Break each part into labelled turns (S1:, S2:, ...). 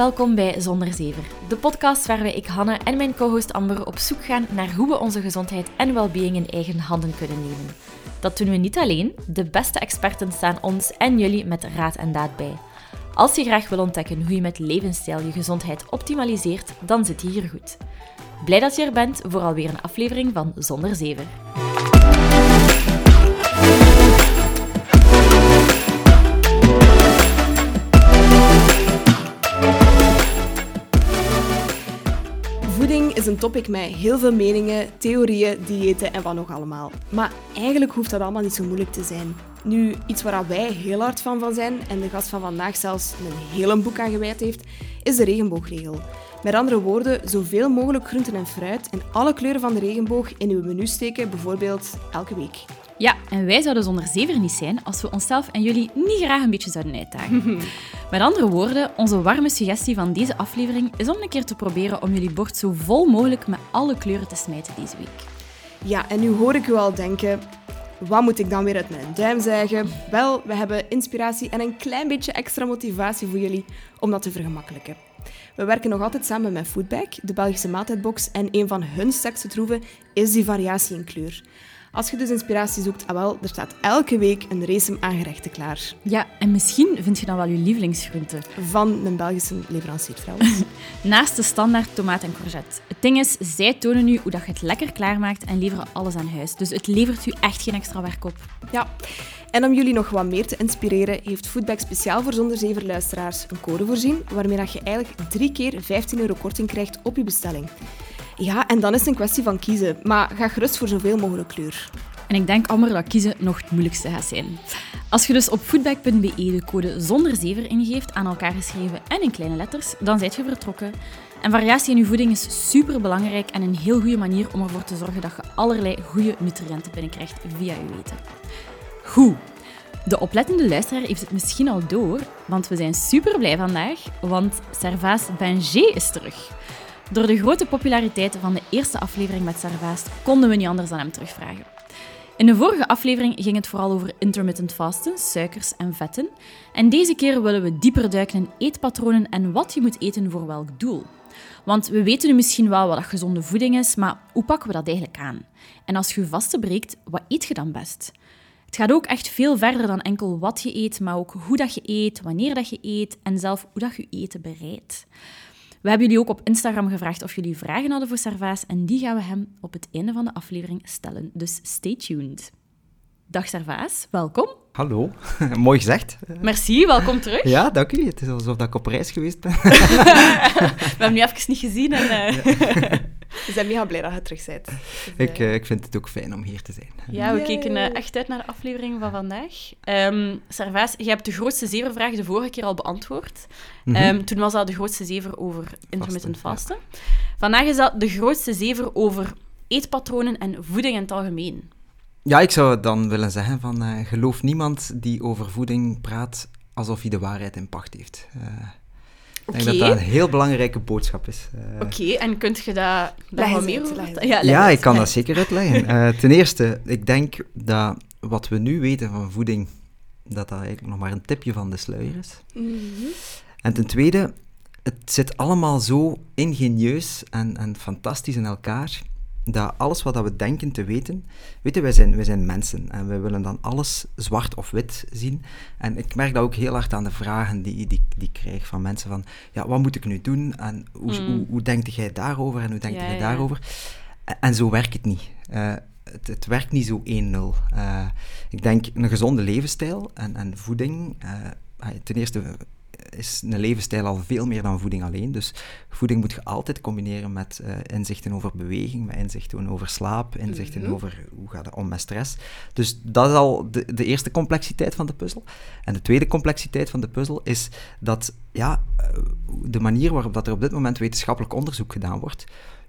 S1: Welkom bij Zonder Zever, de podcast waarbij ik Hanne en mijn co-host Amber op zoek gaan naar hoe we onze gezondheid en well-being in eigen handen kunnen nemen. Dat doen we niet alleen, de beste experten staan ons en jullie met raad en daad bij. Als je graag wil ontdekken hoe je met levensstijl je gezondheid optimaliseert, dan zit je hier goed. Blij dat je er bent voor alweer een aflevering van Zonder Zever.
S2: Is een topic met heel veel meningen, theorieën, diëten en wat nog allemaal. Maar eigenlijk hoeft dat allemaal niet zo moeilijk te zijn. Nu, iets waar wij heel hard van van zijn en de gast van vandaag zelfs een hele boek aan gewijd heeft, is de regenboogregel. Met andere woorden, zoveel mogelijk groenten en fruit in alle kleuren van de regenboog in uw menu steken, bijvoorbeeld elke week.
S1: Ja, en wij zouden zonder zever niet zijn als we onszelf en jullie niet graag een beetje zouden uitdagen. Met andere woorden, onze warme suggestie van deze aflevering is om een keer te proberen om jullie bord zo vol mogelijk met alle kleuren te smijten deze week.
S2: Ja, en nu hoor ik u al denken, wat moet ik dan weer uit mijn duim zeggen? Wel, we hebben inspiratie en een klein beetje extra motivatie voor jullie om dat te vergemakkelijken. We werken nog altijd samen met Foodbag, de Belgische maaltijdbox, en een van hun sterkste troeven is die variatie in kleur. Als je dus inspiratie zoekt, ah wel, er staat elke week een race aan gerechten klaar.
S1: Ja, en misschien vind je dan wel je lievelingsgroente.
S2: Van een Belgische leverancier trouwens.
S1: Naast de standaard tomaat en courgette. Het ding is, zij tonen u hoe dat je het lekker klaarmaakt en leveren alles aan huis. Dus het levert u echt geen extra werk op.
S2: Ja. En om jullie nog wat meer te inspireren, heeft Foodbag speciaal voor Zonder Zever luisteraars een code voorzien, waarmee dat je eigenlijk drie keer 15 euro korting krijgt op je bestelling. Ja, en dan is het een kwestie van kiezen. Maar ga gerust voor zoveel mogelijk kleur.
S1: En ik denk, Amber, dat kiezen nog het moeilijkste gaat zijn. Als je dus op foodback.be de code zonder zever ingeeft, aan elkaar geschreven en in kleine letters, dan zijt je vertrokken. En variatie in je voeding is super belangrijk en een heel goede manier om ervoor te zorgen dat je allerlei goede nutriënten binnenkrijgt via je eten. Goed. De oplettende luisteraar heeft het misschien al door, want we zijn super blij vandaag, want Servaas Benger is terug. Door de grote populariteit van de eerste aflevering met Servaas konden we niet anders dan hem terugvragen. In de vorige aflevering ging het vooral over intermittent fasten, suikers en vetten. En deze keer willen we dieper duiken in eetpatronen en wat je moet eten voor welk doel. Want we weten nu misschien wel wat gezonde voeding is, maar hoe pakken we dat eigenlijk aan? En als je vasten breekt, wat eet je dan best? Het gaat ook echt veel verder dan enkel wat je eet, maar ook hoe dat je eet, wanneer dat je eet en zelf hoe dat je eten bereidt. We hebben jullie ook op Instagram gevraagd of jullie vragen hadden voor Servaas en die gaan we hem op het einde van de aflevering stellen. Dus stay tuned. Dag Servaas, welkom.
S3: Hallo, mooi gezegd.
S1: Merci, welkom terug.
S3: Ja, dank u. Het is alsof ik op reis geweest ben.
S1: we hebben nu even niet gezien. En, uh...
S2: We zijn mega blij dat je terug bent. Dus,
S3: ik, uh, ik vind het ook fijn om hier te zijn.
S1: Ja, we keken uh, echt uit naar de aflevering van vandaag. Um, Servaas, je hebt de grootste zevervraag de vorige keer al beantwoord. Mm -hmm. um, toen was dat de grootste zever over intermittent vasten. Ja. Vandaag is dat de grootste zever over eetpatronen en voeding in het algemeen.
S3: Ja, ik zou dan willen zeggen van uh, geloof niemand die over voeding praat alsof hij de waarheid in pacht heeft. Ik denk dat dat een heel belangrijke boodschap is.
S1: Uh, Oké, okay, en kunt je daar wat meer over
S3: Ja, ja ik kan dat zeker uitleggen. ten eerste, ik denk dat wat we nu weten van voeding, dat dat eigenlijk nog maar een tipje van de sluier is.
S2: Mm -hmm.
S3: En ten tweede, het zit allemaal zo ingenieus en, en fantastisch in elkaar dat alles wat we denken te weten, weten wij zijn, wij zijn mensen en wij willen dan alles zwart of wit zien. En ik merk dat ook heel hard aan de vragen die, die, die ik krijg van mensen van, ja, wat moet ik nu doen en hoe, mm. hoe, hoe denk jij daarover en hoe denk
S1: ja,
S3: jij daarover? En, en zo werkt het niet. Uh, het, het, werkt niet zo 1-0. Uh, ik denk een gezonde levensstijl en, en voeding, uh, ten eerste is een levensstijl al veel meer dan voeding alleen. Dus voeding moet je altijd combineren met uh, inzichten over beweging, met inzichten over slaap, inzichten
S2: Mhm.
S3: mm -hmm. over hoe gaat het om met stress. Dus dat is al de, de, eerste complexiteit van de puzzel. En de tweede complexiteit van de puzzel is dat ja, eh, de manier waarop dat er op dit moment wetenschappelijk onderzoek gedaan wordt,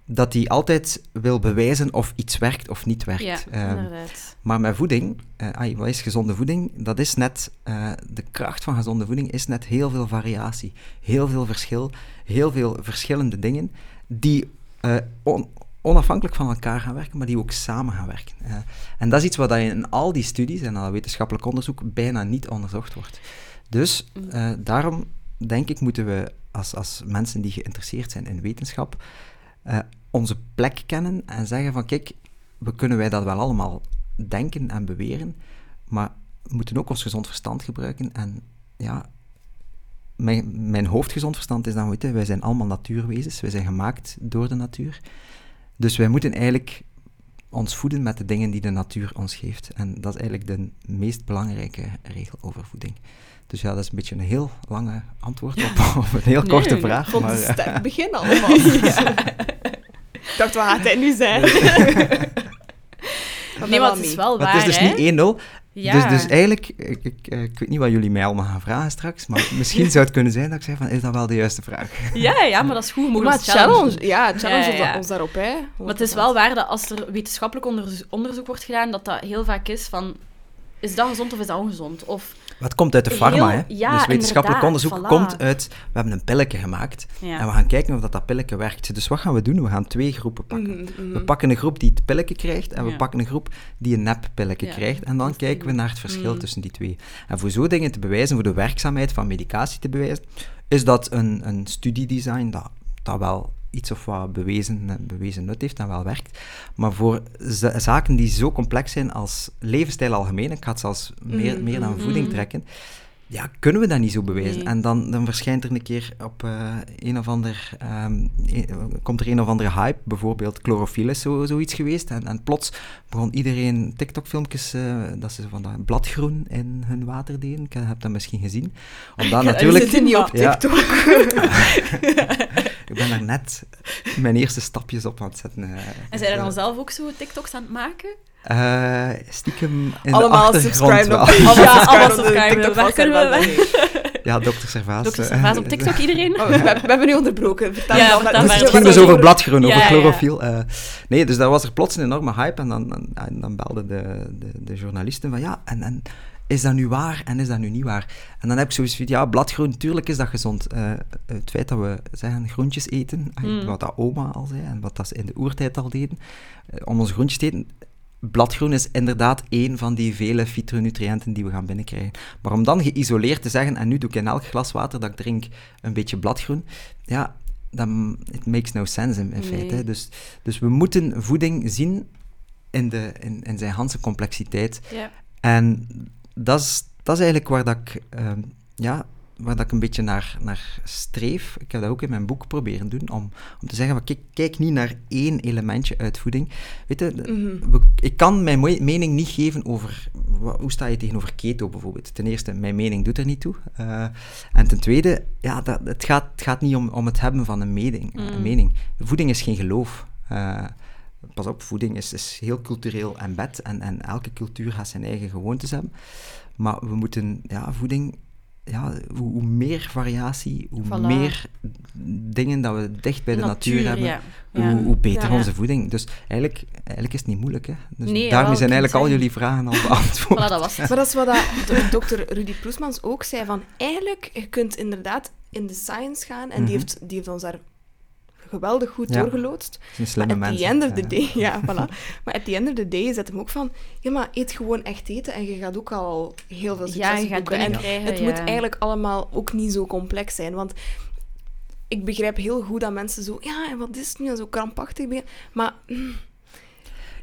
S3: dat die altijd wil bewijzen of iets werkt of niet werkt.
S1: Ja, inderdaad. Um,
S3: maar met voeding, uh, wat is gezonde voeding? Dat is net, uh, de kracht van gezonde voeding is net heel veel variatie, heel veel verschil, heel veel verschillende dingen die uh, on, onafhankelijk van elkaar gaan werken, maar die ook samen gaan werken. en dat is iets wat in al die studies en al wetenschappelijk onderzoek bijna niet onderzocht wordt. Dus daarom denk ik moeten we als, als mensen die geïnteresseerd zijn in wetenschap, eh, onze plek kennen en zeggen van kijk, we kunnen wij dat wel allemaal denken en beweren, maar we moeten ook ons gezond verstand gebruiken. En ja, mijn, mijn hoofdgezond verstand is dan, weet je, wij zijn allemaal natuurwezens, wij zijn gemaakt door de natuur. Dus wij moeten eigenlijk ons voeden met de dingen die de natuur ons geeft. En dat is eigenlijk de meest belangrijke regel over voeding. Dus ja, dat is een beetje een heel lange antwoord op, op een heel korte
S2: Nee,
S3: vraag.
S2: Vond
S3: maar,
S2: het sterk begin allemaal. Ik dacht, wat gaat hij nu zijn?
S1: Nee, maar het is wel waar,
S3: het is dus
S1: hè?
S3: niet 1-0.
S1: Ja.
S3: Dus, dus eigenlijk, ik, ik, eh, ik weet niet wat jullie mij allemaal gaan vragen straks, maar misschien zou het kunnen zijn dat ik zeg van, is dat wel de juiste vraag?
S1: Ja, ja, maar dat is goed. We mogen
S2: Maar challenge, ja, challenge
S1: Ja, ja, ja.
S2: ons daarop, hè.
S1: Maar het is wel waar dat als er wetenschappelijk onderzo- onderzoek wordt gedaan, dat dat heel vaak is van... Is dat gezond of is dat ongezond? Of...
S3: Het komt uit de pharma, hè?
S1: Ja,
S3: dus wetenschappelijk onderzoek
S1: voilà.
S3: komt uit... We hebben een pilletje gemaakt
S1: Ja.
S3: en we gaan kijken of dat, dat pilletje werkt. Dus wat gaan we doen? We gaan twee groepen pakken.
S2: Mhm, mhm.
S3: We pakken een groep die het pilletje krijgt en we
S1: Ja.
S3: pakken een groep die een nep pilletje krijgt. En dan kijken we naar het verschil
S1: Mm.
S3: tussen die twee. En voor zo dingen te bewijzen, voor de werkzaamheid van medicatie te bewijzen, is dat een, een studiedesign dat, dat wel iets of wat bewezen, bewezen nut heeft en wel werkt. Maar voor za- zaken die zo complex zijn als levensstijl algemeen, ik ga het zelfs meer,
S2: Mhm,
S3: meer dan
S1: mhm.
S3: voeding trekken, ja, kunnen we dat niet zo bewijzen.
S1: Nee.
S3: En dan, dan verschijnt er een keer op eh, een of ander... ehm, een- komt er een of andere hype, bijvoorbeeld chlorofiel is zo, zoiets geweest. En, en plots begon iedereen TikTok-filmpjes, eh, dat ze van dat bladgroen in hun water deden. Ik heb dat misschien gezien. Omdat
S2: Ja,
S3: natuurlijk...
S2: Zitten niet op
S3: Ja.
S2: TikTok.
S3: Ik ben daar net mijn eerste stapjes op aan het zetten. eh.
S1: En
S3: Dus,
S1: zijn er
S3: eh,
S1: dan zelf ook zo TikToks aan het maken?
S3: Eh, stiekem in
S2: Allemaal
S3: de achtergrond
S2: subscribe
S3: wel.
S2: op,
S1: Ja,
S2: allemaal
S1: allemaal
S2: subscribe op de
S1: subscriben.
S2: TikTok
S1: Waar kunnen we.
S3: Ja, dokter Servaas.
S1: Dokter
S3: eh,
S1: Servaas op TikTok, iedereen?
S2: Oh, we, we hebben nu onderbroken. Vertel
S1: Ja,
S2: dan
S1: vertel
S2: maar.
S1: maar.
S3: Het ging dus over bladgroen, over
S1: Ja, ja, ja.
S3: chlorofiel. eh. nee, dus daar was er plots een enorme hype en dan, dan, en dan belden de, de, de journalisten van ja, en, en is dat nu waar en is dat nu niet waar? En dan heb ik zoiets van, ja, bladgroen, natuurlijk is dat gezond. Eh, het feit dat we zeggen groentjes eten,
S1: Mm.
S3: wat dat oma al zei en wat dat ze in de oertijd al deden, om onze groentjes te eten, bladgroen is inderdaad één van die vele fytonutriënten die we gaan binnenkrijgen. Maar om dan geïsoleerd te zeggen, en nu doe ik in elk glas water dat ik drink een beetje bladgroen, ja, dan it makes no sense in, in
S1: Nee.
S3: feite. Dus, dus we moeten voeding zien in, de, in, in zijn ganse complexiteit.
S1: Ja.
S3: En dat is, dat is eigenlijk waar dat ik, ehm, ja, waar dat ik een beetje naar, naar streef. Ik heb dat ook in mijn boek proberen doen, om, om te zeggen, van, kijk, kijk niet naar één elementje uit voeding. Weet je,
S2: Mhm.
S3: ik kan mijn mening niet geven over, hoe sta je tegenover keto bijvoorbeeld. Ten eerste, mijn mening doet er niet toe. Eh, en ten tweede, ja, dat, het, gaat, het gaat niet om, om het hebben van een mening. een
S1: Mm.
S3: mening. Voeding is geen geloof. Eh, pas op, voeding is, is heel cultureel embed en, en elke cultuur gaat zijn eigen gewoontes hebben. Maar we moeten, ja, voeding, ja, hoe, hoe meer variatie, hoe
S1: Voilà.
S3: meer dingen dat we dicht bij de, natuur, hebben,
S1: ja.
S3: hoe,
S1: Ja.
S3: hoe beter
S1: Ja.
S3: onze voeding. Dus eigenlijk, eigenlijk is het niet moeilijk. Hè? Dus
S1: Nee,
S3: daarmee zijn eigenlijk al jullie vragen al beantwoord.
S1: Voilà, dat was het.
S2: Maar dat is wat dat dokter Rudy Proesmans ook zei. Van, eigenlijk, je kunt inderdaad in de science gaan. En die,
S3: Mhm.
S2: heeft, die heeft ons daar geweldig goed
S3: Ja.
S2: doorgeloodst.
S3: Het is een slimme
S2: Maar at the end of the day, ja, voilà. Maar at the end of the day zet hem ook van, ja, maar eet gewoon echt eten en je gaat ook al heel veel
S1: Ja,
S2: succes
S1: je gaat
S2: boeken. En
S1: binnenkrijgen,
S2: het
S1: ja.
S2: moet eigenlijk allemaal ook niet zo complex zijn, want ik begrijp heel goed dat mensen zo, ja, en wat is het nu, zo krampachtig. Maar mm,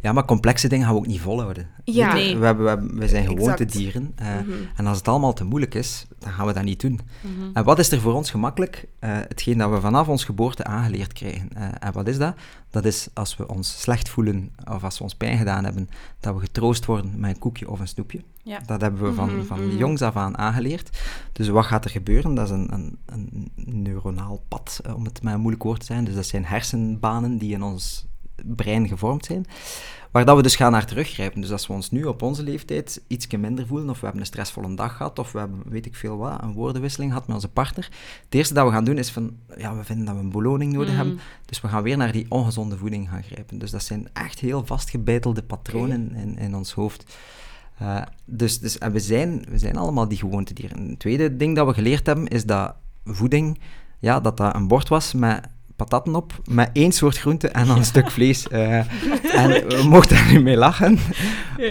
S3: Ja, maar complexe dingen gaan we ook niet volhouden.
S2: Ja.
S1: Nee.
S3: we, hebben, we, hebben- we zijn gewoontedieren. eh
S2: Mhm.
S3: En als het allemaal te moeilijk is, dan gaan we dat niet doen.
S1: Mhm.
S3: En wat is er voor ons gemakkelijk? Eh, hetgeen dat we vanaf ons geboorte aangeleerd krijgen. Eh, en wat is dat? Dat is als we ons slecht voelen of als we ons pijn gedaan hebben, dat we getroost worden met een koekje of een snoepje.
S1: Ja.
S3: Dat hebben we van,
S2: Mhm,
S3: van jongs af aan aangeleerd. Dus wat gaat er gebeuren? Dat is een, een, een neuronaal pad, om het met een moeilijk woord te zijn. Dus dat zijn hersenbanen die in ons brein gevormd zijn. Waar dat we dus gaan naar teruggrijpen. Dus als we ons nu op onze leeftijd iets minder voelen, of we hebben een stressvolle dag gehad, of we hebben, weet ik veel wat, een woordenwisseling gehad met onze partner. Het eerste dat we gaan doen is van, ja, we vinden dat we een beloning nodig
S1: Mm.
S3: hebben. Dus we gaan weer naar die ongezonde voeding gaan grijpen. Dus dat zijn echt heel vastgebeitelde patronen in, in ons hoofd. Eh, dus dus en we, zijn, we zijn allemaal die gewoontedieren. Een tweede ding dat we geleerd hebben, is dat voeding, ja, dat dat een bord was met patatten op met één soort groente en dan een stuk vlees. Uh, en we mochten er nu mee lachen.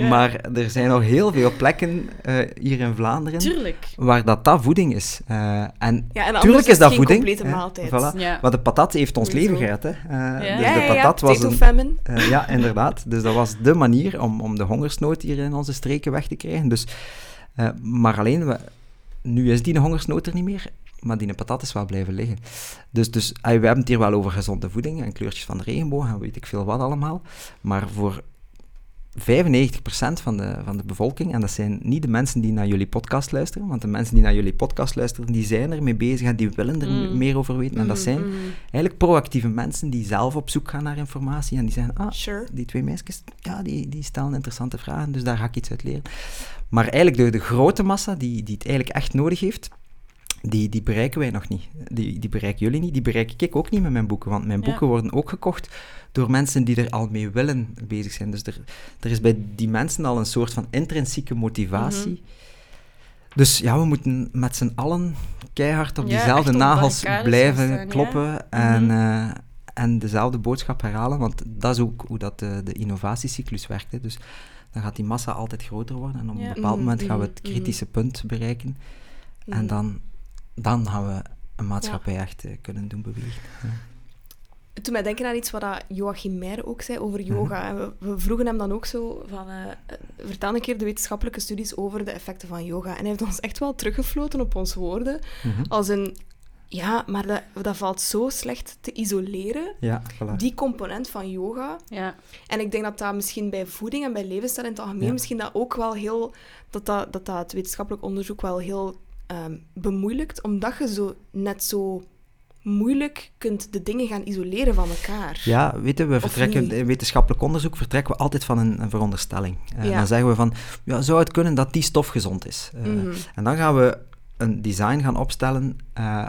S3: Maar er zijn nog heel veel plekken uh, hier in Vlaanderen
S1: tuurlijk.
S3: waar dat, dat voeding is. Uh, en,
S2: ja, en
S3: tuurlijk is dat voeding.
S2: complete maaltijd.
S3: Voilà.
S1: Ja.
S3: Maar de patat heeft ons leven gered. Hè. Dus de patat was een... Eh, ja, inderdaad. Dus dat was de manier om, om de hongersnood hier in onze streken weg te krijgen. Dus, eh, maar alleen, we, nu is die hongersnood er niet meer, maar die patat is wel blijven liggen. Dus, dus we hebben het hier wel over gezonde voeding en kleurtjes van de regenboog en weet ik veel wat allemaal. Maar voor 95% van de, van de bevolking, en dat zijn niet de mensen die naar jullie podcast luisteren, want de mensen die naar jullie podcast luisteren, die zijn ermee bezig en die willen er
S1: Mm.
S3: meer over weten. En dat zijn
S2: Mhm, mhm.
S3: eigenlijk proactieve mensen die zelf op zoek gaan naar informatie en die zeggen, ah,
S2: Sure.
S3: die twee meisjes, ja, die, die stellen interessante vragen, dus daar ga ik iets uit leren. Maar eigenlijk de, de grote massa, die, die het eigenlijk echt nodig heeft, die, die bereiken wij nog niet. Die, die bereiken jullie niet, die bereik ik ook niet met mijn boeken, want mijn
S1: Ja.
S3: boeken worden ook gekocht door mensen die er al mee willen bezig zijn. Dus er, er is bij die mensen al een soort van intrinsieke motivatie.
S1: Mhm.
S3: Dus ja, we moeten met z'n allen keihard op
S1: Ja,
S3: diezelfde nagels blijven
S1: ja.
S3: kloppen en,
S1: Mhm.
S3: eh, en dezelfde boodschap herhalen, want dat is ook hoe dat de, de innovatiecyclus werkt. hè. Dus dan gaat die massa altijd groter worden en op een bepaald moment gaan we het
S2: Mhm,
S3: kritische punt bereiken en
S2: Mhm.
S3: dan, dan gaan we een maatschappij echt eh, kunnen doen bewegen. Ja.
S2: Doet mij denken aan iets wat dat Joachim Meijer ook zei over
S3: Mhm.
S2: yoga. En we, we vroegen hem dan ook zo van... eh, vertel een keer de wetenschappelijke studies over de effecten van yoga. En hij heeft ons echt wel teruggefloten op onze woorden.
S3: Mhm.
S2: Als een... Ja, maar dat, dat valt zo slecht te isoleren.
S3: Ja, voilà.
S2: Die component van yoga.
S1: Ja.
S2: En ik denk dat dat misschien bij voeding en bij levensstijl in het algemeen...
S3: Ja.
S2: Misschien dat ook wel heel... Dat dat, dat, dat het wetenschappelijk onderzoek wel heel ehm, bemoeilijkt. Omdat je zo net zo moeilijk kunt de dingen gaan isoleren van elkaar.
S3: Ja, weet je, we vertrekken, in wetenschappelijk onderzoek vertrekken we altijd van een, een veronderstelling. Eh,
S2: Ja.
S3: Dan zeggen we van, ja, zou het kunnen dat die stof gezond is? Eh,
S2: Mhm.
S3: En dan gaan we een design gaan opstellen eh,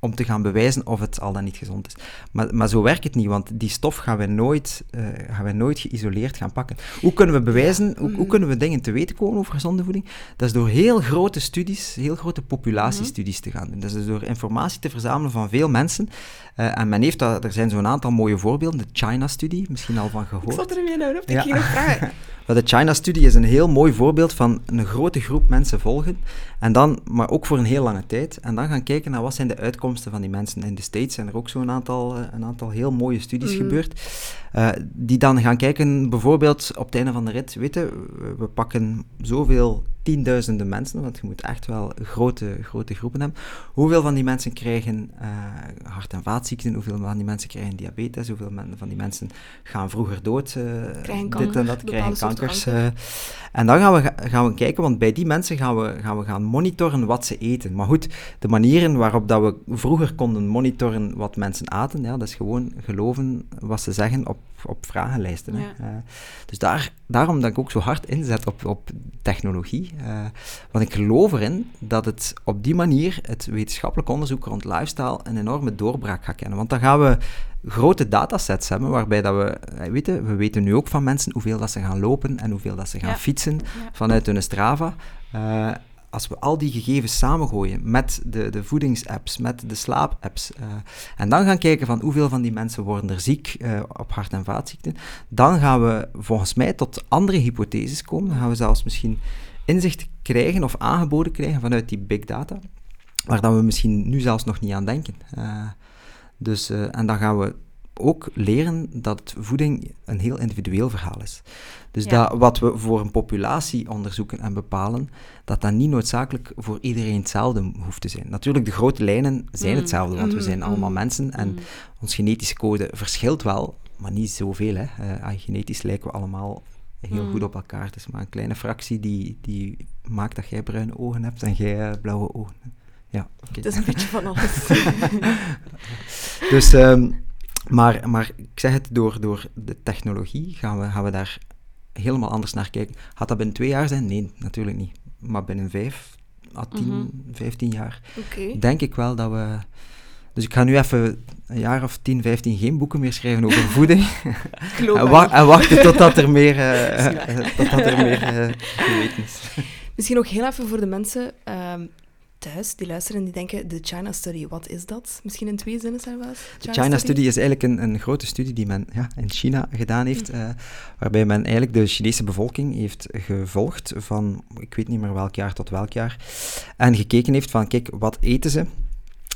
S3: om te gaan bewijzen of het al dan niet gezond is. Maar, maar zo werkt het niet, want die stof gaan we nooit, eh, gaan we nooit geïsoleerd gaan pakken. Hoe kunnen we bewijzen, hoe, hoe
S2: Mhm.
S3: kunnen we dingen te weten komen over gezonde voeding? Dat is door heel grote studies, heel grote populatiestudies te gaan doen. Dat is dus door informatie te verzamelen van veel mensen. Eh, en men heeft dat, er zijn zo'n aantal mooie voorbeelden. De China-studie, misschien al van
S2: Ik
S3: gehoord.
S2: zat er in mijn hoofd, ik
S3: Ja.
S2: ging nog vragen.
S3: De China-studie is een heel mooi voorbeeld van een grote groep mensen volgen, en dan, maar ook voor een heel lange tijd, en dan gaan kijken naar wat zijn de uitkomsten van die mensen. In de States zijn er ook zo'n aantal, eh, een aantal heel mooie studies
S2: Mhm.
S3: gebeurd, eh, die dan gaan kijken, bijvoorbeeld op het einde van de rit, weten, we, pakken zoveel tienduizenden mensen, want je moet echt wel grote, grote groepen hebben. Hoeveel van die mensen krijgen eh, hart- en vaatziekten, hoeveel van die mensen krijgen diabetes, hoeveel van die mensen gaan vroeger dood,
S2: Krijgen
S3: dit en dat, krijgen kankers.
S2: kanker.
S3: en dan gaan we, ga- gaan we kijken, want bij die mensen gaan we, gaan we gaan monitoren wat ze eten. Maar goed, de manieren waarop dat we vroeger konden monitoren wat mensen aten, ja, dat is gewoon geloven wat ze zeggen op, op vragenlijsten. Hè.
S1: Ja.
S3: Eh, dus daar, daarom dat ik ook zo hard inzet op, op technologie. eh, want ik geloof erin dat het op die manier het wetenschappelijk onderzoek rond lifestyle een enorme doorbraak gaat kennen. Want dan gaan we grote datasets hebben, waarbij dat we, eh, weten, we weten nu ook van mensen hoeveel dat ze gaan lopen en hoeveel dat ze gaan
S1: Ja.
S3: fietsen
S1: Ja.
S3: vanuit hun Strava. Als we al die gegevens samengooien met de, de voedingsapps, met de slaapapps, eh, en dan gaan kijken van hoeveel van die mensen worden er ziek eh, op hart- en vaatziekten, dan gaan we volgens mij tot andere hypotheses komen. Dan gaan we zelfs misschien inzicht krijgen of aangeboden krijgen vanuit die big data, waar dan we misschien nu zelfs nog niet aan denken. Eh, dus, en dan gaan we ook leren dat voeding een heel individueel verhaal is. Dus
S1: Ja.
S3: dat wat we voor een populatie onderzoeken en bepalen, dat dat niet noodzakelijk voor iedereen hetzelfde hoeft te zijn. Natuurlijk, de grote lijnen zijn
S1: Mm.
S3: hetzelfde, want we
S2: Mhm,
S3: zijn allemaal
S2: mhm.
S3: mensen en
S1: Mm.
S3: ons genetische code verschilt wel, maar niet zoveel. Hè. Eh, ah, genetisch lijken we allemaal heel
S1: Mm.
S3: goed op elkaar. Het is maar een kleine fractie die, die maakt dat jij bruine ogen hebt en jij eh, blauwe ogen. Ja.
S2: Het is een beetje van alles.
S3: Dus, ehm, maar, maar ik zeg het, door, door de technologie gaan we, gaan we daar helemaal anders naar kijken. Gaat dat binnen twee jaar zijn? Nee, natuurlijk niet. Maar binnen vijf à tien,
S1: Mhm.
S3: vijftien jaar denk ik wel dat we... Dus ik ga nu even een jaar of 10, 15 geen boeken meer schrijven over voeding. En, wa- en wachten totdat er meer, eh, totdat er meer eh, geweten is.
S2: Misschien nog heel even voor de mensen. ehm, thuis die luisteren en die denken, de China Study, wat is dat? Misschien in twee zinnen, Servaas?
S3: De China Study is eigenlijk een, een grote studie die men ja, in China gedaan heeft, uh, waarbij men eigenlijk de Chinese bevolking heeft gevolgd van, ik weet niet meer welk jaar tot welk jaar, en gekeken heeft van, kijk, wat eten ze?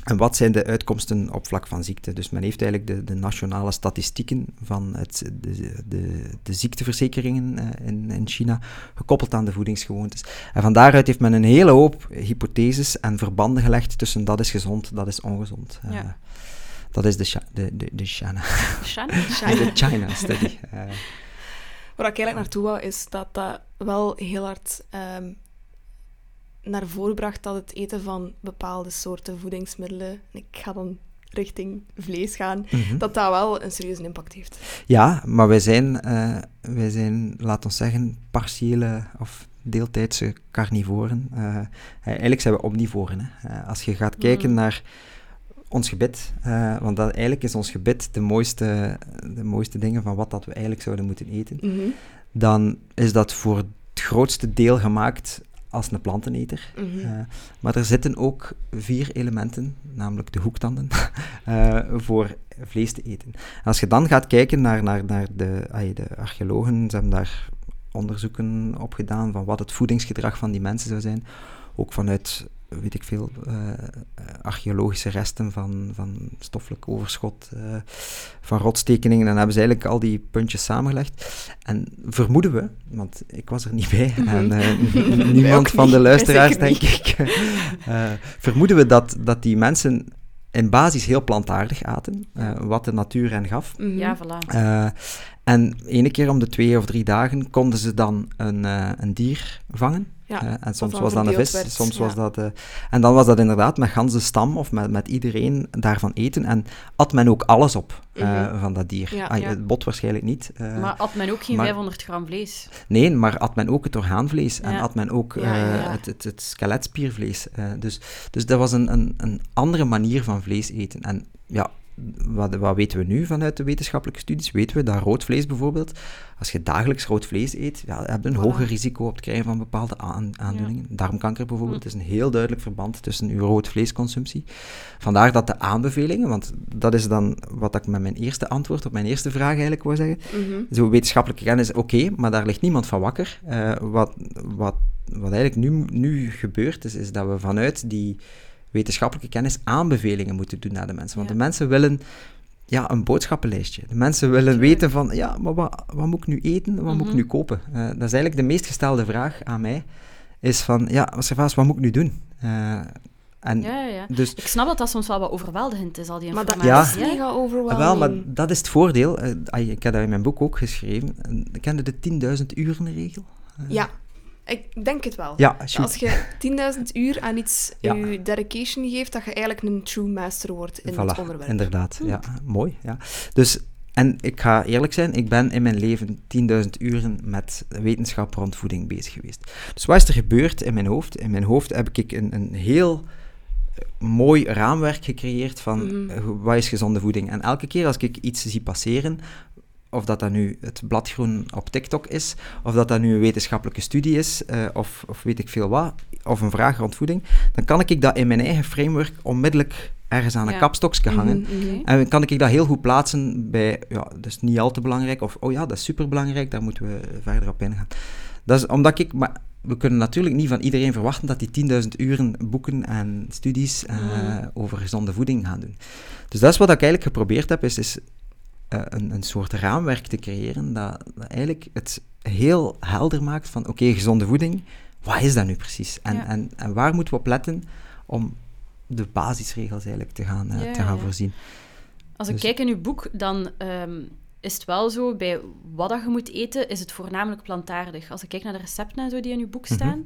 S3: En wat zijn de uitkomsten op vlak van ziekte? Dus men heeft eigenlijk de, de nationale statistieken van het, de, de, de ziekteverzekeringen uh, in, in China gekoppeld aan de voedingsgewoontes. En van daaruit heeft men een hele hoop hypotheses en verbanden gelegd tussen dat is gezond, dat is ongezond. Uh, ja. Dat is de, de, de, de China.
S1: China?
S3: de China study. Uh,
S2: Waar ik eigenlijk naartoe wou, is dat dat wel heel hard um, naar voren bracht dat het eten van bepaalde soorten voedingsmiddelen, ik ga dan richting vlees gaan, mm -hmm. dat dat wel een serieuze impact heeft.
S3: Ja, maar wij zijn, uh, wij zijn laten we zeggen, partiële of deeltijdse carnivoren. Uh, eigenlijk zijn we omnivoren. Hè. Uh, als je gaat kijken mm. naar ons gebit, want dat, eigenlijk is ons gebit de mooiste, de mooiste dingen van wat dat we eigenlijk zouden moeten eten,
S2: mm -hmm.
S3: dan is dat voor het grootste deel gemaakt als een planteneter.
S2: Mm -hmm.
S3: uh, maar er zitten ook vier elementen, namelijk de hoektanden, uh, voor vlees te eten. En als je dan gaat kijken naar, naar, naar de, ay, de archeologen, ze hebben daar onderzoeken op gedaan van wat het voedingsgedrag van die mensen zou zijn, ook vanuit weet ik veel, uh, archeologische resten van, van stoffelijk overschot, uh, van rotstekeningen. En dan hebben ze eigenlijk al die puntjes samengelegd. En vermoeden we, want ik was er niet bij, mm -hmm. en niemand van de luisteraars, denk ik, vermoeden we dat, dat die mensen in basis heel plantaardig aten, wat de natuur hen gaf.
S1: Mm -hmm. Ja, voilà.
S3: en ene keer om de twee of drie dagen konden ze dan een, een dier vangen.
S2: Ja,
S3: uh, en soms was dat een vis, werd, soms ja. was dat... Uh, en dan was dat inderdaad met ganse stam of met, met iedereen daarvan eten. En at men ook alles op uh, mm -hmm. van dat dier.
S2: Ja,
S3: ah, het bot waarschijnlijk niet.
S1: maar at men ook geen maar, 500 gram vlees?
S3: Nee, maar at men ook het orgaanvlees. En at men ook het, het, het skeletspiervlees. dus, dus dat was een, een, een andere manier van vlees eten. En ja, wat, wat, weten we nu vanuit de wetenschappelijke studies? Weten we dat rood vlees bijvoorbeeld, als je dagelijks rood vlees eet, ja, heb je een hoger risico op het krijgen van bepaalde aan, aandoeningen. Ja. Darmkanker bijvoorbeeld mm. is een heel duidelijk verband tussen uw rood vleesconsumptie. Vandaar dat de aanbevelingen, want dat is dan wat ik met mijn eerste antwoord op mijn eerste vraag eigenlijk wou zeggen.
S2: Mm -hmm.
S3: Zo wetenschappelijke kennis, oké, okay, maar daar ligt niemand van wakker. Uh, wat, wat, wat eigenlijk nu, nu gebeurt, is, is dat we vanuit die wetenschappelijke kennis aanbevelingen moeten doen naar de mensen. Want
S2: ja.
S3: de mensen willen ja, een boodschappenlijstje. De mensen willen weten van, ja, maar wat, wat moet ik nu eten? Wat mm -hmm. moet ik nu kopen? Uh, dat is eigenlijk de meest gestelde vraag aan mij. Is van, ja, wat moet ik nu doen? Uh, en
S1: ja, ja.
S3: Dus,
S1: ik snap dat dat soms wel wat overweldigend is, al die
S2: maar
S1: informatie.
S2: dat is mega overwhelming.
S3: Wel, maar dat is het voordeel. Uh, ik heb dat in mijn boek ook geschreven. Kende de 10.000 uren regel?
S2: ja. Ik denk het wel.
S3: Ja,
S2: Als je 10.000 uur aan iets ja. je dedication geeft, dat je eigenlijk een true master wordt in
S3: voilà,
S2: het onderwerp.
S3: inderdaad. Ja, mooi. Ja. Dus, en ik ga eerlijk zijn, ik ben in mijn leven 10.000 uren met wetenschap rond voeding bezig geweest. Dus wat is er gebeurd in mijn hoofd? In mijn hoofd heb ik een, een heel mooi raamwerk gecreëerd van
S2: Mhm.
S3: mm. wat is gezonde voeding. En elke keer als ik iets zie passeren, of dat dat nu het bladgroen op TikTok is, of dat dat nu een wetenschappelijke studie is, uh, of, of weet ik veel wat, of een vraag rond voeding, dan kan ik dat in mijn eigen framework onmiddellijk ergens aan
S1: Ja.
S3: een kapstokje hangen.
S2: Mhm.
S3: En kan ik dat heel goed plaatsen bij, ja, dat is niet al te belangrijk, of oh ja, dat is superbelangrijk, daar moeten we verder op ingaan. Dat is omdat ik, maar we kunnen natuurlijk niet van iedereen verwachten dat die 10.000 uren boeken en studies uh,
S1: Mhm.
S3: over gezonde voeding gaan doen. Dus dat is wat ik eigenlijk geprobeerd heb, is, is uh, een, een soort raamwerk te creëren dat, dat eigenlijk het heel helder maakt van oké, gezonde voeding, wat is dat nu precies? En,
S1: Ja.
S3: en, en waar moeten we op letten om de basisregels eigenlijk te gaan, uh,
S1: Ja,
S3: te gaan
S1: ja.
S3: voorzien?
S1: Als ik
S3: Dus-
S1: kijk in uw boek, dan ehm, is het wel zo, bij wat dat je moet eten, is het voornamelijk plantaardig. Als ik kijk naar de recepten en zo die in uw boek
S3: Mhm.
S1: staan.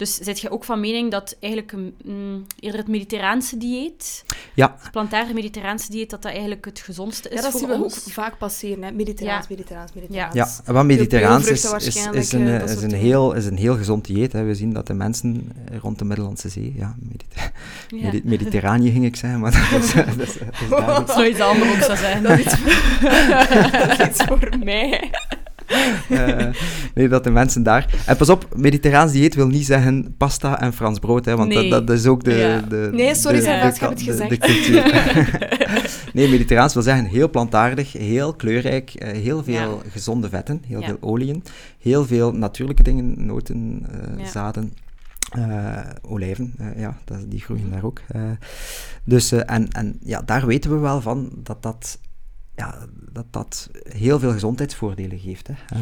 S1: Dus zit je ook van mening dat eigenlijk een, mm, eerder het mediterraanse dieet,
S3: Ja,
S1: het plantaardige mediterraanse dieet, dat dat eigenlijk het gezondste is
S2: Ja, dat
S1: voor
S2: zien we ook vaak passeren. Hè. Mediterraans,
S1: Ja.
S2: mediterraans, mediterraans.
S3: ja wat mediterraans is, is, een,
S2: eh,
S3: is, een heel, is een heel gezond dieet. Hè. We zien dat de mensen rond de Middellandse Zee, ja, mediter
S1: Ja.
S3: Medi- Mediterranië ging ik zeggen, maar dat is, dat is, dat is duidelijk.
S1: Zoiets anders ook zou zijn.
S2: Dat is iets voor, dat is iets voor mij.
S3: Eh, nee, dat de mensen daar... En pas op, mediterraans dieet wil niet zeggen pasta en Frans brood, hè, want
S1: Nee.
S3: dat, dat is ook de...
S1: Ja.
S3: de
S2: Nee, sorry, Sarah, ik heb het gezegd.
S3: de cultuur. nee, mediterraans wil zeggen heel plantaardig, heel kleurrijk, eh, heel veel gezonde vetten, heel
S1: Ja.
S3: veel oliën, heel veel natuurlijke dingen, noten, eh, zaden, olijven, ja, dat, die groeien daar ook. dus, en, en ja, daar weten we wel van dat dat, ja, dat, dat heel veel gezondheidsvoordelen geeft. Hè. Eh,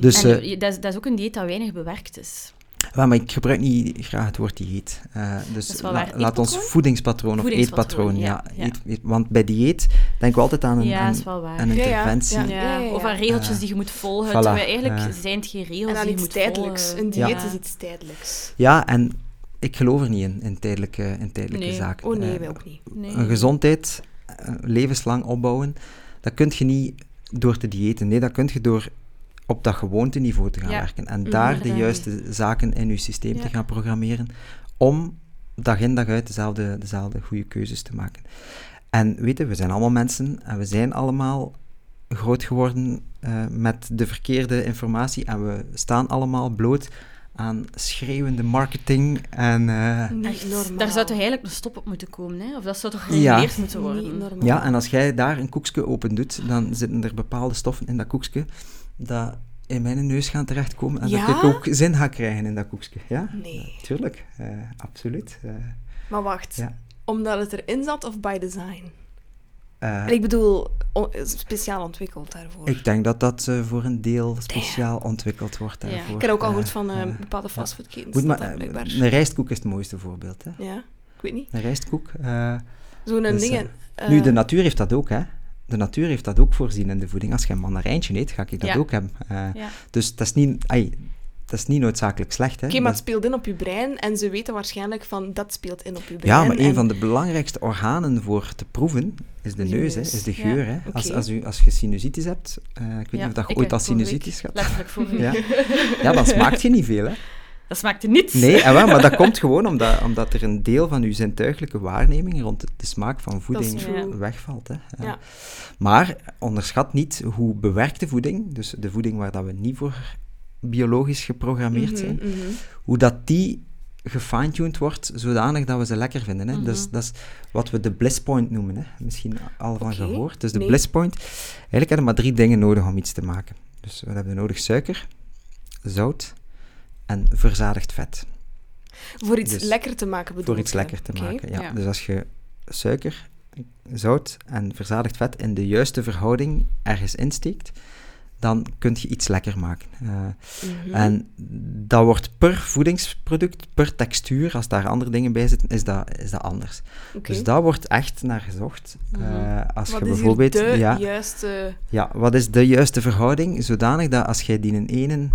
S3: dus,
S1: en
S3: eh,
S1: dat, is, dat is ook een dieet dat weinig bewerkt is.
S3: wel, maar ik gebruik niet graag het woord dieet. Eh, dus
S1: Dat is wel
S3: la-
S1: waar.
S3: laat ons voedingspatroon of eetpatroon. Ja,
S1: ja, ja.
S3: eet- eet- want bij dieet denken we altijd aan een,
S1: ja,
S3: aan- een
S2: Ja, ja,
S3: interventie.
S2: ja.
S1: Ja,
S2: ja,
S1: Of
S2: ja.
S1: aan regeltjes die je moet volgen.
S3: voilà,
S1: terwijl eigenlijk zijn het geen regels
S2: En aan
S1: die je
S2: iets
S1: moet
S2: tijdelijks.
S1: volgen.
S2: Een dieet
S1: Ja.
S2: is iets tijdelijks.
S3: Ja, en ik geloof er niet in, in tijdelijke, in tijdelijke
S1: Nee.
S3: zaken.
S2: Oh nee, wij ook niet.
S1: Nee.
S3: Een gezondheid levenslang opbouwen, dat kun je niet door te diëten. Nee, dat kun je door op dat gewoonteniveau te gaan
S1: Ja.
S3: werken. En
S2: Mhm.
S3: daar de juiste zaken in je systeem te gaan programmeren, om dag in dag uit dezelfde, dezelfde goede keuzes te maken. En weet je, we zijn allemaal mensen en we zijn allemaal groot geworden eh, met de verkeerde informatie en we staan allemaal bloot aan schreeuwende marketing en... eh,
S1: Echt. Daar zou toch eigenlijk een stop op moeten komen, hè? Of dat zou toch
S3: Ja.
S1: gereguleerd moeten worden?
S3: Ja, en als jij daar een koekje open doet, dan zitten er bepaalde stoffen in dat koekje dat in mijn neus gaan terechtkomen en
S2: Ja?
S3: dat ik ook zin ga krijgen in dat koekje. Ja,
S2: Nee.
S3: tuurlijk. eh, absoluut. eh,
S2: Maar wacht.
S3: Ja.
S2: Omdat het erin zat of by design?
S3: Eh,
S2: En ik bedoel, speciaal ontwikkeld daarvoor.
S3: ik denk dat dat eh, voor een deel speciaal ontwikkeld wordt
S1: Ja.
S3: daarvoor.
S2: Ik heb ook al
S3: Eh,
S2: gehoord van eh, bepaalde fastfoodketens.
S3: Een rijstkoek is het mooiste voorbeeld. Hè?
S2: Ja, ik weet niet.
S3: Een rijstkoek.
S2: Zo'n
S3: Dus,
S2: ding.
S3: nu, de natuur heeft dat ook, hè. De natuur heeft dat ook voorzien in de voeding. Als je een mandarijntje eet, ga ik dat
S1: Ja.
S3: ook hebben.
S1: Ja.
S3: Dus dat is niet, dat is niet noodzakelijk slecht.
S2: Oké, maar
S3: Dat
S2: het speelt in op je brein en ze weten waarschijnlijk van dat speelt in op je brein.
S3: Ja, maar een
S2: en-
S3: van de belangrijkste organen voor te proeven is de
S2: De
S3: neus, hè,
S2: neus.
S3: is de
S1: Ja,
S3: geur. Hè. Als, als, u, als je sinusitis hebt, eh, ik weet
S1: Ja,
S3: niet of dat je
S1: ik
S3: ooit al sinusitis hebt.
S1: Letterlijk voor u.
S3: Ja. ja, dan smaakt je niet veel. Hè.
S1: Dat smaakte niets.
S3: Nee, en wel, maar dat komt gewoon omdat, omdat er een deel van uw zintuigelijke waarneming rond de, smaak van voeding wegvalt. Hè. Ja. Maar onderschat niet hoe bewerkte voeding, dus de voeding waar dat we niet voor biologisch geprogrammeerd
S2: Mhm,
S3: zijn,
S2: mhm.
S3: hoe dat die gefine-tuned wordt, zodanig dat we ze lekker vinden. Hè?
S1: Mhm.
S3: dat, is, dat is wat we de bliss point noemen. Hè? Misschien al van
S2: Oké,
S3: gehoord. Dus de
S2: nee.
S3: bliss point, eigenlijk hebben we maar drie dingen nodig om iets te maken. Dus we hebben nodig suiker, zout en verzadigd vet.
S2: Voor iets
S3: Dus
S2: lekker te maken bedoel
S3: Voor iets lekker te maken. Ja.
S1: Ja.
S3: Dus als je suiker, zout en verzadigd vet in de juiste verhouding ergens insteekt, dan kun je iets lekker maken. Eh,
S2: Mhm.
S3: en dat wordt per voedingsproduct, per textuur, als daar andere dingen bij zitten, is dat, is dat anders. Dus daar wordt echt naar gezocht.
S1: Mhm.
S3: Eh, als
S2: Wat
S3: je bijvoorbeeld...
S2: de
S3: ja,
S2: juiste...
S3: ja, wat is de juiste verhouding? Zodanig dat als jij die in ene...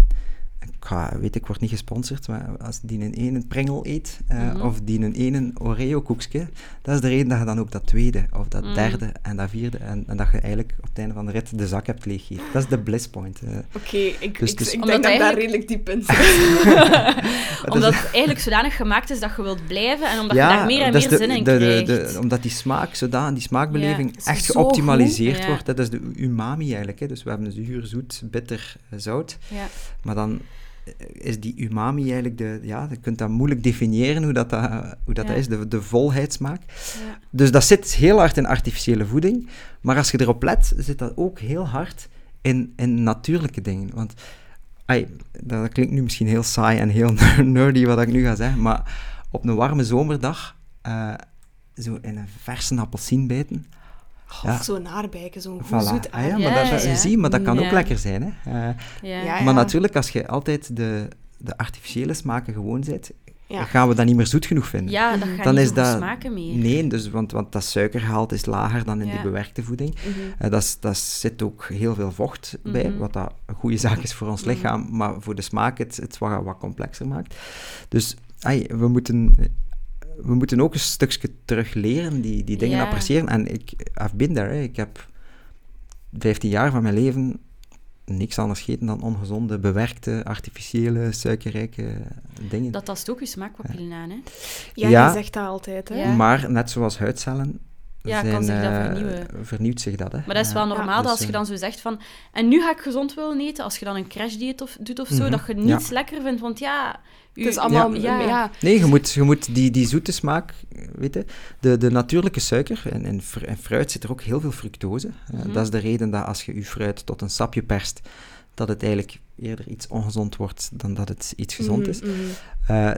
S3: Ik ga, weet ik, word niet gesponsord, maar als die in ene pringel eet, eh,
S1: Mhm.
S3: of die in ene Oreo-koekje, dat is de reden dat je dan ook dat tweede, of dat
S1: Mhm.
S3: derde en dat vierde, en, en dat je eigenlijk op het einde van de rit de zak hebt leeggegeten. Dat is de bliss point. eh.
S2: Oké, ik,
S3: Dus-
S2: ik,
S3: dus-
S2: ik
S1: Omdat
S2: denk dat daar redelijk diep in zit.
S3: Dat
S1: Omdat het eigenlijk zodanig gemaakt is dat je wilt blijven en omdat
S3: ja,
S1: je daar meer en
S3: dat
S1: meer
S3: de-
S1: zin in
S3: de- de-
S1: krijgt.
S3: de- omdat die smaak, zodanig, die smaakbeleving echt geoptimaliseerd
S1: goed. Ja.
S3: wordt. Dat is de umami eigenlijk. Hè. Dus we hebben zuur, zoet, bitter, eh, zout.
S1: Ja.
S3: Maar dan is die umami eigenlijk de... Ja, je kunt dat moeilijk definiëren hoe dat, dat, hoe dat,
S1: Ja.
S3: dat is, de, de volheidssmaak.
S1: Ja.
S3: Dus dat zit heel hard in artificiële voeding. Maar als je erop let, zit dat ook heel hard in, in natuurlijke dingen. Want ai, dat klinkt nu misschien heel saai en heel nerdy wat ik nu ga zeggen, maar op een warme zomerdag eh, zo in een verse appelsien bijten. Ja.
S2: Of zo'n aardbeiken, zo'n
S3: Voilà.
S2: zoet
S3: Ah, ja, maar dat, dat,
S1: Ja, ja.
S3: zie maar dat kan ook
S1: Ja.
S3: lekker zijn. Hè. Eh,
S1: Ja.
S2: Ja,
S3: Maar natuurlijk, als je altijd de, de artificiële smaken gewoon bent,
S2: Ja.
S3: gaan we dat niet meer zoet genoeg vinden.
S1: Ja, dat gaat
S3: Dan
S1: niet
S3: is
S1: zo
S3: dat-
S1: smaken meer.
S3: Nee, dus, want, want dat suikergehalte is lager dan in
S1: Ja.
S3: die bewerkte voeding.
S2: Mhm.
S3: Eh, dat, is- dat zit ook heel veel vocht bij,
S1: Mhm.
S3: wat dat een goede zaak is voor ons
S1: Mhm.
S3: lichaam, maar voor de smaak het, het wat, wat complexer maakt. Dus ai, we, moeten, we moeten ook een stukje terug leren, die, die dingen
S1: Ja.
S3: appreciëren. En ik, I've been there, hè. ik heb 15 jaar van mijn leven niks anders gegeten dan ongezonde, bewerkte, artificiële, suikerrijke dingen.
S1: Dat tast ook je smaakpapillen aan, hè.
S2: Ja,
S3: Ja.
S2: je zegt dat altijd, hè.
S1: Ja.
S3: Maar net zoals huidcellen
S1: Ja,
S3: zijn,
S1: kan zich dat
S3: eh,
S1: vernieuwen.
S3: vernieuwt zich dat. Hè.
S1: Maar dat is wel
S3: Ja.
S1: normaal
S3: Dus,
S1: dat als je
S3: eh,
S1: dan zo zegt van... En nu ga ik gezond willen eten, als je dan een crashdieet of, doet of zo,
S3: Mhm,
S1: dat je
S3: ja.
S1: niets lekker vindt, want ja... u-
S2: Het is allemaal...
S1: Ja.
S2: Ja.
S3: Nee, je moet, je moet die, die zoete smaak, weet je, de, de natuurlijke suiker, en in fruit zit er ook heel veel fructose. Eh,
S1: Mhm.
S3: Dat is de reden dat als je je fruit tot een sapje perst, dat het eigenlijk eerder iets ongezond wordt dan dat het iets gezond is.
S2: Mhm, mhm.
S3: Eh,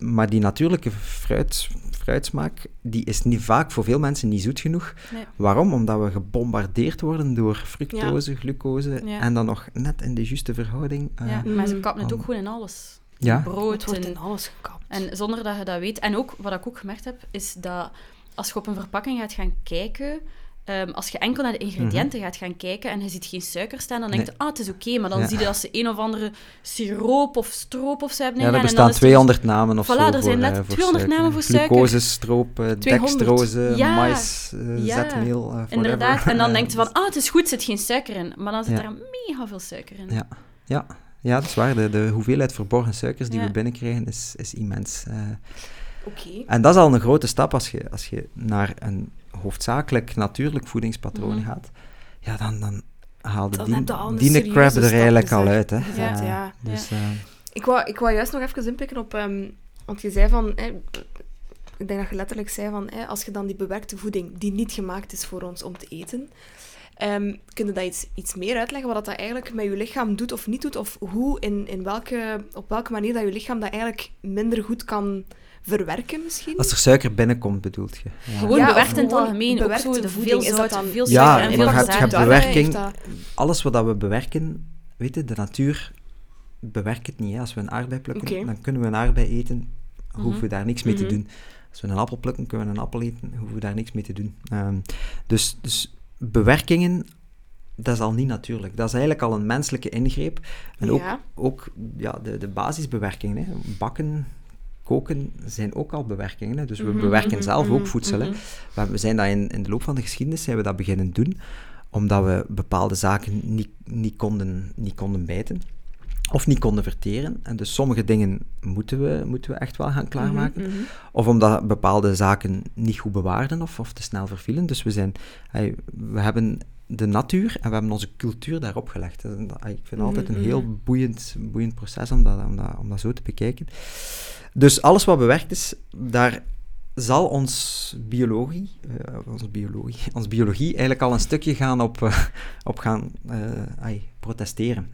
S3: maar die natuurlijke fruit, fruitsmaak, die is niet, vaak voor veel mensen niet zoet genoeg.
S1: Nee.
S3: Waarom? Omdat we gebombardeerd worden door fructose, glucose
S1: Ja.
S3: en dan nog net in de juiste verhouding. eh,
S1: Ja,
S2: Mhm.
S1: maar ze kappen het ook gewoon in alles.
S3: Ja.
S1: Brood
S2: Het wordt in alles gekapt.
S1: en zonder dat je dat weet. En ook, wat ik ook gemerkt heb, is dat als je op een verpakking gaat gaan kijken... ehm, als je enkel naar de ingrediënten gaat gaan kijken en je ziet geen suiker staan, dan denk je, ah, het is oké. Maar dan
S3: Ja.
S1: zie je dat ze een of andere siroop of stroop of zo hebben
S3: Ja, er
S1: ingedaan. en
S3: bestaan
S1: dan is het
S3: 200 namen of
S1: Voilà,
S3: zo
S1: er
S3: voor,
S1: zijn net
S3: eh, voor
S1: 200
S3: suiker.
S1: namen voor suiker.
S3: Glucose, stroop, eh,
S2: 200.
S3: dextrose,
S1: Ja.
S3: mais, eh,
S1: Ja.
S3: zetmeel, eh, whatever.
S1: Inderdaad. En dan
S3: Eh,
S1: denk je van, ah, het is goed, er zit geen suiker in. Maar dan zit er mega veel suiker in.
S3: Ja. Ja, ja, dat is waar. De, de hoeveelheid verborgen suikers die we binnenkrijgen is, is immens. eh.
S2: Oké.
S3: en dat is al een grote stap als je, als je naar een hoofdzakelijk natuurlijk voedingspatroon
S1: Mhm.
S3: gaat. Ja, dan, dan haalde
S2: Dan
S3: die, die crab er eigenlijk al uit. Hè.
S2: Ja.
S3: Dus, eh,
S2: Ik wou, ik wou juist nog even inpikken op... ehm, want je zei van... hè, ik denk dat je letterlijk zei van... Hè, als je dan die bewerkte voeding, die niet gemaakt is voor ons om te eten... ehm kun je dat iets, iets meer uitleggen, wat dat eigenlijk met je lichaam doet of niet doet? Of hoe, in, in welke, op welke manier dat je lichaam dat eigenlijk minder goed kan verwerken misschien?
S3: als er suiker binnenkomt, bedoelt je. Ja.
S1: Gewoon
S2: Ja,
S1: bewerkt in het algemeen. Ook zo de veel
S2: voeding, is dat
S1: zout,
S2: dan-
S1: veel
S3: Ja,
S1: suiker en
S3: maar
S1: veel
S3: je hebt- je hebt bewerking.
S2: Dat-
S3: alles wat dat we bewerken, weet je, de natuur bewerkt het niet. Hè. Als we een aardbei plukken, dan kunnen we een aardbei eten, hoeven we
S1: Mhm.
S3: daar niks mee
S2: Mhm.
S3: te doen. Als we een appel plukken, kunnen we een appel eten, hoeven we daar niks mee te doen. Ehm, dus, dus bewerkingen, dat is al niet natuurlijk. Dat is eigenlijk al een menselijke ingreep. En ook,
S2: Ja.
S3: ook ja, de, de basisbewerkingen, hè. bakken, koken, zijn ook al bewerkingen. Hè. Dus we
S2: Mhm,
S3: bewerken
S2: mhm,
S3: zelf ook
S2: mhm,
S3: voedsel. Hè. Maar we zijn dat in, in de loop van de geschiedenis zijn we dat beginnen doen, omdat we bepaalde zaken niet, niet, konden, niet konden bijten. Of niet konden verteren. En dus sommige dingen moeten we, moeten we echt wel gaan klaarmaken. Of omdat bepaalde zaken niet goed bewaarden of, of te snel vervielen. Dus we, zijn, we hebben de natuur en we hebben onze cultuur daarop gelegd. Dat- Ik vind het altijd een
S2: Mhm,
S3: heel boeiend, boeiend proces om dat, om, dat, om dat zo te bekijken. Dus alles wat bewerkt is, daar zal ons biologie, eh, onze biologie, ons biologie eigenlijk al een stukje gaan op, eh, op gaan eh, ai, protesteren.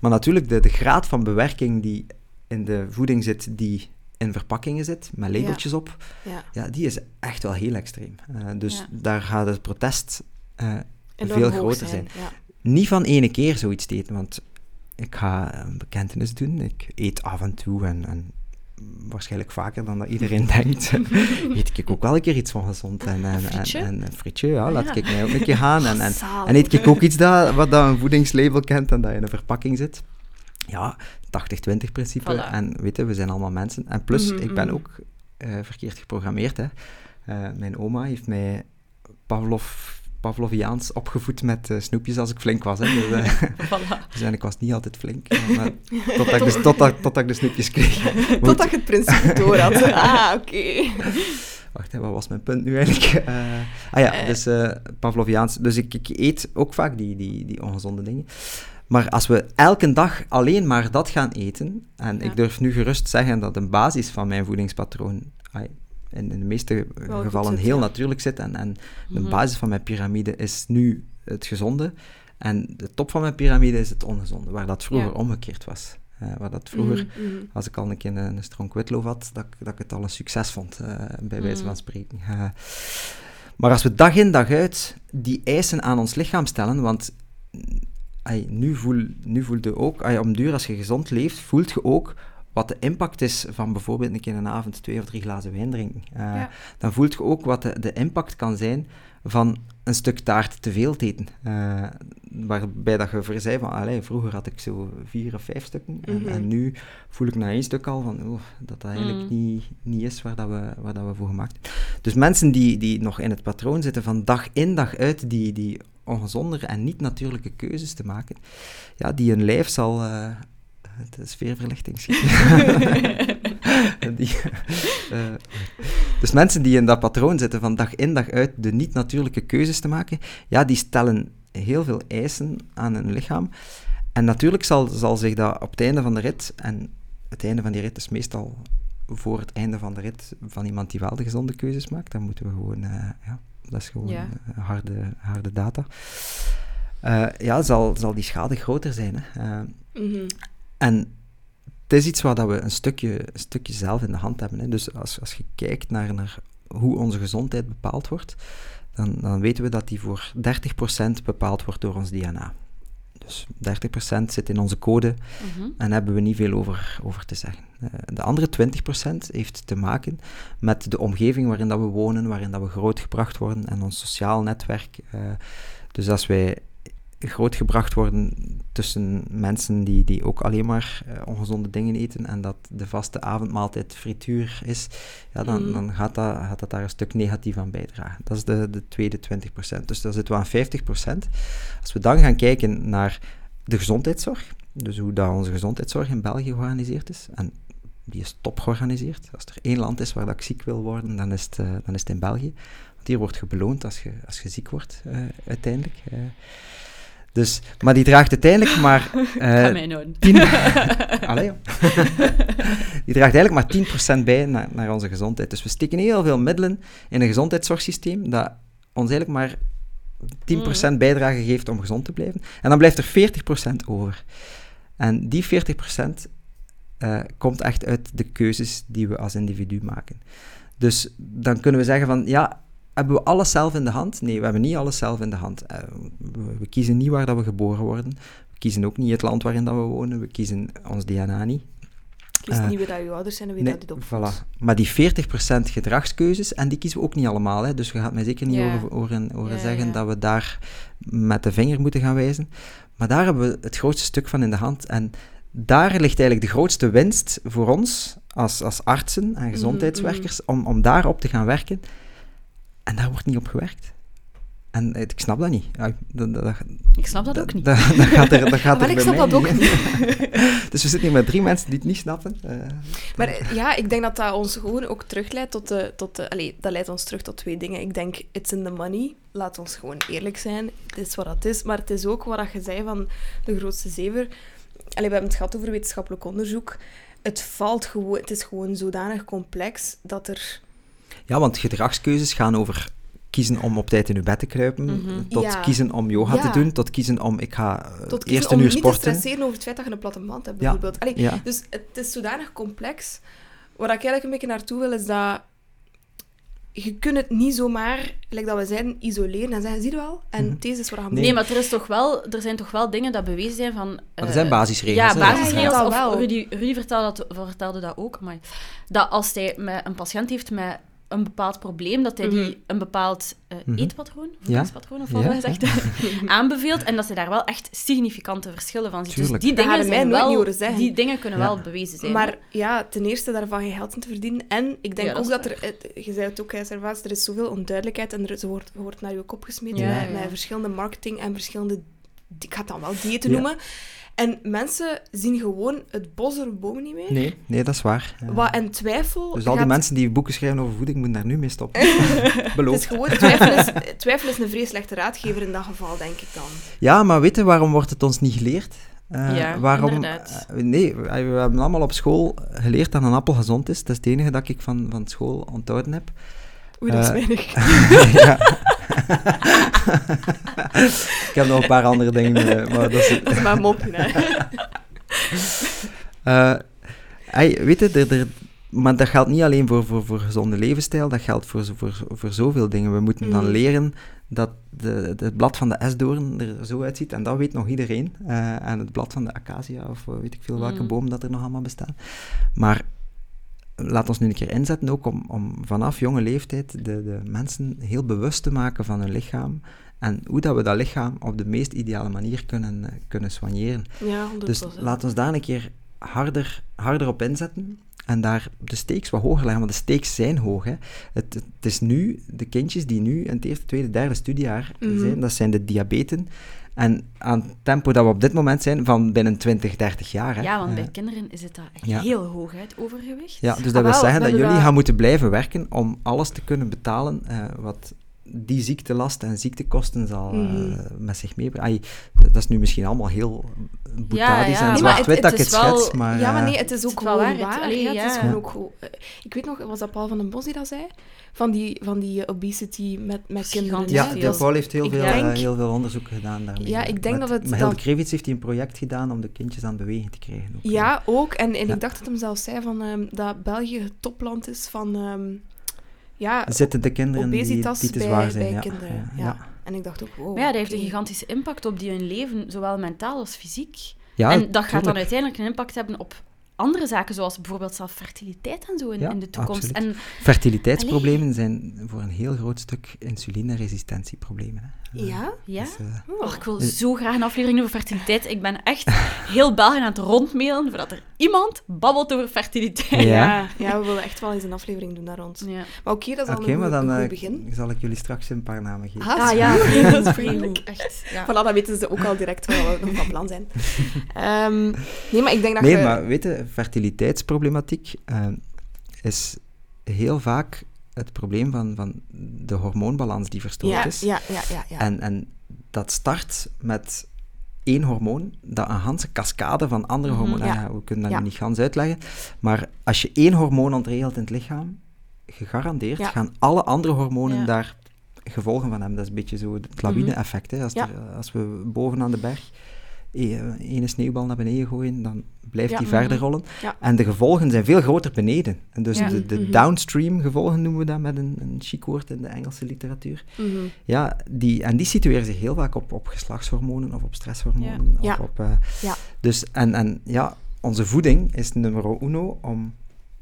S3: Maar natuurlijk, de, de graad van bewerking die in de voeding zit, die in verpakkingen zit, met labeltjes op,
S2: Ja.
S3: ja, die is echt wel heel extreem. Dus
S1: Ja.
S3: daar gaat het protest eh, veel groter zijn.
S2: Ja.
S3: Niet van ene keer zoiets te eten, want ik ga een bekentenis doen. Ik eet af en toe en, en waarschijnlijk vaker dan dat iedereen denkt. eet ik ook wel een keer iets van gezond. En,
S1: frietje?
S3: en een frietje, ja, laat
S1: ja.
S3: ik mij ook een keer gaan. En, en, eet ik ook iets dat, wat dat een voedingslabel kent en dat in een verpakking zit. Ja, 80-20 principe.
S1: Voilà.
S3: En weet je, we zijn allemaal mensen. En plus,
S2: Mhm,
S3: ik ben
S2: mhm.
S3: ook eh, verkeerd geprogrammeerd. Hè. Eh, mijn oma heeft mij Pavlov, Pavloviaans opgevoed met eh, snoepjes als ik flink was. Hè. Dus, eh,
S1: Voilà.
S3: dus ik was niet altijd flink. Maar, totdat, ik de, totdat, totdat ik de snoepjes kreeg.
S2: Totdat je het principe door had. Ah, oké.
S3: Wacht, hè, wat was mijn punt nu eigenlijk? Eh, ah ja, dus Pavloviaans. Dus ik, ik eet ook vaak die, die, die ongezonde dingen. Maar als we elke dag alleen maar dat gaan eten, en
S1: Ja.
S3: ik durf nu gerust zeggen dat een basis van mijn voedingspatroon in, in de meeste
S2: goed
S3: gevallen
S2: zit,
S3: heel
S2: ja.
S3: natuurlijk zit, en, en de
S1: Mhm.
S3: basis van mijn piramide is nu het gezonde, en de top van mijn piramide is het ongezonde, waar dat vroeger
S1: Ja.
S3: omgekeerd was. Eh, waar dat vroeger
S2: Mhm, mhm.
S3: als ik al een keer een, een stronk witloaf had, dat, ik- dat ik het al een succes vond, eh, bij wijze
S1: Mm.
S3: van spreken. Eh, maar als we dag in dag uit die eisen aan ons lichaam stellen, want mm, ai, nu, voel, nu voelt je ook, ai, om duur als je gezond leeft, voelt je ook wat de impact is van bijvoorbeeld een keer een avond twee of drie glazen wijn drinken. Eh,
S1: Ja.
S3: Dan voelt je ook wat de, de impact kan zijn van een stuk taart te veel te eten. Eh, waarbij dat je voor zei van, allee, vroeger had ik zo vier of vijf stukken, en,
S2: Mhm.
S3: en nu voel ik na één stuk al van, oh, dat dat eigenlijk
S1: Mm.
S3: niet, niet is waar, dat we, waar dat we voor gemaakt zijn. Dus mensen die, die nog in het patroon zitten van dag in dag uit die, die ongezondere en niet-natuurlijke keuzes te maken, ja, die hun lijf zal... eh, de sfeerverlichting schieten. die, uh, dus mensen die in dat patroon zitten van dag in dag uit de niet-natuurlijke keuzes te maken, ja, die stellen heel veel eisen aan hun lichaam. En natuurlijk zal, zal zich dat op het einde van de rit, en het einde van die rit is meestal voor het einde van de rit van iemand die wel de gezonde keuzes maakt, dan moeten we gewoon, uh, ja, dat is gewoon
S1: Ja.
S3: eh, harde, harde data. Eh, ja, zal, zal die schade groter zijn. Hè. Eh,
S2: Mhm.
S3: En het is iets waar dat we een stukje, een stukje zelf in de hand hebben. Hè. Dus als, als je kijkt naar, naar hoe onze gezondheid bepaald wordt, dan, dan weten we dat die voor 30% bepaald wordt door ons DNA. Dus 30% zit in onze code
S1: Mhm.
S3: en hebben we niet veel over, over te zeggen. Eh, de andere 20% heeft te maken met de omgeving waarin dat we wonen, waarin dat we grootgebracht worden en ons sociaal netwerk. Eh, dus als wij grootgebracht worden tussen mensen die, die ook alleen maar eh, ongezonde dingen eten en dat de vaste avondmaaltijd frituur is, ja, dan,
S2: Mhm.
S3: dan gaat, dat, gaat dat daar een stuk negatief aan bijdragen. Dat is de, de tweede 20%. Dus daar zitten we aan 50%. Als we dan gaan kijken naar de gezondheidszorg, dus hoe dat onze gezondheidszorg in België georganiseerd is, en die is top georganiseerd. Als er één land is waar dat ik ziek wil worden, dan is het, eh, dan is het in België. Want hier wordt je beloond als je, als je ziek wordt, eh, uiteindelijk. Dus, maar die draagt uiteindelijk maar...
S1: Ga mij nou.
S3: 10... Allee, die draagt eigenlijk maar 10% bij naar, naar onze gezondheid. Dus we steken heel veel middelen in een gezondheidszorgsysteem dat ons eigenlijk maar 10% bijdrage geeft om gezond te blijven. En dan blijft er 40% over. En die 40% eh, komt echt uit de keuzes die we als individu maken. Dus dan kunnen we zeggen van, ja, hebben we alles zelf in de hand? Nee, we hebben niet alles zelf in de hand. Eh, we, kiezen niet waar dat we geboren worden. We kiezen ook niet het land waarin dat we wonen. We kiezen ons DNA niet.
S2: Kies
S3: Eh,
S2: niet wie dat je ouders zijn en wie
S3: Nee,
S2: dat dit opvoedt.
S3: voilà. Maar die 40% gedragskeuzes, en die kiezen we ook niet allemaal. Hè. Dus je gaat mij zeker niet
S1: Ja.
S3: horen, horen, horen
S1: Ja,
S3: zeggen dat we daar met de vinger moeten gaan wijzen. Maar daar hebben we het grootste stuk van in de hand. En daar ligt eigenlijk de grootste winst voor ons als, als artsen en gezondheidswerkers om, om daarop te gaan werken. En daar wordt niet op gewerkt. En eh, ik snap dat niet. Ja, dat, dat,
S1: Ik snap dat ook niet.
S3: Dat, dat gaat er, dat gaat
S2: Maar
S3: er
S2: ik snap dat ook
S3: in. dus we zitten hier met drie mensen die het niet snappen. Eh,
S2: Maar eh, ja, ik denk dat dat ons gewoon ook terugleidt tot de... Tot de allee, dat leidt ons terug tot twee dingen. Ik denk, it's in the money. Laat ons gewoon eerlijk zijn. Het is wat het is. Maar het is ook wat je zei van de grootste zever. Allee, we hebben het gehad over wetenschappelijk onderzoek. Het valt gewoon... Het is gewoon zodanig complex dat er...
S3: Ja, want gedragskeuzes gaan over kiezen om op tijd in uw bed te kruipen,
S1: Mhm.
S3: tot
S2: Ja.
S3: kiezen om yoga
S2: Ja.
S3: te doen, tot kiezen om ik ga eh,
S2: Tot
S3: eerst
S2: kiezen
S3: een
S2: om
S3: uur
S2: niet te
S3: sporten.
S2: stresseren over het feit dat je een platte band hebt,
S3: Ja.
S2: bijvoorbeeld. Allee,
S3: Ja.
S2: Dus het is zodanig complex. Waar ik eigenlijk een beetje naartoe wil, is dat je kunt het niet zomaar, like dat we zeiden, isoleren en zeggen, zie je wel? En
S3: Mhm.
S2: deze is wat je
S3: Nee.
S1: Nee, maar er, is toch wel, er zijn toch wel dingen dat bewezen zijn van...
S3: Maar er
S1: eh,
S3: zijn basisregels.
S1: Ja, basisregels. Of
S2: wel.
S1: Rudy, Rudy vertelde, dat, vertelde dat ook. Maar dat als hij met een patiënt heeft met een bepaald probleem, dat hij die een bepaald
S3: Mhm.
S1: eetpatroon, voedingspatroon of wat
S3: Ja.
S1: aanbeveelt. En dat hij daar wel echt significante verschillen van ziet. Dus die
S2: Dat
S1: dingen, zijn
S2: nooit
S1: wel,
S2: niet horen zeggen.
S1: die dingen kunnen
S3: Ja.
S1: wel bewezen zijn.
S2: Maar ja, ten eerste daarvan geen geld in te verdienen. En ik denk ook dat er, je zei het ook, Servaas, er is zoveel onduidelijkheid en er is, wordt, wordt naar je kop gesmeten
S1: Ja,
S2: met,
S1: ja.
S2: met verschillende marketing en verschillende, ik ga het dan wel diëten
S3: Ja.
S2: noemen. En mensen zien gewoon het bos door de bomen niet meer.
S3: Nee, nee, dat is waar. Ja.
S2: Wat en twijfel.
S3: Dus al die
S2: gaat-
S3: mensen die boeken schrijven over voeding moeten daar nu mee stoppen.
S2: Het is
S3: Beloofd.
S2: gewoon, twijfel is, twijfel is een vrees slechte raadgever in dat geval, denk ik dan.
S3: Ja, maar weet je, waarom wordt het ons niet geleerd? Eh,
S1: Ja,
S3: waarom,
S1: inderdaad.
S3: eh, nee, we, we hebben allemaal op school geleerd dat een appel gezond is. Dat is het enige dat ik van, van school onthouden heb.
S2: Oei, dat is
S3: Eh,
S2: weinig.
S3: ja. ik heb nog een paar andere dingen, eh, maar dat is...
S2: Dat is maar een mopje, hè.
S3: Eh, weet je, er, er- maar dat geldt niet alleen voor, voor, voor gezonde levensstijl, dat geldt voor, voor, voor zoveel dingen. We moeten dan
S2: Mhm.
S3: leren dat de, de- het blad van de esdoorn er zo uitziet, en dat weet nog iedereen. Eh, en het blad van de acacia, of weet ik veel welke
S1: Mhm.
S3: boom dat er nog allemaal bestaan. Maar laat ons nu een keer inzetten ook om, om vanaf jonge leeftijd de, de mensen heel bewust te maken van hun lichaam en hoe dat we dat lichaam op de meest ideale manier kunnen, kunnen soigneren.
S2: Ja, 100%.
S3: Dus laat ons daar een keer harder, harder op inzetten en daar de stakes wat hoger leggen, want de stakes zijn hoog. Hè. Het, het is nu, de kindjes die nu in het eerste, tweede, derde studiejaar
S2: Mhm.
S3: zijn, dat zijn de diabeten. En aan het tempo dat we op dit moment zijn, van binnen 20, 30 jaar. Hè.
S1: Ja, want bij kinderen is het dat echt
S3: ja.
S1: heel hoog, hè, het overgewicht.
S3: ja, dus dat
S2: Ah,
S3: wil
S2: wel,
S3: zeggen dat jullie
S2: dat-
S3: gaan moeten blijven werken om alles te kunnen betalen eh, wat die ziektelast en ziektekosten zal eh,
S2: Mhm.
S3: met zich meebrengen. Ai, dat is nu misschien allemaal heel boetadisch
S1: ja.
S3: en
S1: Nee, maar
S3: zwart-wit
S1: het-
S3: dat
S1: het
S3: ik het
S1: is wel-
S3: schets, maar...
S2: ja, maar
S3: eh,
S2: nee, het is ook
S1: wel
S2: gewoon
S1: waar, het-
S2: waar.
S1: allee,
S2: ja, het is gewoon ook eh, Ik weet nog, was dat Paul van den Bos die dat zei? Van die, van die eh, obesity met, met kinderen.
S3: Ja,
S1: veel.
S3: Paul heeft heel
S2: ik
S3: veel,
S2: denk-
S3: eh, heel veel onderzoek gedaan daarmee.
S2: Ja, ik denk
S3: met,
S2: dat het
S3: Met Hilde Krevits heeft hij een project gedaan om de kindjes aan het bewegen te krijgen. Ook,
S2: Ja, ook. En, en
S3: Ja.
S2: ik dacht dat hem zelfs zei van, ehm, dat België het topland is van ehm, ja,
S3: Zitten de kinderen die,
S2: obesitas
S3: die te
S2: bij,
S3: zijn.
S2: bij
S3: ja.
S2: kinderen.
S3: Ja,
S2: Ja,
S3: ja.
S2: En ik dacht ook, wow.
S1: Maar ja, dat heeft een gigantische impact op die hun leven, zowel mentaal als fysiek.
S3: Ja,
S1: en dat gaat dan uiteindelijk een impact hebben op andere zaken, zoals bijvoorbeeld zelf fertiliteit en zo in,
S3: Ja,
S1: in de toekomst.
S3: absoluut.
S1: En
S3: Fertiliteitsproblemen zijn voor een heel groot stuk insulineresistentieproblemen. Hè.
S2: Ja?
S1: ja,
S3: Dus, eh,
S2: Oh.
S1: Och, ik wil
S3: Eh.
S1: zo graag een aflevering over fertiliteit. Ik ben echt heel België aan het rondmailen, voordat er iemand babbelt over fertiliteit.
S3: Ja.
S2: Ja. we willen echt wel eens een aflevering doen daar rond.
S1: Ja.
S2: Maar oké, dat is al een,
S3: maar dan
S2: een goed
S3: eh,
S2: begin.
S3: zal ik jullie straks een paar namen geven.
S2: Ah,
S1: Ah ja,
S2: vriendelijk.
S1: dat is
S2: vriendelijk.
S1: Echt, ja.
S2: Voilà, dan weten ze ook al direct wat we nog van plan zijn. Ehm, nee, maar ik denk dat
S3: Nee,
S2: je...
S3: maar weet je, fertiliteitsproblematiek is heel vaak het probleem van, van de hormoonbalans die verstoord
S2: ja,
S3: is.
S2: ja, ja, ja, ja.
S3: En, en dat start met één hormoon, dat een ganse cascade van andere
S1: Mhm,
S3: hormonen...
S2: Ja,
S3: we kunnen dat nu niet gans uitleggen, maar als je één hormoon ontregelt in het lichaam, gegarandeerd gaan alle andere hormonen daar gevolgen van hebben. Dat is een beetje zo het lawine-effect. hè. Als, als we boven aan de berg ene sneeuwbal naar beneden gooien, dan blijft
S2: Ja.
S3: die verder
S1: Mhm.
S3: rollen.
S2: Ja.
S3: En de gevolgen zijn veel groter beneden. En dus
S1: Ja.
S3: de, de
S2: Mhm.
S3: downstream gevolgen noemen we dat met een, een chic woord in de Engelse literatuur.
S2: Mhm.
S3: Ja, die, en die situeren zich heel vaak op, op geslachtshormonen of op stresshormonen.
S2: Ja.
S3: Of
S2: Ja.
S3: op, eh,
S2: Ja.
S3: Dus, en, en ja, onze voeding is nummer uno om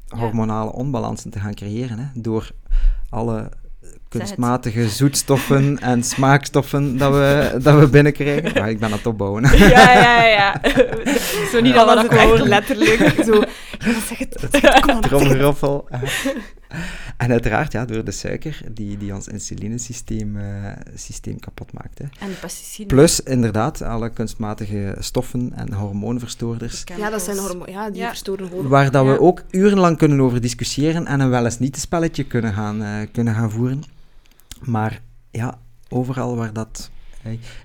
S3: hormonale onbalansen te gaan creëren. Hè, door alle kunstmatige zoetstoffen en smaakstoffen dat we, dat we binnenkrijgen. Ja, ik ben aan het opbouwen.
S1: Ja, ja, ja. Zo niet
S2: Dan
S1: al
S2: was
S1: dat
S2: het echt
S1: horen.
S2: letterlijk zo... Ja, zeg het. Kom aan,
S3: Tromgeroffel. En uiteraard ja, door de suiker die, die ons insulinesysteem eh, systeem kapot maakt. Hè.
S1: En de pesticiden.
S3: Plus inderdaad alle kunstmatige stoffen en hormoonverstoorders.
S2: Ja, dat zijn hormonen. Ja, die
S1: Ja.
S2: verstoren hormonen.
S3: Waar dat
S1: Ja.
S3: we ook urenlang kunnen over discussiëren en een wel eens niet spelletje kunnen gaan, eh, kunnen gaan voeren. Maar ja, overal waar dat...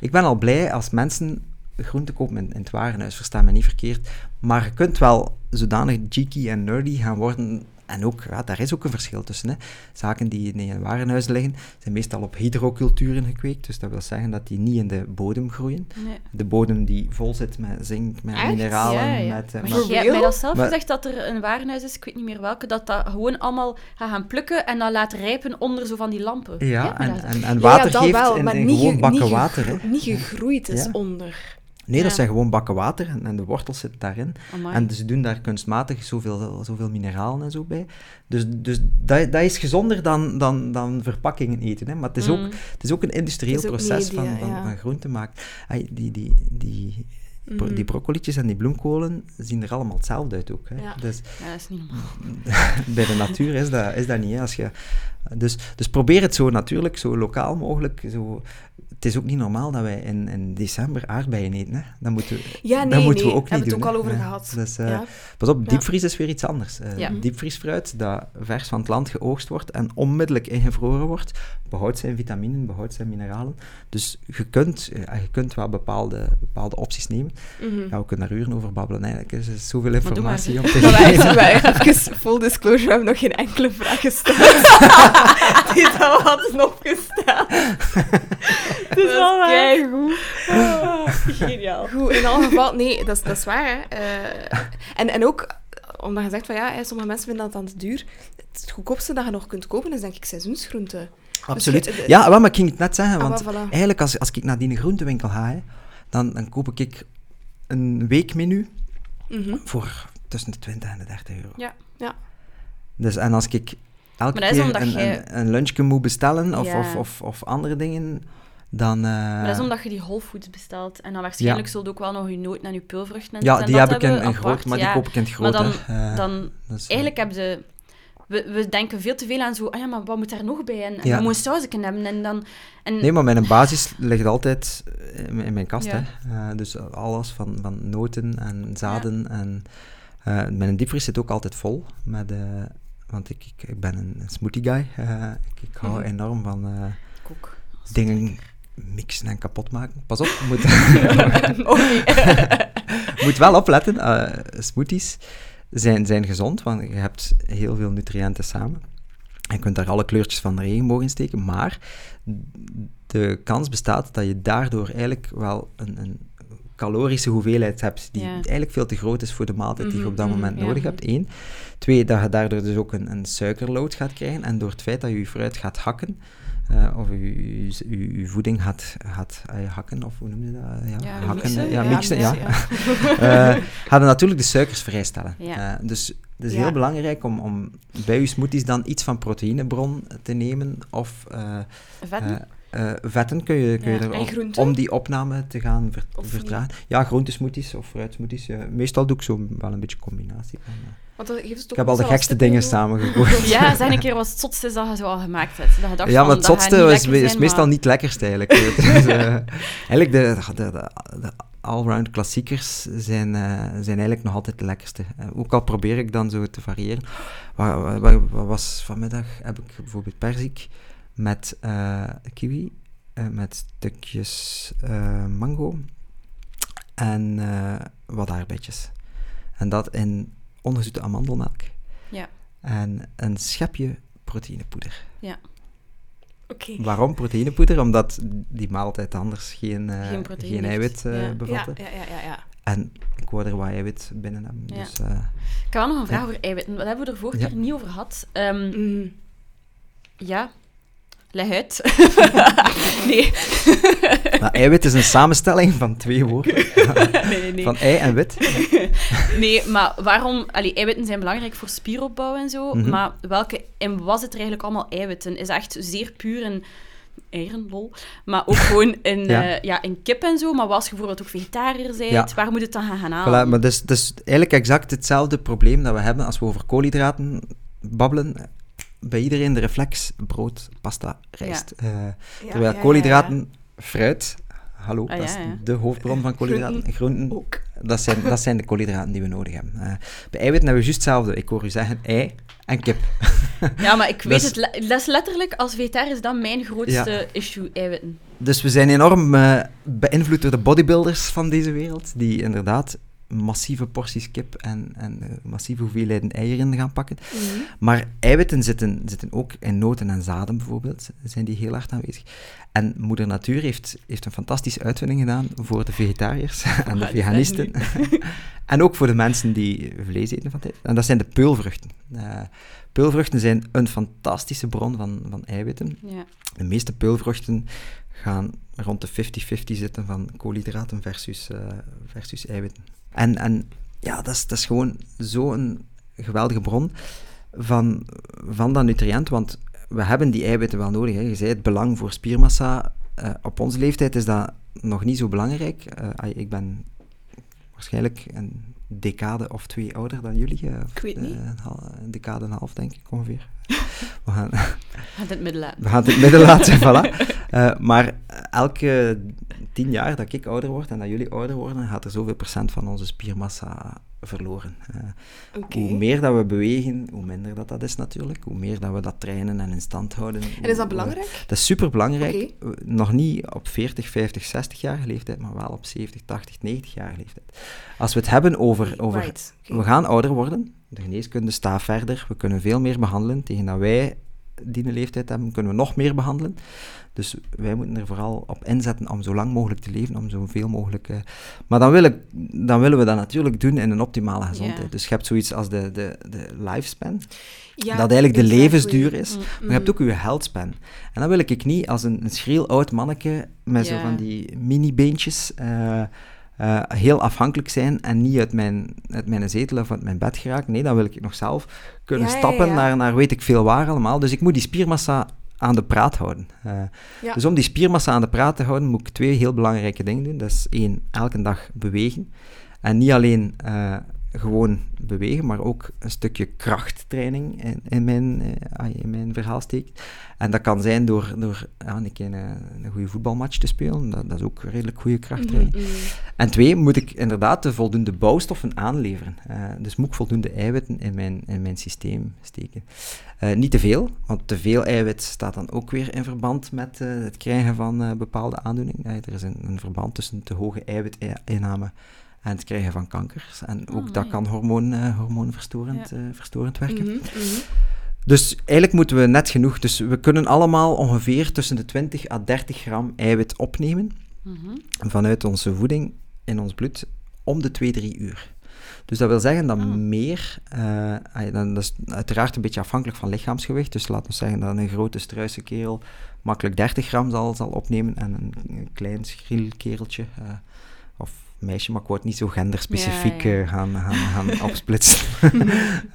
S3: Ik ben al blij als mensen groente kopen in, in het warenhuis, versta me niet verkeerd. Maar je kunt wel zodanig geeky en nerdy gaan worden. En ook, ja, daar is ook een verschil tussen. Hè. Zaken die in een warenhuis liggen, zijn meestal op hydroculturen gekweekt. Dus dat wil zeggen dat die niet in de bodem groeien.
S1: Nee.
S3: De bodem die vol zit met zink, met
S2: Echt?
S3: mineralen,
S1: Ja, ja.
S3: met... eh,
S1: Maar jij hebt mij dat zelf
S3: Maar-
S1: gezegd dat er een warenhuis is, ik weet niet meer welke, dat dat gewoon allemaal gaat gaan plukken en dan laat rijpen onder zo van die lampen.
S3: Ja, en, en, water geeft
S2: wel,
S3: in, in gewoon
S2: ge-
S3: bakken water. Hè.
S2: Niet gegroeid is onder.
S3: Nee, dat zijn gewoon bakken water en, en de wortels zitten daarin.
S1: Amai.
S3: En ze doen daar kunstmatig zoveel, zoveel mineralen en zo bij. Dus, dus dat, dat is gezonder dan, dan, dan verpakkingen eten. Hè. Maar het is, ook,
S1: Mm.
S3: het is ook een industrieel
S2: ook
S3: proces
S2: media,
S3: van, van,
S2: ja.
S3: van groente maken. Die, die, die,
S2: Mhm.
S3: die broccolietjes en die bloemkolen zien er allemaal hetzelfde uit ook. Hè.
S2: Ja.
S3: Dus
S1: Ja, dat is niet normaal.
S3: bij de natuur is dat, is dat niet. Hè. Als je, dus, dus probeer het zo natuurlijk, zo lokaal mogelijk. Zo, het is ook niet normaal dat wij in, in december aardbeien eten. Hè. Dat moeten, we-
S2: Ja, nee,
S3: dat moeten
S2: nee.
S3: we ook niet
S2: Hebben
S3: doen.
S2: het ook al over gehad.
S3: Dus,
S2: Ja.
S3: Pas op, diepvries is weer iets anders. Eh,
S1: Ja.
S3: Diepvriesfruit dat vers van het land geoogst wordt en onmiddellijk ingevroren wordt, behoudt zijn vitaminen, behoudt zijn mineralen. Dus je kunt, eh, je kunt wel bepaalde, bepaalde opties nemen.
S2: Mhm.
S3: Ja, we kunnen daar uren over babbelen eigenlijk. Er is zoveel
S1: maar.
S3: informatie om te geven.
S2: even full disclosure, we hebben nog geen enkele vraag gesteld. Die we hadden opgesteld.
S1: Het is wel waar.
S2: keigoed.
S1: Geniaal.
S2: Goed, in elk geval, nee, dat is, dat is waar. Hè. Eh, en, en ook, omdat je zegt van ja, hè, sommige mensen vinden dat dan te duur. Het goedkoopste dat je nog kunt kopen is denk ik seizoensgroenten.
S3: Absoluut.
S2: Dus je- de-
S3: Ja, wel, maar ik ging het net zeggen,
S2: Ah,
S3: want
S2: voilà.
S3: eigenlijk als, als ik naar die groentewinkel ga, hè, dan, dan koop ik een weekmenu
S2: Mhm.
S3: voor tussen de 20 en de 30 euro.
S1: Ja.
S2: Ja.
S3: Dus, en als ik elke
S1: dat
S3: keer een, een lunchje moet bestellen of,
S1: Ja.
S3: of, of, of andere dingen, dan... eh,
S1: Maar dat is omdat je die Whole Foods bestelt. En dan waarschijnlijk
S3: Ja.
S1: zult je ook wel nog je noten en je peulvruchten en
S3: Ja, die heb ik in, groot, maar die koop ik in het
S1: Maar
S3: groot.
S1: dan.
S3: Eh,
S1: dan
S3: eh,
S1: eigenlijk heb je we, we denken veel te veel aan zo, ah ja, maar wat moet daar nog bij? En, en
S3: Ja.
S1: we moeten sausje hebben. En dan... En,
S3: Nee, maar mijn basis ligt altijd in, in mijn kast. Hè. Eh, dus alles van, van noten en zaden. En, eh, mijn diepvries zit ook altijd vol. Met, eh, want ik, ik, ik ben een smoothie guy. Eh, ik, ik hou
S1: Mhm.
S3: enorm van eh, dingen mixen en kapot maken. Pas op, je moet,
S1: Oh
S3: moet wel opletten. eh, smoothies zijn, zijn gezond, want je hebt heel veel nutriënten samen. En je kunt daar alle kleurtjes van de regenboog in steken, maar de kans bestaat dat je daardoor eigenlijk wel een, een calorische hoeveelheid hebt die
S1: Ja.
S3: eigenlijk veel te groot is voor de maaltijd die je op dat
S1: Mhm,
S3: moment
S1: mhm, ja.
S3: nodig hebt. Eén. Twee, dat je daardoor dus ook een, een suikerload gaat krijgen. En door het feit dat je je fruit gaat hakken, eh, of je- je voeding gaat, gaat eh, hakken, of hoe noem je dat? Ja,
S1: Ja,
S3: hakken.
S1: mixen,
S3: ja,
S1: ja,
S3: mixen, ja.
S1: mixen,
S3: Eh, gaan natuurlijk de suikers vrijstellen.
S1: Ja.
S3: Dus het is
S2: Ja.
S3: heel belangrijk om, om bij je smoothies dan iets van proteïnebron te nemen of
S1: Vetten?
S3: Eh, vetten kun je, kun
S1: Ja.
S3: je er om, om die opname te gaan ver-
S2: Of niet?
S3: vertragen. Ja, groentesmoothies of fruitsmoothies. ja. Meestal doe ik zo wel een beetje combinatie van. eh.
S2: Want dat geeft dus toch
S3: Ik heb al de gekste dingen samengegooid.
S1: Ja, zeg een keer wat het zotste is dat je zo al gemaakt hebt. Dat je dacht
S3: Ja, maar het zotste is, is
S1: zijn,
S3: meestal
S1: maar-
S3: niet het lekkerste eigenlijk. Dus, eh, eigenlijk de, de, de, de allround klassiekers zijn, eh, zijn eigenlijk nog altijd de lekkerste. Ook al probeer ik dan zo te variëren. Wat, wat- wat- wat was vanmiddag? Heb ik bijvoorbeeld perzik met eh, kiwi, eh, met stukjes eh, mango en eh, wat aardbeidjes. En dat in ongezoete amandelmelk.
S1: Ja.
S3: En een schepje proteïnepoeder.
S2: Oké.
S3: Waarom proteïnepoeder? Omdat die maaltijd anders geen, eh,
S1: Geen
S3: eiwit eh,
S1: ja.
S2: Ja,
S3: bevatte.
S2: ja, ja, ja, ja.
S3: En ik wou er wat eiwit binnen hebben.
S1: Ja.
S3: Dus, eh,
S1: Ik heb wel nog een vraag
S3: Ja.
S1: over eiwitten. Dat hebben we er vorige
S3: Ja.
S1: keer niet over gehad. Ehm,
S2: Mhm.
S1: ja, leg uit. nee.
S3: maar eiwit is een samenstelling van twee woorden.
S1: nee, nee, nee.
S3: Van ei en wit.
S1: Nee, maar waarom... Allee, eiwitten zijn belangrijk voor spieropbouw en zo,
S3: Mhm.
S1: maar welke... En wat zit er eigenlijk allemaal eiwitten? Is dat echt zeer puur in eieren, lol, maar ook gewoon in,
S3: Ja.
S1: ja. ja, in kip en zo, maar wat als je bijvoorbeeld ook vegetariër bent,
S3: Ja.
S1: waar moet het dan gaan gaan halen?
S3: Voilà, maar dat is, dat is eigenlijk exact hetzelfde probleem dat we hebben als we over koolhydraten babbelen. Bij iedereen de reflex brood, pasta, rijst. Eh,
S2: Ja,
S3: terwijl
S2: ja,
S3: koolhydraten, fruit, hallo,
S1: Ah,
S3: dat is de hoofdbron van koolhydraten. Groenten,
S2: Ook.
S3: Dat zijn, dat zijn de koolhydraten die we nodig hebben. Eh, bij eiwitten hebben we juist hetzelfde. Ik hoor u zeggen ei en kip.
S1: Ja, maar ik weet het. Dat is letterlijk, als vegetariër is dat mijn grootste issue, eiwitten.
S3: Dus we zijn enorm eh, beïnvloed door de bodybuilders van deze wereld, die inderdaad massieve porties kip en, en eh, massieve hoeveelheden eieren gaan pakken.
S2: Mhm.
S3: Maar eiwitten zitten, zitten ook in noten en zaden bijvoorbeeld, zijn die heel hard aanwezig. En moeder natuur heeft, heeft een fantastische uitvinding gedaan voor de vegetariërs en de veganisten. en ook voor de mensen die vlees eten van tijd. En dat zijn de peulvruchten. Eh, peulvruchten zijn een fantastische bron van, van eiwitten.
S1: Ja.
S3: De meeste peulvruchten gaan rond de 50-50 zitten van koolhydraten versus, eh, versus eiwitten. En, en ja, dat is, dat is gewoon zo'n geweldige bron van, van dat nutriënt, want we hebben die eiwitten wel nodig. Hè. Je zei het belang voor spiermassa. Eh, op onze leeftijd is dat nog niet zo belangrijk. Eh, ik ben waarschijnlijk een decade of twee ouder dan jullie. eh,
S2: Ik weet niet.
S3: Een, decade en een half, denk ik ongeveer. We gaan,
S1: het midden laten.
S3: we gaan het midden laten, voilà. Maar elke tien jaar dat ik ouder word en dat jullie ouder worden, gaat er zoveel procent van onze spiermassa verloren. Eh. Hoe meer dat we bewegen, hoe minder dat dat is natuurlijk. Hoe meer dat we dat trainen en in stand houden.
S2: En is dat belangrijk?
S3: Dat is super belangrijk. Nog niet op 40, 50, 60 jaar leeftijd, maar wel op 70, 80, 90 jaar leeftijd. Als we het hebben over, over
S2: Right,
S3: we gaan ouder worden, de geneeskunde staat verder, we kunnen veel meer behandelen. Tegen dat wij die leeftijd hebben, kunnen we nog meer behandelen. Dus wij moeten er vooral op inzetten om zo lang mogelijk te leven, om zoveel mogelijk... eh, Maar dan, wil ik, dan willen we dat natuurlijk doen in een optimale gezondheid. Dus je hebt zoiets als de, de, de lifespan,
S2: Ja,
S3: dat eigenlijk de
S2: exactly.
S3: levensduur is.
S1: Mm.
S3: Maar je hebt ook je healthspan. En dan wil ik niet als een, een schriel oud manneke met zo van die mini-beentjes eh, eh, heel afhankelijk zijn en niet uit mijn, uit mijn zetel of uit mijn bed geraken. Nee, dan wil ik nog zelf kunnen
S2: Ja, ja,
S3: stappen
S2: ja.
S3: Naar, naar weet ik veel waar allemaal. Dus ik moet die spiermassa aan de praat houden. Eh,
S2: Ja.
S3: Dus om die spiermassa aan de praat te houden, moet ik twee heel belangrijke dingen doen. Dat is één, elke dag bewegen. En niet alleen eh, gewoon bewegen, maar ook een stukje krachttraining in, in, mijn, uh, in mijn verhaal steekt. En dat kan zijn door, door ja, een, keer een, een goede voetbalmatch te spelen. Dat, dat is ook redelijk goede krachttraining. Mm-hmm. En twee, moet ik inderdaad de voldoende bouwstoffen aanleveren. Uh, dus moet ik voldoende eiwitten in mijn, in mijn systeem steken. Uh, niet te veel, want te veel eiwit staat dan ook weer in verband met het krijgen van bepaalde aandoeningen. er is een, een, verband tussen te hoge eiwitinname en het krijgen van kankers. En ook oh, dat kan hormoon, uh, hormoonverstorend uh, verstorend werken. Mm -hmm, Dus eigenlijk moeten we net genoeg. Dus we kunnen allemaal ongeveer tussen de 20 à 30 gram eiwit opnemen mm -hmm. vanuit onze voeding in ons bloed om de 2-3 uur. Dus dat wil zeggen dat oh. meer, uh, dat is uiteraard een beetje afhankelijk van lichaamsgewicht. Dus laten we zeggen dat een grote struise kerel makkelijk 30 gram zal, zal opnemen en een, een klein schriel kereltje, uh, of meisje, maar ik word niet zo genderspecifiek ja, ja. Uh, gaan, gaan, gaan opsplitsen.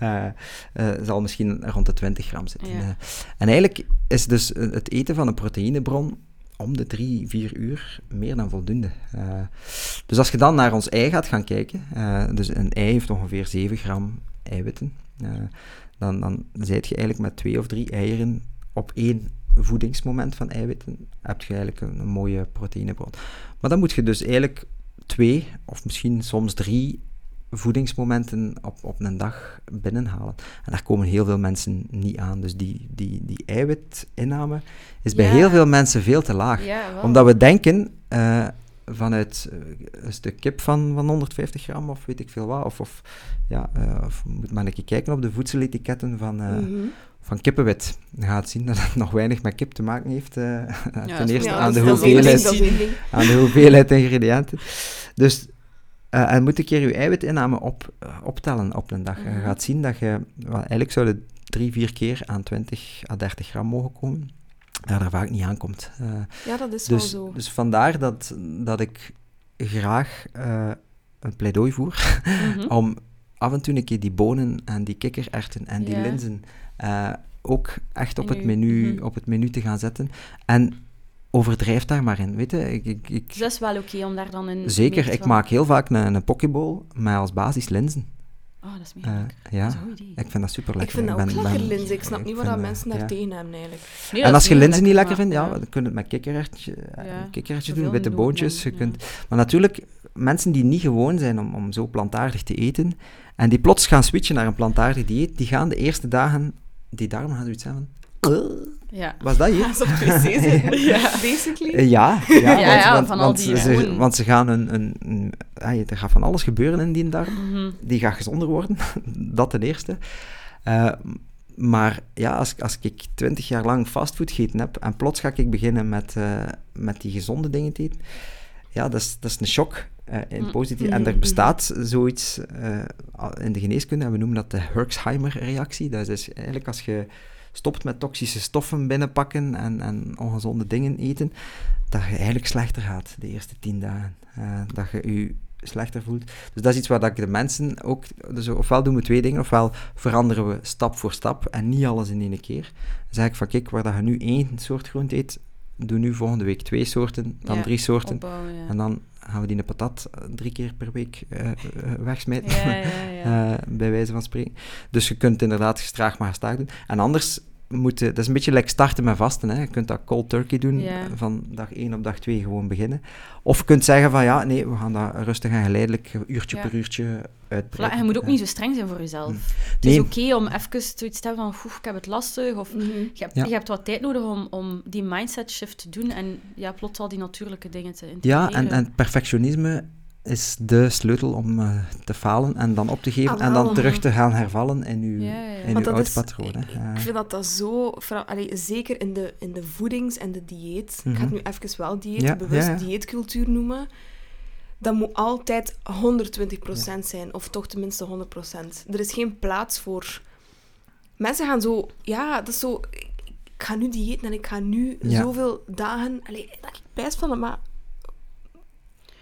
S3: uh, uh, zal misschien rond de 20 gram zitten. en eigenlijk is dus het eten van een proteïnebron om de drie, vier uur meer dan voldoende. dus als je dan naar ons ei gaat gaan kijken, dus een ei heeft ongeveer 7 gram eiwitten, dan, dan zit je eigenlijk met twee of drie eieren op één voedingsmoment van eiwitten, heb je eigenlijk een, een mooie proteïnebron. Maar dan moet je dus eigenlijk twee of misschien soms drie voedingsmomenten op, op een dag binnenhalen. En daar komen heel veel mensen niet aan. Dus die, die, die eiwitinname is bij heel veel mensen veel te laag. Omdat we denken, uh, vanuit uh, een stuk kip van, van 150 gram of weet ik veel wat, of, of, ja, uh, of moet maar een keer kijken op de voedseletiketten van, mm van kippenwit. Je gaat zien dat het nog weinig met kip te maken heeft. Uh, ja, ten eerste aan, de hoeveelheid, aan de hoeveelheid ingrediënten. Dus, uh, en moet een keer je eiwitinname op, uh, optellen op een dag. Mm -hmm. Je mhm. gaat zien dat je, well, eigenlijk zouden drie, vier keer aan 20 à 30 gram mogen komen. Daar vaak niet aankomt.
S2: ja, dat is
S3: dus,
S2: wel zo.
S3: Dus vandaar dat, dat ik graag een pleidooi voer mm -hmm. om af en toe een keer die bonen en die kikkererwten en die yeah. linzen uh, ook echt op het, menu, mm -hmm. op het menu te gaan zetten. En overdrijf daar maar in, weet je. Ik, ik, ik...
S1: Dus dat is wel oké okay om daar dan in...
S3: Zeker, ik maak heel vaak een, een pokeball met als basis linzen.
S1: Oh, dat is mega uh,
S3: Ja, ik vind dat super lekker.
S2: Ik vind dat ook ben, lekker, linzen. Ik snap niet wat mensen daar ja. tegen hebben, eigenlijk.
S3: Nee, en als je linzen niet lekker vindt, ja, dan kun je het met kikkererwtje, ja, kikkererwtje doen, witte boontjes. Je kunt, maar natuurlijk, mensen die niet gewoon zijn om, om zo plantaardig te eten, en die plots gaan switchen naar een plantaardig dieet, die gaan de eerste dagen, die darmen gaan zoiets hebben.
S1: Ja.
S3: Was dat je?
S2: Alsof het ja, basically.
S3: Uh, ja, ja,
S1: ja, want, ja,
S3: want,
S1: van
S3: want,
S1: al die
S3: ze, want ze gaan een... een, een er gaat van alles gebeuren in die darm. Mm -hmm. Die gaat gezonder worden, dat ten eerste. Uh, maar ja, als, als ik twintig jaar lang fastfood gegeten heb en plots ga ik beginnen met, uh, met die gezonde dingen te eten, ja, dat is, dat is een shock. Uh, in positief. En er bestaat zoiets uh, in de geneeskunde, en we noemen dat de Herxheimer-reactie. Dat is dus eigenlijk als je stopt met toxische stoffen binnenpakken en, en ongezonde dingen eten, dat je eigenlijk slechter gaat de eerste tien dagen. Uh, dat je je slechter voelt. Dus dat is iets waar ik de mensen ook... Dus ofwel doen we twee dingen, ofwel veranderen we stap voor stap en niet alles in één keer. Dan zeg ik van, kijk, waar dat je nu één soort groente eet, doe nu volgende week twee soorten, dan ja, drie soorten.
S1: Opbouwen, ja.
S3: En dan gaan we die een patat drie keer per week uh, uh, wegsmijten,
S1: ja,
S3: uh, bij wijze van spreken. Dus je kunt inderdaad gestraag maar gestaag doen. En anders moeten, dat is een beetje like starten met vasten. Hè. Je kunt dat cold turkey doen,
S1: ja.
S3: van dag 1 op dag 2 gewoon beginnen. Of je kunt zeggen van ja, nee, we gaan dat rustig en geleidelijk, uurtje
S1: Ja.
S3: per uurtje uitbreiden.
S1: Voilà, je moet ook
S3: Ja.
S1: niet zo streng zijn voor jezelf.
S3: Mm.
S1: Het
S3: Nee.
S1: is oké om even zoiets te hebben van, oef, ik heb het lastig, of
S2: Mhm.
S1: je hebt,
S3: Ja.
S1: je hebt wat tijd nodig om, om die mindset shift te doen en ja, plots al die natuurlijke dingen te integreren.
S3: Ja, en, en perfectionisme is de sleutel om eh, te falen en dan op te geven
S2: Ah,
S3: en dan terug te gaan hervallen in uw,
S1: Ja,
S3: in uw oud
S2: is-
S3: patroon. Hè. Ja.
S2: Ik vind dat dat zo... allee, zeker in de, in de voedings- en de dieet. Ik ga
S3: Mhm.
S2: het nu even wel dieet, bewust dieetcultuur noemen. Dat moet altijd 120% zijn. Of toch tenminste 100%. Er is geen plaats voor... Mensen gaan zo... Ja, dat is zo... Ik ik ga nu diëten en ik ga nu zoveel dagen... Allee, dat ik pijs van, maar...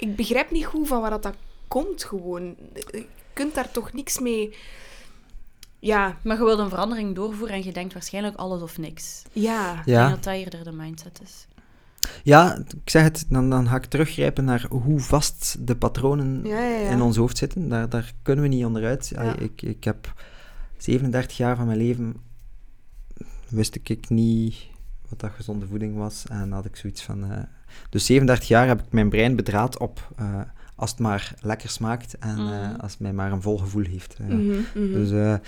S2: Ik begrijp niet goed van waar dat, dat komt, gewoon. Je kunt daar toch niks mee... Ja,
S1: Maar je wilt een verandering doorvoeren en je denkt waarschijnlijk alles of niks.
S2: ja.
S1: Ik
S3: Ja.
S1: denk dat dat eerder de mindset is.
S3: Ja, ik zeg het, dan, dan ga ik teruggrijpen naar hoe vast de patronen
S2: Ja, ja, ja.
S3: in ons hoofd zitten. Daar, daar kunnen we niet onderuit. Ja,
S2: Ja.
S3: Ik, ik heb 37 jaar van mijn leven wist ik niet wat dat gezonde voeding was. En had ik zoiets van... eh, dus 37 jaar heb ik mijn brein bedraad op eh, als het maar lekker smaakt en eh,
S1: Mhm.
S3: als het mij maar een vol gevoel heeft. eh.
S2: Mhm, mhm.
S3: Dus,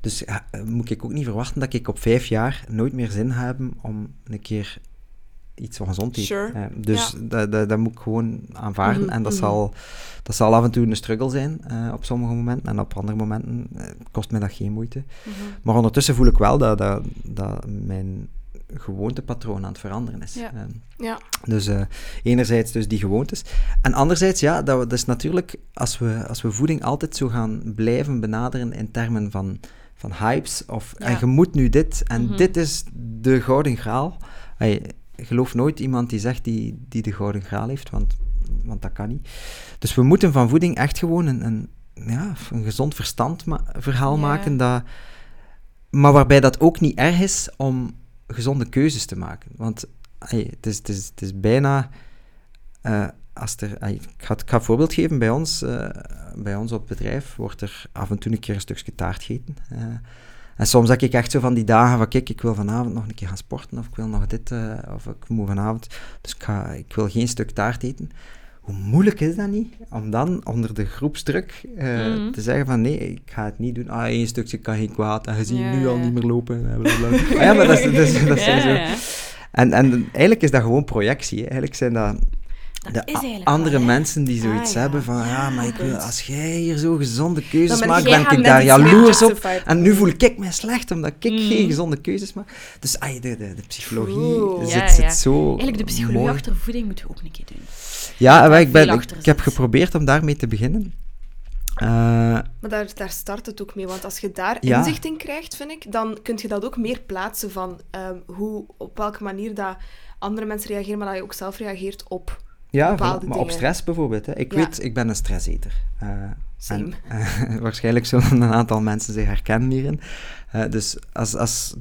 S3: dus moet ik ook niet verwachten dat ik op vijf jaar nooit meer zin hebben om een keer iets van gezond te eten.
S2: Sure.
S3: Dus
S2: Ja.
S3: dat, dat, dat moet ik gewoon aanvaarden. En dat, zal, dat zal af en toe een struggle zijn op sommige momenten. En op andere momenten kost mij dat geen moeite. Maar ondertussen voel ik wel dat, dat, dat mijn gewoontepatroon aan het veranderen is.
S1: Ja.
S3: Ehm,
S2: Ja.
S3: dus eh, enerzijds dus die gewoontes. En anderzijds, ja, dat, we- dat is natuurlijk, als we, als we voeding altijd zo gaan blijven benaderen in termen van, van hypes, of
S1: Ja.
S3: en je moet nu dit, en
S1: Mhm.
S3: dit is de gouden graal. Hey, geloof nooit iemand die zegt die, die de gouden graal heeft, want, want dat kan niet. Dus we moeten van voeding echt gewoon een, een, ja, een gezond verstand ma- verhaal
S1: Ja.
S3: maken, dat, maar waarbij dat ook niet erg is om gezonde keuzes te maken. Want het, is, het, is, het is bijna... eh, als er, ik, ga, ik ga een voorbeeld geven. Bij ons, eh, bij ons op het bedrijf wordt er af en toe een keer een stukje taart gegeten. Eh, en soms heb ik echt zo van die dagen van, kijk, ik wil vanavond nog een keer gaan sporten, of ik wil nog dit, of ik moet vanavond... Dus ik, ga, ik wil geen stuk taart eten. Hoe moeilijk is dat niet? Om dan onder de groepsdruk eh,
S1: Mhm.
S3: te zeggen van, nee, ik ga het niet doen. Ah, één stukje kan geen kwaad, en je ziet
S1: Ja,
S3: nu al niet meer lopen. en blablabla. Ah ja, maar dat, is, dat, is- dat zijn
S1: Ja,
S3: zo... En, en eigenlijk is dat gewoon projectie. Hè. Eigenlijk zijn dat
S1: Dat
S3: de
S1: is
S3: a-
S1: eigenlijk
S3: andere
S1: wel,
S3: mensen die zoiets
S2: Ah, ja.
S3: hebben van, ja, maar ik wil, als jij hier zo gezonde keuzes maakt, ben ik daar jaloers op. En nu voel ik mij slecht, omdat ik
S1: Mm.
S3: geen gezonde keuzes maak. Dus ai, de, de, de psychologie
S2: Oeh.
S3: zit,
S1: Ja,
S3: zit
S1: ja.
S3: zo
S1: Eigenlijk de psychologie
S3: mooi.
S1: achter voeding moeten we ook een keer doen.
S3: Ja, ik, ben, ik, heb geprobeerd om daarmee te beginnen. Eh,
S2: Maar daar, daar start het ook mee, want als je daar
S3: Ja.
S2: inzicht in krijgt, vind ik, dan kun je dat ook meer plaatsen van ehm, hoe, op welke manier dat andere mensen reageren, maar dat je ook zelf reageert op.
S3: ja, maar op stress bijvoorbeeld. Hè. Ik
S2: Ja.
S3: weet, ik ben een stresseter. Eh,
S2: Same.
S3: En, eh, waarschijnlijk zullen een aantal mensen zich herkennen hierin. Eh, dus als, als,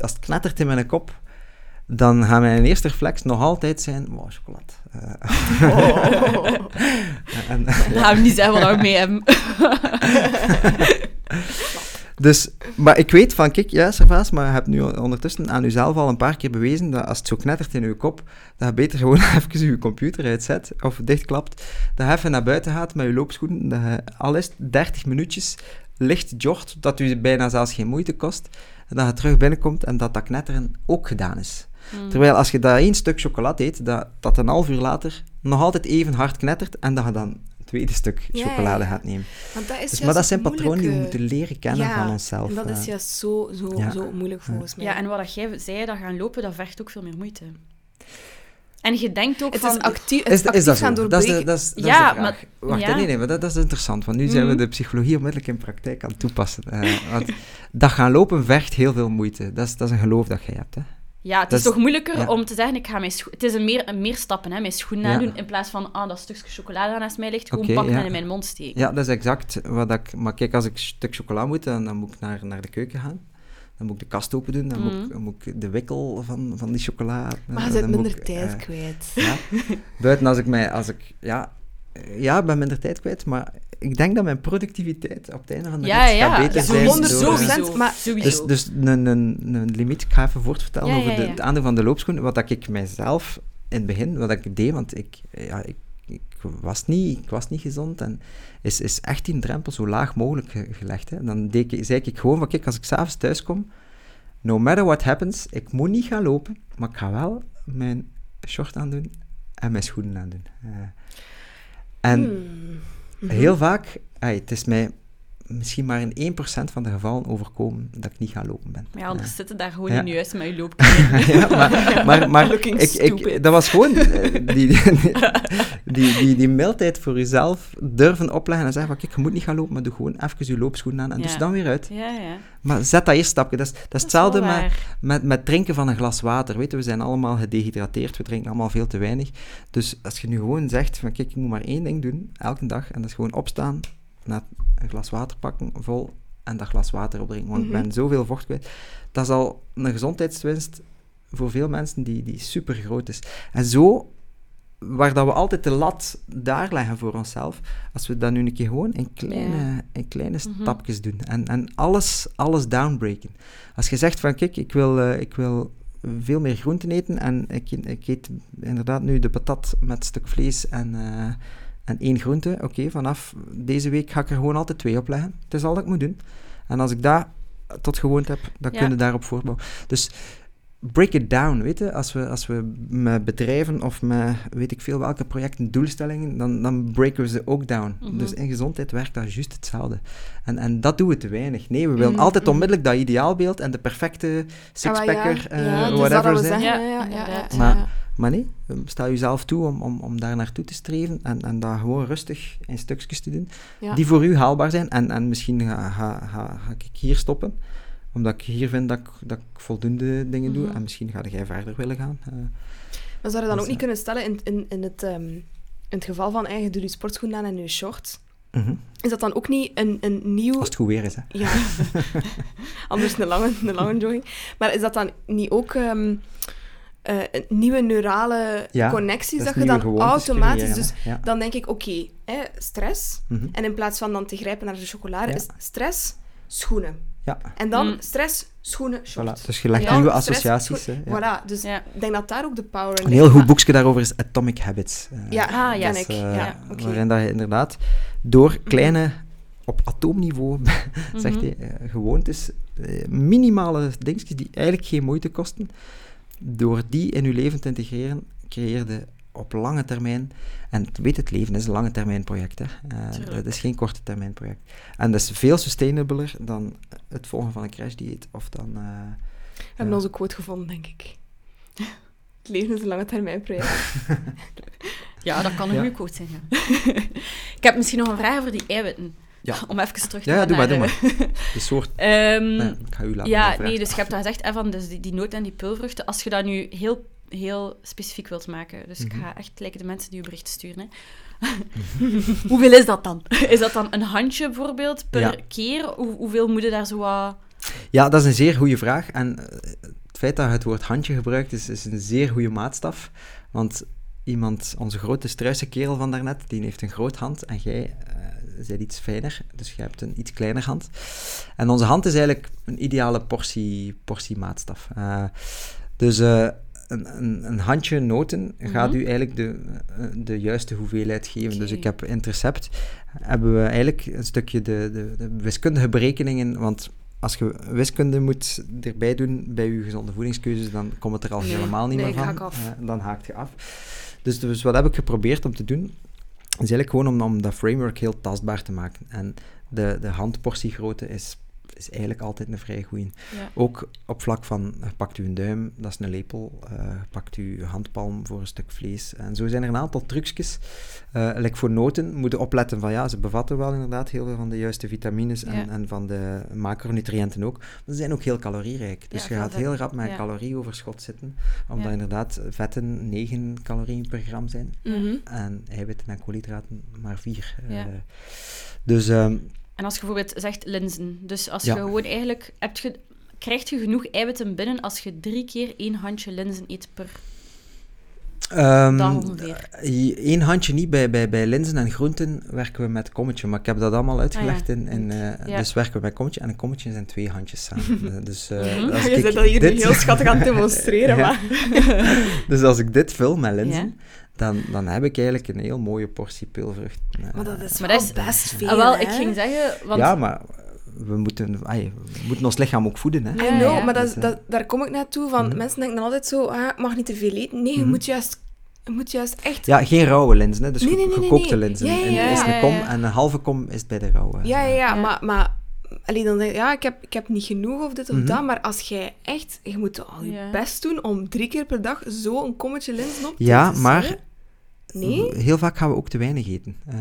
S3: als het knettert in mijn kop, dan gaat mijn eerste reflex nog altijd zijn, wow, chocolade. Eh,
S2: Oh.
S3: en,
S1: gaan niet zeggen wat we mee hebben.
S3: dus, maar ik weet van, kijk, ja, Servaas, maar je hebt nu ondertussen aan jezelf al een paar keer bewezen dat als het zo knettert in je kop, dat je beter gewoon even je computer uitzet of dichtklapt, dat je even naar buiten gaat met je loopschoenen, dat je al is het 30 minuutjes licht jogt, dat u bijna zelfs geen moeite kost, en dat je terug binnenkomt en dat dat knetteren ook gedaan is.
S1: Mm.
S3: Terwijl als je dat één stuk chocolade eet, dat, dat een half uur later nog altijd even hard knettert en dat je dan tweede stuk
S2: Ja,
S3: chocolade
S2: ja, ja.
S3: gaat nemen.
S2: Want dat is
S3: Dus, maar dat zijn patronen die we moeten leren kennen
S2: Ja,
S3: van onszelf.
S2: En dat is
S3: eh.
S2: juist zo, zo,
S3: Ja.
S2: zo moeilijk volgens mij.
S1: Ja, en wat dat jij zei, dat gaan lopen, dat vergt ook veel meer moeite. En je denkt ook
S2: het
S1: van...
S2: is actief, het
S3: Is,
S2: actief
S3: is dat
S2: gaan
S3: zo? Dat is de,
S2: doorbreken.
S3: dat is, dat
S1: Ja,
S3: is de vraag.
S1: maar-
S3: Wacht,
S1: ja.
S3: nee, nee, maar dat, dat is interessant, want nu zijn we
S1: Mhm.
S3: de psychologie onmiddellijk in praktijk aan het toepassen. Eh, want dat gaan lopen vergt heel veel moeite. Dat is, dat is een geloof dat jij hebt, hè.
S1: Ja, het is toch moeilijker
S3: ja.
S1: om te zeggen, ik ga mijn scho- Het is een meer, een meer stappen, hè. Mijn schoenen
S3: Ja.
S1: aandoen, in plaats van, ah, dat stukje chocolade dat naast mij ligt, gewoon pakken
S3: ja.
S1: en in mijn mond steken.
S3: Ja, dat is exact wat ik... Maar kijk, als ik een stuk chocola moet, dan, dan moet ik naar, naar de keuken gaan. Dan moet ik de kast open doen, dan, moet, ik,
S1: Mhm.
S3: dan moet ik de wikkel van, van die chocola...
S2: Maar je
S3: moet
S2: minder
S3: ik,
S2: tijd
S3: eh,
S2: kwijt.
S3: Ja. Buiten als ik mij, als ik, ja, ja, ik ben minder tijd kwijt, maar ik denk dat mijn productiviteit op het einde van de
S1: Ja,
S3: rit
S1: ja,
S3: gaat beter
S1: ja,
S3: zijn.
S2: procent.
S3: eh,
S2: procent, maar-
S1: sowieso.
S3: Dus, dus een, een, een limiet, ik ga even voortvertellen
S1: Ja,
S3: over
S1: ja,
S3: de,
S1: ja.
S3: het aandeel van de loopschoen. Wat dat ik mijzelf in het begin, wat ik deed, want ik, ja, ik, ik, was, niet, ik was niet gezond en is, is echt die drempel zo laag mogelijk ge- gelegd. Hè. Dan deed ik, zei ik gewoon van, kijk, als ik s'avonds thuis kom, no matter what happens, ik moet niet gaan lopen, maar ik ga wel mijn short aandoen en mijn schoenen aandoen. Eh, en
S2: Hmm. Mhm.
S3: heel vaak, ey, het is mij misschien maar in 1% van de gevallen overkomen dat ik niet ga lopen ben.
S1: Ja, anders zitten daar gewoon
S3: Ja.
S1: in je huis met je loopkleding.
S3: ja, maar, maar, maar ik, ik, dat was gewoon eh, die, die, die, die, die mildheid voor jezelf durven opleggen en zeggen van, kijk, je moet niet gaan lopen, maar doe gewoon even je loopschoenen aan en doe ze dan weer uit.
S1: Ja, ja.
S3: Maar zet dat eerst stapje. Dat is, dat is
S1: Dat
S3: hetzelfde met, met, met drinken van een glas water. Weet je, we zijn allemaal gedehydrateerd, we drinken allemaal veel te weinig. Dus als je nu gewoon zegt van, kijk, ik moet maar één ding doen, elke dag, en dat is gewoon opstaan, naar een glas water pakken, vol, en dat glas water opdrinken, want
S2: Mhm.
S3: ik ben zoveel vocht kwijt. Dat is al een gezondheidswinst voor veel mensen die, die super groot is. En zo, waar dat we altijd de lat daar leggen voor onszelf, als we dat nu een keer gewoon in kleine,
S1: Ja.
S3: in kleine
S1: Mhm.
S3: stapjes doen en, en alles, alles downbreken. Als je zegt van, kijk, ik wil, eh, ik wil veel meer groenten eten en ik, ik eet inderdaad nu de patat met stuk vlees en, eh, en één groente. Oké, vanaf deze week ga ik er gewoon altijd twee op leggen. Het is al dat ik moet doen. En als ik dat tot gewoond heb, dan
S1: Ja.
S3: kun je daarop voortbouwen. Dus break it down, weet je. Als we, als we met bedrijven of met weet ik veel welke projecten, doelstellingen, dan, dan breken we ze ook down.
S1: Mhm.
S3: Dus in gezondheid werkt dat juist hetzelfde. En, en dat doen we te weinig. Nee, we willen
S2: Mhm,
S3: altijd onmiddellijk dat ideaalbeeld en de perfecte
S2: Ah,
S3: sixpacker,
S2: ja,
S3: eh,
S2: ja, dat
S3: whatever zijn.
S2: zeggen,
S1: Ja,
S2: ja, ja, ja,
S1: inderdaad.
S2: ja.
S3: Maar- Maar nee, um, sta jezelf toe om, om, om daar naartoe te streven en, en dat gewoon rustig in stukjes te doen,
S2: Ja.
S3: die voor u haalbaar zijn. En, en misschien ga, ga, ga, ga ik hier stoppen, omdat ik hier vind dat ik, dat ik voldoende dingen doe.
S1: Mhm.
S3: En misschien ga jij verder willen gaan. Eh,
S2: Maar zou je dan
S3: Dus,
S2: ook niet
S3: eh,
S2: kunnen stellen, in, in, in, het, ehm, in het geval van eigen doe je sportschoen aan en je short,
S3: mhm.
S2: is dat dan ook niet een, een nieuw...
S3: Als het goed weer is, hè.
S2: Ja, anders een lange, een lange jogging. Maar is dat dan niet ook ehm, eh, een nieuwe neurale
S3: Ja,
S2: connecties
S3: Dat
S2: je dan automatisch... Dus.
S3: Ja.
S2: dan denk ik, oké, hè, stress.
S3: Mhm.
S2: En in plaats van dan te grijpen naar de chocolade,
S3: Ja.
S2: is stress, schoenen.
S3: ja,
S2: En dan
S1: Mm.
S2: stress, schoenen, short.
S3: voilà. Dus je legt nieuwe associaties.
S2: schoen-
S3: hè, ja.
S2: Voilà, dus
S1: Ja.
S2: ik denk dat daar ook de power in
S3: Een
S2: ligt.
S3: heel goed
S2: Maar-
S3: boekje daarover is Atomic Habits. eh,
S2: Ja,
S1: Ah, ja.
S2: ken ik.
S3: Dus, eh,
S2: ja, oké.
S3: Waarin dat je inderdaad door kleine, op atoomniveau, zegt
S1: Mhm.
S3: hij, eh, gewoontes, minimale dingetjes die eigenlijk geen moeite kosten, door die in je leven te integreren, creëer je op lange termijn, en weet het leven is een lange termijn project, hè. Eh, het is geen korte termijn project. En dat is veel sustainabler dan het volgen van een crashdieet of dan... eh,
S2: We hebben onze quote gevonden, denk ik. Het leven is een lange termijn project.
S1: Ja, dat kan een
S3: Ja.
S1: goede quote zijn. Ja. ik heb misschien nog een vraag over die eiwitten.
S3: Ja.
S1: Om even terug te
S3: Ja, ja, doe maar, doe
S1: eh,
S3: maar. De soort...
S1: ehm,
S3: Nee, ik ga u laten
S1: ja, nee, dus je hebt dat gezegd, hè, van dus die, die noot en die pulvruchten. Als je dat nu heel, heel specifiek wilt maken, dus ik
S3: Mhm.
S1: ga echt lijken de mensen die je bericht sturen. Hè. Hoeveel is dat dan? Is dat dan een handje bijvoorbeeld per
S3: Ja.
S1: keer? Hoe, hoeveel moet je daar zo wat...
S3: Ja, dat is een zeer goede vraag. En eh, het feit dat je het woord handje gebruikt, is, is een zeer goede maatstaf. Want iemand, onze grote struise kerel van daarnet, die heeft een groot hand en jij bent iets fijner. Dus jij hebt een iets kleiner hand. En onze hand is eigenlijk een ideale portie, portiemaatstaf. Eh, dus eh, een, een, een handje noten gaat
S1: Mhm.
S3: u eigenlijk de, eh, de juiste hoeveelheid geven. Dus ik heb in het recept hebben we eigenlijk een stukje de, de, de wiskundige berekeningen, want als je wiskunde moet erbij doen bij je gezonde voedingskeuzes, dan komt het er al
S2: Nee,
S3: helemaal niet
S2: nee,
S3: meer van.
S2: haak
S3: dan haakt je af. Dus, dus wat heb ik geprobeerd om te doen? Is eigenlijk gewoon om, om dat framework heel tastbaar te maken. En de, de handportiegrootte is, is eigenlijk altijd een vrij goeie.
S1: Ja.
S3: Ook op vlak van, eh, pakt u een duim, dat is een lepel, eh, pakt u handpalm voor een stuk vlees. En zo zijn er een aantal trucjes. Like voor noten moet je opletten van, ja, ze bevatten wel inderdaad heel veel van de juiste vitamines en,
S1: Ja.
S3: en van de macronutriënten ook. Maar ze zijn ook heel calorierijk. Dus
S1: Ja,
S3: je gaat heel rap met
S1: Ja.
S3: calorieoverschot zitten, omdat inderdaad vetten 9 calorieën per gram zijn
S2: Mhm.
S3: en eiwitten en koolhydraten maar 4.
S1: Ja.
S3: dus ehm,
S1: En als je bijvoorbeeld zegt linzen, dus als
S3: Ja.
S1: je gewoon eigenlijk... Hebt je, krijg je genoeg eiwitten binnen als je drie keer één handje linzen eet per
S3: Ehm,
S1: dag ongeveer?
S3: Eén handje niet. Bij, bij, bij linzen en groenten werken we met kommetje. Maar ik heb dat allemaal uitgelegd.
S1: Ah, ja.
S3: in, in, eh,
S1: Ja.
S3: Dus werken we met kommetje. En een kommetje zijn twee handjes samen. Eh, dus, eh,
S1: Mhm.
S3: als
S2: Je
S3: ik
S2: bent dat hier nu
S3: dit-
S2: heel schattig aan het demonstreren, maar...
S3: Dus als ik dit vul met linzen,
S1: Ja.
S3: Dan, dan heb ik eigenlijk een heel mooie portie pilvrucht. Eh,
S2: Maar dat is
S1: Maar dat is-
S2: best veel,
S1: Ah, wel,
S2: hè?
S1: ik ging zeggen... Want,
S3: Ja, maar we moeten, we moeten ons lichaam ook voeden. Hè?
S2: I know,
S1: ja.
S2: maar dat,
S3: Dus, eh,
S2: dat, daar kom ik naartoe. Van,
S3: Mhm.
S2: Mensen denken dan altijd zo, ah, ik mag niet te veel eten. Nee, je
S3: Mhm.
S2: moet juist, je moet juist echt...
S3: Ja, geen rauwe linzen, hè? dus
S2: Nee, nee, nee, nee,
S3: gekookte
S2: nee.
S3: linzen.
S2: Ja, ja,
S3: En
S1: ja,
S3: is een kom en een halve kom is bij de rauwe.
S2: Ja, ja, ja,
S1: Ja.
S2: maar... maar Allee, dan denk je, ja, ik heb, ik heb niet genoeg of dit of
S3: Mhm.
S2: dat, maar als jij echt, je moet al je
S1: Ja.
S2: best doen om drie keer per dag zo een kommetje linzen op te
S3: Ja, maar-.
S2: Nee?
S3: Heel vaak gaan we ook te weinig eten. Eh,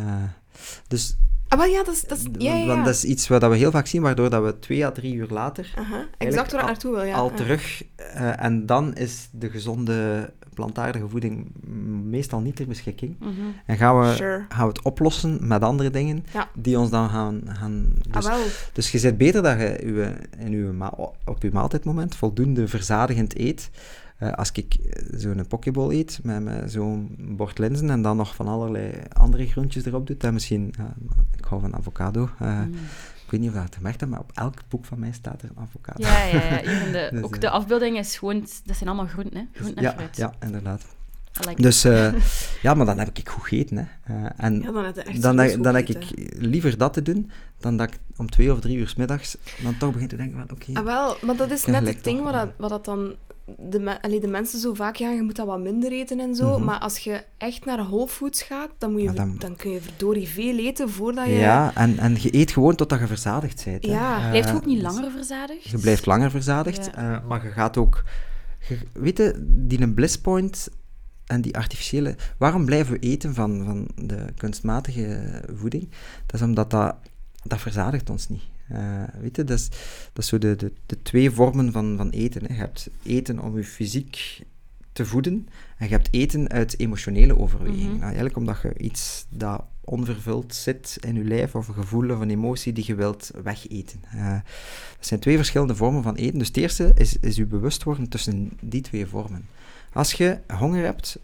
S3: dus
S2: Ah, wel ja, dat is... Dat is
S3: D-
S2: ja, ja,
S3: Want dat is iets wat we heel vaak zien, waardoor dat we twee à drie uur later
S2: exact waar ik naartoe wil, ja.
S3: al terug... eh, en dan is de gezonde plantaardige voeding meestal niet ter beschikking.
S1: Mhm.
S3: En gaan we,
S2: Sure.
S3: gaan we het oplossen met andere dingen
S2: Ja.
S3: die ons dan gaan... gaan dus,
S2: Ah, wel.
S3: dus je zit beter dat je uw, in uw op je maaltijdmoment voldoende verzadigend eet, Eh, als ik zo'n pokeball eet met, met zo'n bord linzen en dan nog van allerlei andere groentjes erop doet, dan misschien, ja, ik hou van avocado. eh,
S1: Mm.
S3: Ik weet niet of je dat gemerkt hebt, maar op elk boek van mij staat er een avocado.
S1: Ja, ja, ja. De,
S3: Dus,
S1: ook
S3: eh,
S1: de afbeelding is gewoon... Dat zijn allemaal groenten, hè. Groenten en
S3: ja,
S1: fruit.
S3: ja, inderdaad.
S1: Like
S3: Dus eh, ja, maar dan heb ik goed gegeten. Hè. Eh, en
S2: Ja, dan heb je echt
S3: dan, dan heb ik liever dat te doen, dan dat ik om twee of drie uur 's middags dan toch begin te denken van, oké,
S2: Ah, wel, maar dat is
S3: Ja,
S2: net het ding wat,
S3: ja.
S2: dat, wat dat dan de, me- allee, de mensen zo vaak gaan, je moet dat wat minder eten en zo.
S3: Mhm.
S2: Maar als je echt naar Whole Foods gaat, dan, moet je,
S3: dan-
S2: dan... kun je verdorie veel eten voordat je...
S3: ja, en, en je eet gewoon totdat je verzadigd bent. hè.
S2: Ja.
S3: Eh,
S1: Blijft je ook niet
S3: dus
S1: langer verzadigd?
S3: Je blijft langer verzadigd,
S1: Ja.
S3: eh, maar je gaat ook... Je, weet je, die een bliss point en die artificiële... Waarom blijven we eten van, van de kunstmatige voeding? Dat is omdat dat, dat verzadigt ons niet. Eh weet je, dat is, dat is zo de, de, de twee vormen van, van eten. Hè. Je hebt eten om je fysiek te voeden en je hebt eten uit emotionele overweging.
S1: Mhm.
S3: Nou, eigenlijk omdat je iets dat onvervuld zit in je lijf of een gevoel of een emotie die je wilt wegeten. Eh, dat zijn twee verschillende vormen van eten. Dus het eerste is, is je bewust worden tussen die twee vormen. Als je honger hebt,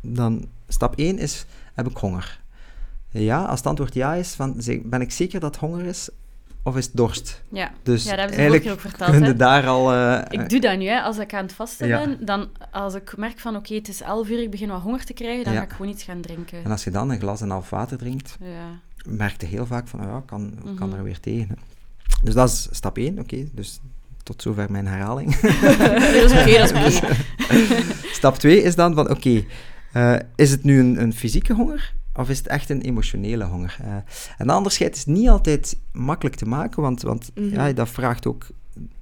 S3: dan stap 1 is, heb ik honger? Ja, als het antwoord ja is, van, ben ik zeker dat het honger is, of is het dorst?
S1: Ja.
S3: Dus
S1: ja, dat hebben ze
S3: eigenlijk
S1: ook verteld,
S3: kun je
S1: hè.
S3: daar al... eh,
S1: Ik doe dat nu, hè. als ik aan het vasten
S3: Ja.
S1: ben, dan als ik merk van oké, het is 11 uur, ik begin wat honger te krijgen, dan
S3: Ja.
S1: ga ik gewoon iets gaan drinken.
S3: En als je dan een glas en half water drinkt,
S1: Ja.
S3: merk je heel vaak van, ja, kan, kan
S1: Mhm.
S3: er weer tegen. Hè. Dus dat is stap 1, oké. Dus tot zover mijn herhaling.
S1: dat is oké, dat is oké.
S3: Stap 2 is dan van, oké, eh, is het nu een, een fysieke honger of is het echt een emotionele honger? Eh, en dat onderscheid is niet altijd makkelijk te maken, want, want
S2: Mhm.
S3: ja, dat vraagt ook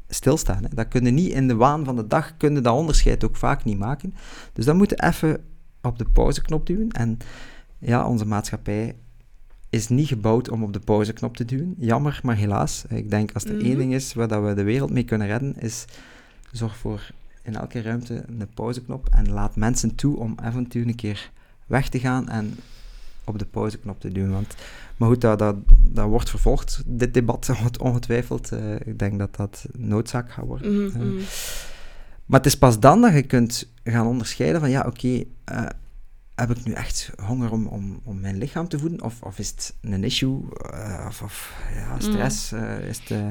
S3: stilstaan. Hè. Dat kun je niet in de waan van de dag, kun je dat onderscheid ook vaak niet maken. Dus dan moet je even op de pauzeknop duwen. En ja, onze maatschappij is niet gebouwd om op de pauzeknop te duwen. Jammer, maar helaas. Ik denk als er één
S2: Mhm.
S3: ding is waar dat we de wereld mee kunnen redden, is zorg voor in elke ruimte een pauzeknop en laat mensen toe om af en toe een keer weg te gaan en op de pauzeknop te duwen. Want, maar goed, dat, dat, dat wordt vervolgd, dit debat onget- ongetwijfeld. Eh, ik denk dat dat noodzaak gaat worden.
S2: Mhm,
S3: Eh,
S2: mhm.
S3: maar het is pas dan dat je kunt gaan onderscheiden van, ja, oké, eh, heb ik nu echt honger om, om, om mijn lichaam te voeden? Of, of is het een issue? eh, of, of ja, stress? eh, is het, eh,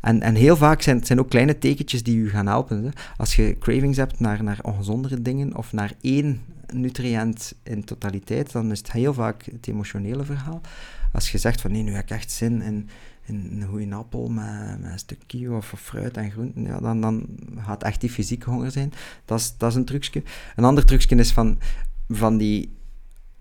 S3: en, en heel vaak zijn het zijn ook kleine tekentjes die u gaan helpen. Hè. Als je cravings hebt naar, naar ongezondere dingen of naar één nutriënt in totaliteit, dan is het heel vaak het emotionele verhaal. Als je zegt van, nee, nu heb ik echt zin in in een goede appel met, met een stuk kio of, of fruit en groenten, ja, dan, dan gaat echt die fysieke honger zijn. Dat is, dat is een trucje. Een ander trucje is van, van die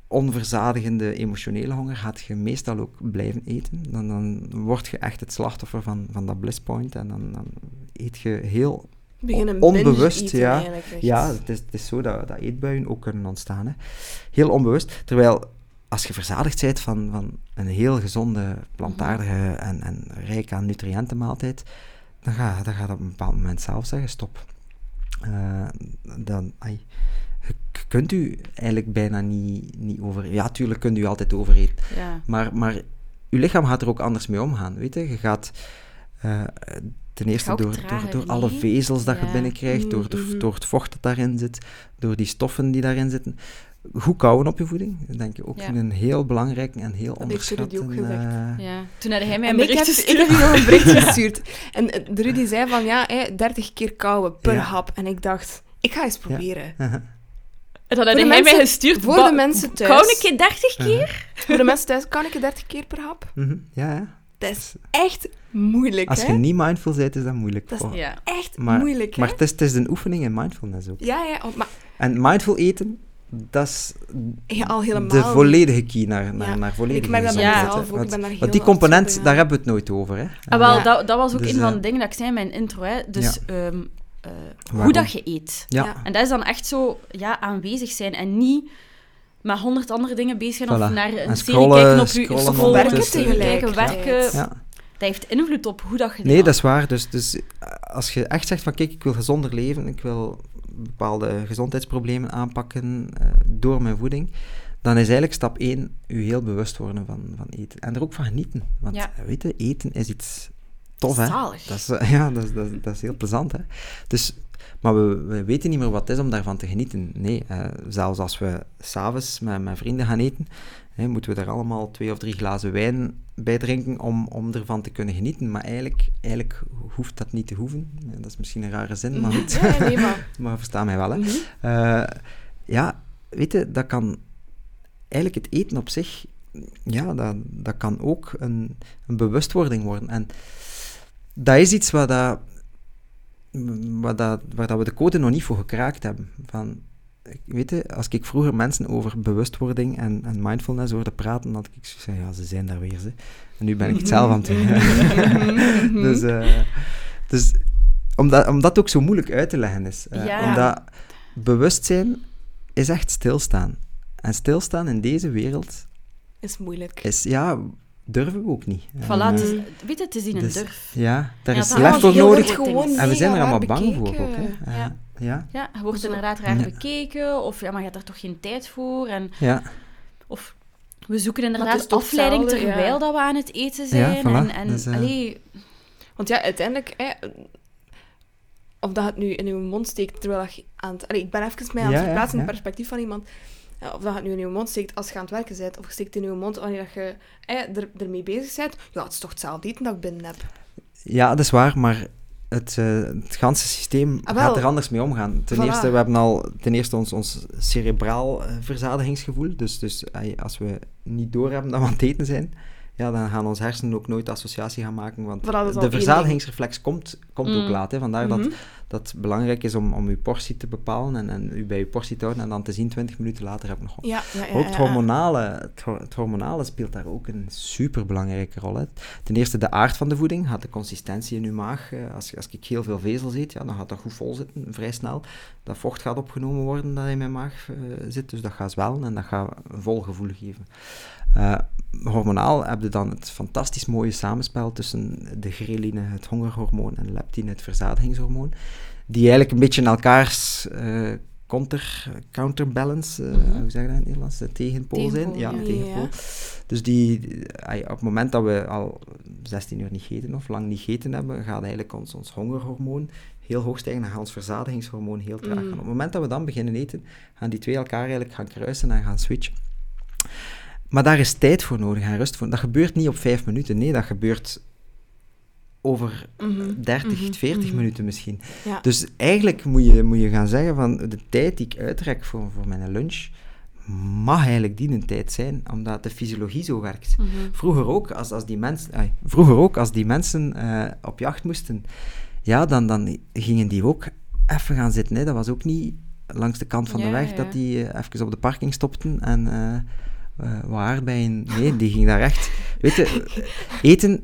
S3: onverzadigende emotionele honger gaat je meestal ook blijven eten. Dan, dan word je echt het slachtoffer van, van dat bliss point en dan, dan eet je heel...
S2: Beginnen
S3: onbewust, ja. Ja, het is, het is zo dat, dat eetbuien ook kunnen ontstaan. Hè. Heel onbewust. Terwijl als je verzadigd bent van, van een heel gezonde, plantaardige en, en rijk aan nutriënten maaltijd, dan ga, dan ga je op een bepaald moment zelf zeggen, stop. Eh, dan, ai, kunt u eigenlijk bijna niet, niet over... Ja, tuurlijk kunt u altijd overeten.
S1: Ja.
S3: Maar, maar je lichaam gaat er ook anders mee omgaan, weet je. Je gaat eh, ten eerste door, door,
S1: trager,
S3: door alle
S1: nee?
S3: vezels dat je binnenkrijgt, door, door,
S2: Mhm.
S3: door het vocht dat daarin zit, door die stoffen die daarin zitten. Goed kouwen op je voeding, dat denk ik ook
S1: Ja.
S3: een heel belangrijk en heel
S2: Dat ook
S3: onderschat. eh,
S1: ja. Toen had hij mij
S2: En
S1: een
S2: ik heb,
S1: bericht
S2: ik heb
S1: gestuurd.
S2: nog een bericht gestuurd. En eh, de Rudy zei van, ja, hè, 30 keer kauwen per
S3: Ja.
S2: hap. En ik dacht, ik ga eens proberen.
S1: En dan had hij mij gestuurd.
S2: voor de mensen thuis.
S1: Een keer 30 keer?
S2: Voor de mensen thuis, kan ik het 30 keer per hap?
S3: mhm, ja, ja.
S2: Dat is echt moeilijk,
S3: Als
S2: hè?
S3: je niet mindful bent, is dat moeilijk.
S2: Dat is
S1: Ja.
S2: Echt
S3: Maar-
S2: moeilijk, hè?
S3: Maar het is, het is een oefening in mindfulness ook.
S2: Ja, ja, oh, maar
S3: En mindful eten, dat is
S2: ja, al helemaal
S3: de volledige key naar, naar,
S2: Ja.
S3: naar volledige
S2: Ik merk dat
S3: hè.
S2: ook, ik
S3: Want,
S2: ben daar heel
S3: want die component, daar hebben we het nooit over. Hè.
S1: Ah, wel,
S2: Ja.
S1: dat, dat was ook
S3: Dus,
S1: een van
S3: eh,
S1: de dingen dat ik zei in mijn intro. Hè. Dus ehm, eh, hoe dat je eet.
S3: Ja,
S2: Ja.
S1: En dat is dan echt zo ja, aanwezig zijn en niet met honderd andere dingen bezig zijn of naar een
S3: En
S1: serie
S3: scrollen,
S1: kijken op je
S3: scrollen
S1: scrollen,
S2: werken
S1: kijken, werken.
S3: ja.
S1: Dat heeft invloed op hoe dat je
S3: Nee,
S1: dat-
S3: is waar. Dus, dus eh, als je echt zegt van kijk, ik wil gezonder leven, ik wil bepaalde gezondheidsproblemen aanpakken eh, door mijn voeding, dan is eigenlijk stap 1 je heel bewust worden van, van eten. En er ook van genieten. Want
S1: Ja.
S3: weet je, eten is iets tof, hè?
S1: Zalig.
S3: Dat is, ja, dat is, dat, is, dat is heel plezant, hè? Dus maar we, we weten niet meer wat het is om daarvan te genieten. Nee, eh, zelfs als we s'avonds met, met vrienden gaan eten, hè, moeten we er allemaal twee of drie glazen wijn bij drinken om, om ervan te kunnen genieten. Maar eigenlijk, eigenlijk hoeft dat niet te hoeven. Dat is misschien een rare zin, maar goed.
S2: Ja, nee, maar...
S3: maar versta mij wel, hè.
S2: Mhm.
S3: Eh, ja, weet je, dat kan... Eigenlijk het eten op zich, ja, dat, dat kan ook een, een bewustwording worden. En dat is iets waar, dat, waar, dat, waar dat we de code nog niet voor gekraakt hebben. Van, weet je, als ik vroeger mensen over bewustwording en, en mindfulness hoorde praten, had ik zoiets van, ja, ze zijn daar weer, ze. En nu ben ik het zelf aan het doen. dus, eh, dus omdat, omdat het ook zo moeilijk uit te leggen is. Eh,
S1: Ja.
S3: Omdat bewustzijn is echt stilstaan. En stilstaan in deze wereld
S2: Is moeilijk.
S3: is, ja, durven we ook niet.
S1: Voilà, is, weet je, het is in een
S3: dus-
S1: durf.
S3: Ja, daar
S1: Ja,
S3: is lef voor nodig. En we zijn er allemaal bang voor ook. Hè.
S1: Ja.
S3: Eh, ja,
S1: Ja, je wordt
S2: Zo-
S1: inderdaad raar
S3: Ja.
S1: bekeken, of ja, maar je hebt daar toch geen tijd voor. En,
S3: ja.
S1: of we zoeken inderdaad afleiding
S2: ja.
S1: terwijl dat we aan het eten
S3: Ja,
S1: zijn.
S3: voilà.
S1: En, en
S3: Dus, eh,
S1: allee,
S2: Want ja, uiteindelijk, hè, of dat het nu in uw mond steekt terwijl je aan het... Allee, ik ben even mij aan
S3: Ja,
S2: het
S3: ja,
S2: verplaatsen in
S3: ja.
S2: het perspectief van iemand. Ja, of dat het nu in uw mond steekt als je aan het werken bent, of je steekt in uw mond wanneer je er, ermee bezig bent. Ja, het is toch hetzelfde eten dat ik binnen heb.
S3: ja, dat is waar, maar het, eh het ganse systeem
S2: Ah,
S3: gaat er anders mee omgaan. Ten
S2: Voilà.
S3: eerste, we hebben al ten eerste ons, ons cerebraal eh, verzadigingsgevoel. Dus, dus eh, als we niet doorhebben dat we aan het eten zijn, ja, dan gaan onze hersenen ook nooit associatie gaan maken. Want
S2: Voilà,
S3: de verzadigingsreflex komt, komt ook
S1: Mm.
S3: laat. Hè. Vandaar dat,
S2: Mhm.
S3: dat het belangrijk is om, om uw portie te bepalen en, en u bij uw portie te houden. En dan te zien, 20 minuten later heb ik nog
S2: Ja, ja, ja.
S3: Ook het hormonale, het, hor- het hormonale speelt daar ook een superbelangrijke rol. Hè. Ten eerste de aard van de voeding, gaat de consistentie in uw maag. eh, Als, als ik heel veel vezel eet, ja, dan gaat dat goed vol zitten, vrij snel. Dat vocht gaat opgenomen worden dat in mijn maag eh, zit, dus dat gaat zwellen en dat gaat een vol gevoel geven. Eh, hormonaal heb je dan het fantastisch mooie samenspel tussen de ghreline, het hongerhormoon, en leptine, het verzadigingshormoon, die eigenlijk een beetje in elkaars eh, counter, counterbalance, eh,
S1: Mhm.
S3: hoe zeg je dat in het Nederlands, de tegenpool zijn. Ja,
S1: ja.
S3: tegenpool. Dus die, ai, op het moment dat we al 16 uur niet gegeten of lang niet gegeten hebben, gaat eigenlijk ons, ons hongerhormoon heel hoog stijgen en gaat ons verzadigingshormoon heel traag gaan.
S2: Mm.
S3: Op het moment dat we dan beginnen eten, gaan die twee elkaar eigenlijk gaan kruisen en gaan switchen. Maar daar is tijd voor nodig en rust voor. Dat gebeurt niet op vijf minuten, nee, dat gebeurt over
S2: Mhm.
S3: 30,
S2: Mhm.
S3: 40
S2: Mhm.
S3: minuten misschien.
S2: Ja.
S3: Dus eigenlijk moet je, moet je gaan zeggen van de tijd die ik uitrek voor, voor mijn lunch, mag eigenlijk die een tijd zijn, omdat de fysiologie zo werkt.
S1: Mhm.
S3: Vroeger ook, als, als die mensen, vroeger ook, als die mensen eh, op jacht moesten, ja, dan, dan gingen die ook even gaan zitten. Hè. Dat was ook niet langs de kant van
S1: Ja,
S3: de weg
S1: ja.
S3: dat die eh, even op de parking stopten en eh, wat aardbeien... Nee, die ging daar echt... Weet je, eten...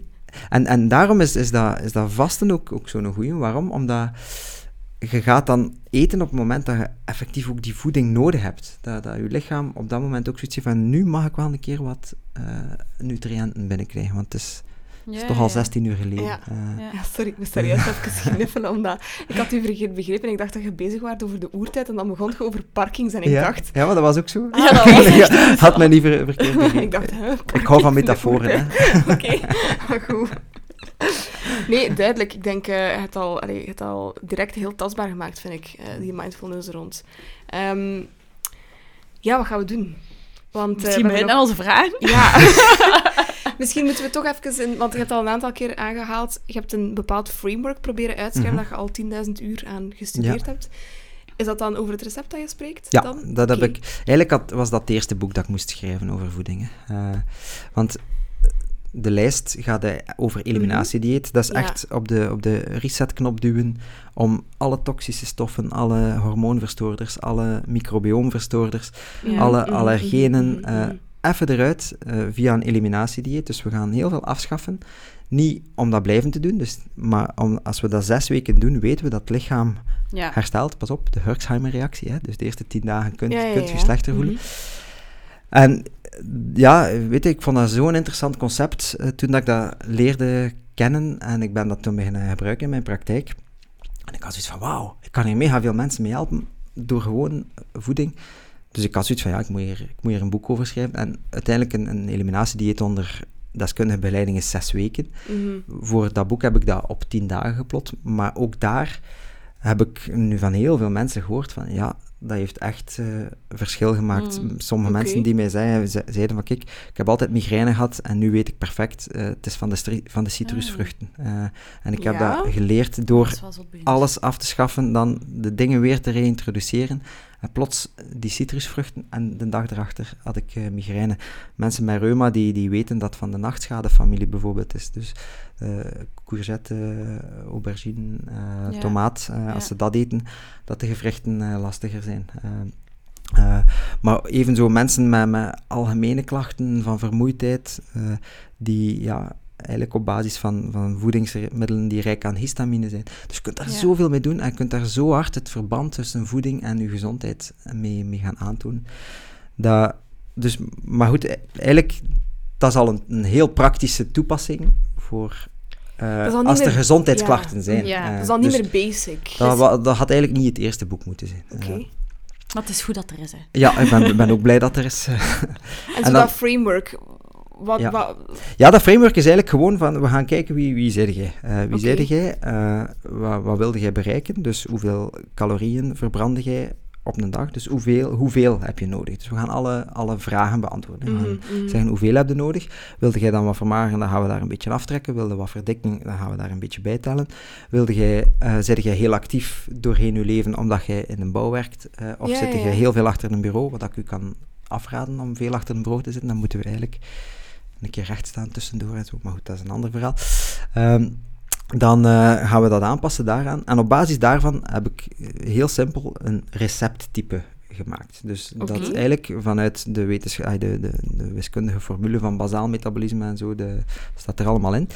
S3: En, en daarom is, is, dat, is dat vasten ook, ook zo'n goeie. Waarom? Omdat je gaat dan eten op het moment dat je effectief ook die voeding nodig hebt. Dat, dat je lichaam op dat moment ook zoiets van nu mag ik wel een keer wat eh, nutriënten binnenkrijgen, want het is, het is toch al
S1: ja.
S3: 16 uur geleden.
S2: Ja.
S3: Eh,
S1: Ja.
S2: Sorry, ik moest daar juist even kniffelen, omdat ik had u verkeerd begrepen en ik dacht dat je bezig was over de oertijd en dan begon je over parkings en ik
S3: ja.
S2: dacht...
S3: ja, maar dat was ook zo.
S1: Ja, dat was echt
S3: Ja, Had mij niet ver- verkeerd begrepen.
S2: ik dacht, hè,
S3: Ik hou van metaforen.
S2: Oké, goed. Nee, duidelijk. Ik denk, eh het al, allee, het al direct heel tastbaar gemaakt, vind ik, eh, die mindfulness rond. Ehm, ja, wat gaan we doen? Want, eh,
S1: Misschien aan onze vraag.
S2: nog- Ja. Misschien moeten we toch even... In, want je hebt al een aantal keer aangehaald, je hebt een bepaald framework proberen uitschrijven
S3: Mhm.
S2: dat je al 10.000 uur aan gestudeerd hebt. Is dat dan over het recept dat je spreekt?
S3: Ja,
S2: dan?
S3: dat heb ik. Eigenlijk had, was dat het eerste boek dat ik moest schrijven over voeding. hè. Eh, want de lijst gaat eh, over eliminatiedieet. Dat is
S2: Mhm. Ja.
S3: echt op de, op de resetknop duwen om alle toxische stoffen, alle hormoonverstoorders, alle microbioomverstoorders,
S2: Ja.
S3: alle
S2: Mhm,
S3: allergenen,
S2: mhm,
S3: eh,
S2: mhm.
S3: Even eruit eh, via een eliminatiedieet. Dus we gaan heel veel afschaffen. Niet om dat blijven te doen, dus, maar om, als we dat zes weken doen, weten we dat het lichaam
S1: Ja.
S3: herstelt. Pas op, de Herxheimer-reactie. Dus de eerste tien dagen kunt,
S2: Ja, ja,
S3: kunt je slechter voelen.
S2: Mhm.
S3: En ja, weet je, ik vond dat zo'n interessant concept eh, toen dat ik dat leerde kennen. En ik ben dat toen beginnen gebruiken in mijn praktijk. En ik had zoiets van, wauw, ik kan hier mega veel mensen mee helpen door gewoon voeding. Dus ik had zoiets van, ja, ik moet hier, ik moet hier een boek over schrijven. En uiteindelijk een, een eliminatiedieet onder deskundige begeleiding is zes weken.
S2: Mhm.
S3: Voor dat boek heb ik dat op tien dagen geplot. Maar ook daar heb ik nu van heel veel mensen gehoord van, ja, dat heeft echt uh, verschil gemaakt.
S1: Mm,
S3: Sommige mensen die mij zeiden, ze- zeiden van, kijk, ik heb altijd migraine gehad en nu weet ik perfect, eh, het is van de, van de citrusvruchten. Eh, en ik heb dat geleerd door
S1: Dat
S3: alles af te schaffen, dan de dingen weer te reintroduceren. En plots die citrusvruchten en de dag erachter had ik eh, migraine. Mensen met reuma die, die weten dat van de nachtschadefamilie bijvoorbeeld is. Dus eh, courgette, eh, aubergine,
S1: Ja.
S3: tomaat,
S1: Ja.
S3: als ze dat eten, dat de gewrichten lastiger zijn. Maar evenzo mensen met, met algemene klachten van vermoeidheid, die ja, eigenlijk op basis van, van voedingsmiddelen die rijk aan histamine zijn. Dus je kunt daar
S1: Ja.
S3: zoveel mee doen en je kunt daar zo hard het verband tussen voeding en je gezondheid mee, mee gaan aantonen. Dat, dus, maar goed, eigenlijk, dat is al een, een heel praktische toepassing voor eh, als er
S2: meer-
S3: gezondheidsklachten
S2: ja.
S3: zijn.
S1: Ja.
S3: Eh,
S2: Dat is al niet
S3: dus
S2: meer basic.
S3: dat, dat had eigenlijk niet het eerste boek moeten zijn.
S2: Oké.
S3: Eh,
S1: Maar het is goed dat er is, hè.
S3: ja, ik ben, ben ook blij dat er is. eh,
S2: En zo
S3: dan-
S2: dat framework. Wat,
S3: Ja.
S2: wat,
S3: Ja, dat framework is eigenlijk gewoon van, we gaan kijken wie, wie zijde jij. Eh, wie zijde jij? Eh, wat, wat wilde jij bereiken? Dus hoeveel calorieën verbrandde jij op een dag? Dus hoeveel, hoeveel heb je nodig? Dus we gaan alle, alle vragen beantwoorden. We gaan
S2: Mhm, mhm.
S3: zeggen hoeveel heb je nodig? Wilde jij dan wat vermageren, dan gaan we daar een beetje aftrekken. Wilde wat verdikken, dan gaan we daar een beetje bij tellen. Wilde jij, zit jij heel actief doorheen je leven omdat jij in een bouw werkt? of
S2: Ja,
S3: zit
S2: ja.
S3: heel veel achter een bureau, wat ik u kan afraden om veel achter een bureau te zitten? Dan moeten we eigenlijk een keer recht staan tussendoor en zo. Maar goed, dat is een ander verhaal. Ehm, dan eh, gaan we dat aanpassen daaraan. En op basis daarvan heb ik eh, heel simpel een recepttype gemaakt. Dus dat
S2: Oké.
S3: eigenlijk vanuit de, wetensch- de, de, de wiskundige formule van bazaal metabolisme en zo, de, staat er allemaal in.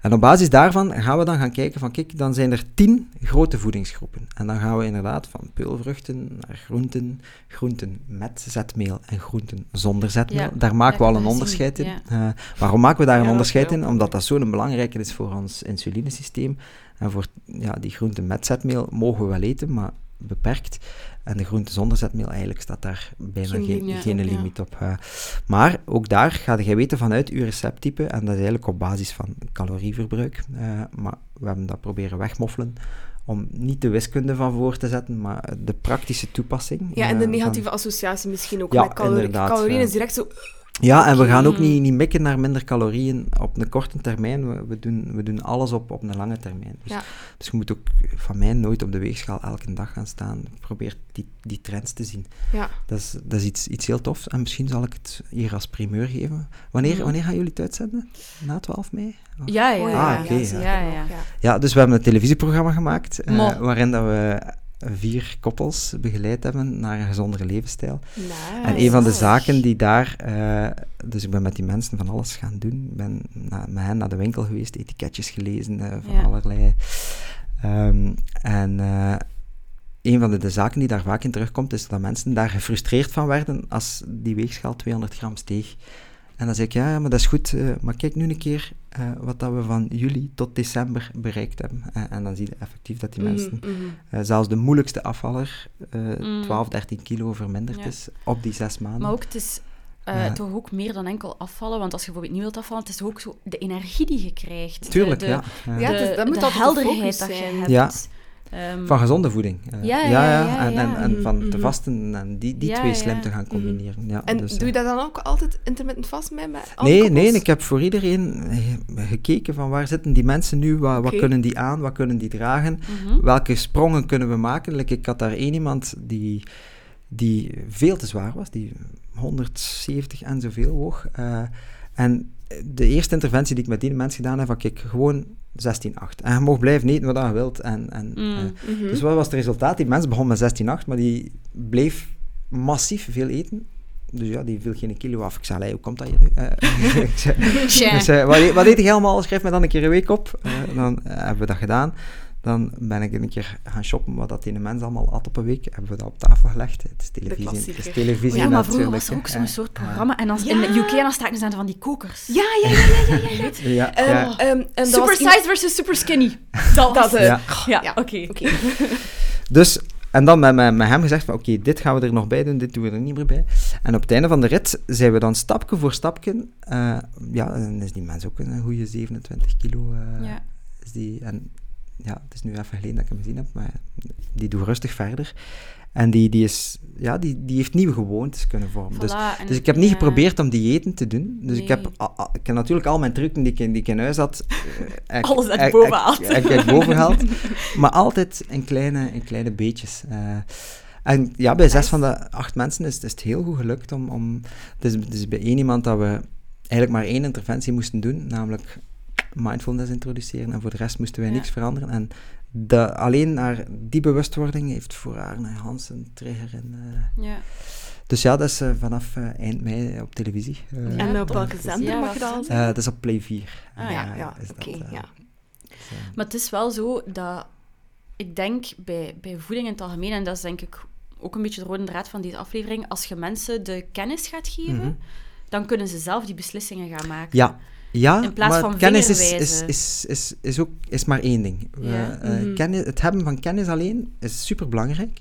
S3: En op basis daarvan gaan we dan gaan kijken van, kijk, dan zijn er tien grote voedingsgroepen. En dan gaan we inderdaad van peulvruchten naar groenten, groenten met zetmeel en groenten zonder zetmeel.
S1: Ja,
S3: Daar maken we al een onderscheid in. Eh, waarom maken we daar een onderscheid in? Omdat dat zo'n belangrijke is voor ons insulinesysteem. En voor ja, die groenten met zetmeel mogen we wel eten, maar beperkt. En de groenten zonder zetmeel, eigenlijk staat daar bijna
S2: Geen
S3: geen,
S2: limiet
S3: geen
S2: op, ja.
S3: limiet op. eh. maar ook daar ga je weten vanuit uw recepttype, en dat is eigenlijk op basis van calorieverbruik. eh, maar we hebben dat proberen wegmoffelen om niet de wiskunde van voor te zetten, maar de praktische toepassing.
S2: Ja, en
S3: eh,
S2: de
S3: van-
S2: negatieve associatie misschien ook
S3: Ja,
S2: met calorieën.
S3: inderdaad,
S2: Calorieën is direct zo...
S3: Ja, en we gaan ook
S1: Oké.
S3: niet, niet mikken naar minder calorieën op een korte termijn. We, we, doen, we doen alles op, op een lange termijn. Dus,
S2: Ja.
S3: dus je moet ook van mij nooit op de weegschaal elke dag gaan staan. Probeer die, die trends te zien.
S2: Ja.
S3: Dat is, dat is iets, iets heel tofs. En misschien zal ik het hier als primeur geven. Wanneer,
S1: Mhm.
S3: wanneer gaan jullie het uitzenden? Na 12 mei?
S1: Ja, ja, ja.
S3: Ah, ja.
S1: Ja, ja.
S3: Ja, dus we hebben een televisieprogramma gemaakt. eh, waarin dat we vier koppels begeleid hebben naar een gezondere levensstijl.
S2: Nice.
S3: En een van de zaken die daar, eh, dus ik ben met die mensen van alles gaan doen. Ik ben na- met hen naar de winkel geweest, etiketjes gelezen eh, van
S1: Ja.
S3: allerlei. Ehm, en eh, een van de, de zaken die daar vaak in terugkomt, is dat mensen daar gefrustreerd van werden als die weegschaal 200 gram steeg. En dan zeg ik, ja, ja, maar dat is goed, eh, maar kijk nu een keer eh, wat dat we van juli tot december bereikt hebben. Eh, en dan zie je effectief dat die
S2: Mhm,
S3: mensen
S2: mhm.
S3: eh, zelfs de moeilijkste afvaller eh,
S1: Mm.
S3: 12, 13 kilo verminderd
S1: Ja.
S3: is op die zes maanden.
S1: Maar ook, het is eh,
S3: Ja.
S1: toch ook meer dan enkel afvallen. Want als je bijvoorbeeld niet wilt afvallen, het is ook zo de energie die je krijgt.
S3: Tuurlijk,
S1: de,
S3: ja. ja.
S2: Ja,
S1: de,
S2: het is- dat moet
S1: de helderheid dat je hebt. Ehm,
S3: Van gezonde voeding. eh.
S1: Ja, ja, ja,
S3: En, en, en van
S2: Mhm,
S3: te
S2: mhm.
S3: vasten en die, die
S1: Ja,
S3: twee
S1: ja.
S3: slim te gaan combineren. Ja,
S2: En
S3: dus,
S2: doe
S3: eh,
S2: je dat dan ook altijd intermittent vast met, met alle
S3: Nee,
S2: koppels?
S3: nee, ik heb voor iedereen eh, gekeken van waar zitten die mensen nu, wat, wat kunnen die aan, wat kunnen die dragen, welke sprongen kunnen we maken. Like, ik had daar één iemand die, die veel te zwaar was, die 170 en zoveel woog. eh, en de eerste interventie die ik met die mens gedaan heb, van kijk, gewoon 16,8. En je mag blijven eten wat je wilt. En, en,
S1: Mm.
S3: eh,
S2: Mhm.
S3: dus wat was het resultaat? Die mens begon met 16,8, maar die bleef massief veel eten. Dus ja, die viel geen kilo af. Ik zei, "Allee, hoe komt dat hier? Eh, ik zei, zei, wat, eet- wat eet je allemaal? Schrijf me dan een keer een week op. Eh, dan hebben we dat gedaan. Dan ben ik een keer gaan shoppen wat dat ene mens allemaal at op een week. Hebben we dat op tafel gelegd. Het is televisie. Het is televisie
S1: Ja, maar vroeger
S3: natuurlijk,
S1: was er ook zo'n soort programma. En als,
S2: Ja.
S1: in de UK dan staken ze van die kokers.
S2: Ja, ja, ja, ja, ja, ja. ja.
S3: Ja, ja.
S2: en dat
S1: super size versus super skinny. Dat,
S2: Dat, eh,
S3: Ja.
S1: Ja,
S2: ja.
S1: oké.
S3: Dus, en dan met, met, met hem gezegd van, oké, dit gaan we er nog bij doen, dit doen we er niet meer bij. En op het einde van de rit zijn we dan stapje voor stapje, eh, ja, dan is die mens ook een goede 27 kilo. eh,
S1: Ja.
S3: is die, en ja, het is nu even geleden dat ik hem gezien heb, maar die doet rustig verder. En die, die, is, ja, die, die heeft nieuwe gewoontes kunnen vormen. dus,
S1: Voilà,
S3: dus ik heb niet
S1: ja.
S3: geprobeerd om diëten te doen. Dus ik, heb,
S1: Nee.
S3: a- a- ik heb natuurlijk al mijn trucken die ik in, die ik in huis had... eh, ik-
S1: Alles uit boven
S3: ik-
S1: haalt.
S3: Ik boven gehaald. Maar altijd in kleine, in kleine beetjes. Eh, en ja, bij zes van de acht mensen is, is het heel goed gelukt om... om dus, dus bij één iemand dat we eigenlijk maar één interventie moesten doen, namelijk mindfulness introduceren. En voor de rest moesten wij
S1: Ja.
S3: niks veranderen. En de, alleen naar die bewustwording heeft voor haar een Hans een trigger. In, eh,
S1: Ja.
S3: dus ja, dat is eh, vanaf eh, eind mei op televisie.
S1: Ja,
S2: en op welke zender
S1: Ja,
S2: mag je dat al zeggen?
S3: eh, dat is op Play 4.
S1: Ah,
S2: ja, ja,
S3: is dat,
S2: oké, ja.
S1: Maar het is wel zo dat ik denk bij, bij voeding in het algemeen, en dat is denk ik ook een beetje de rode draad van deze aflevering, als je mensen de kennis gaat geven,
S3: Mhm.
S1: dan kunnen ze zelf die beslissingen gaan maken.
S3: Ja, ja
S1: In plaats
S3: maar
S1: van
S3: kennis is, is, is, is, is, ook, is maar één ding. We,
S1: Ja.
S3: eh,
S2: Mhm.
S3: kennis, het hebben van kennis alleen is superbelangrijk.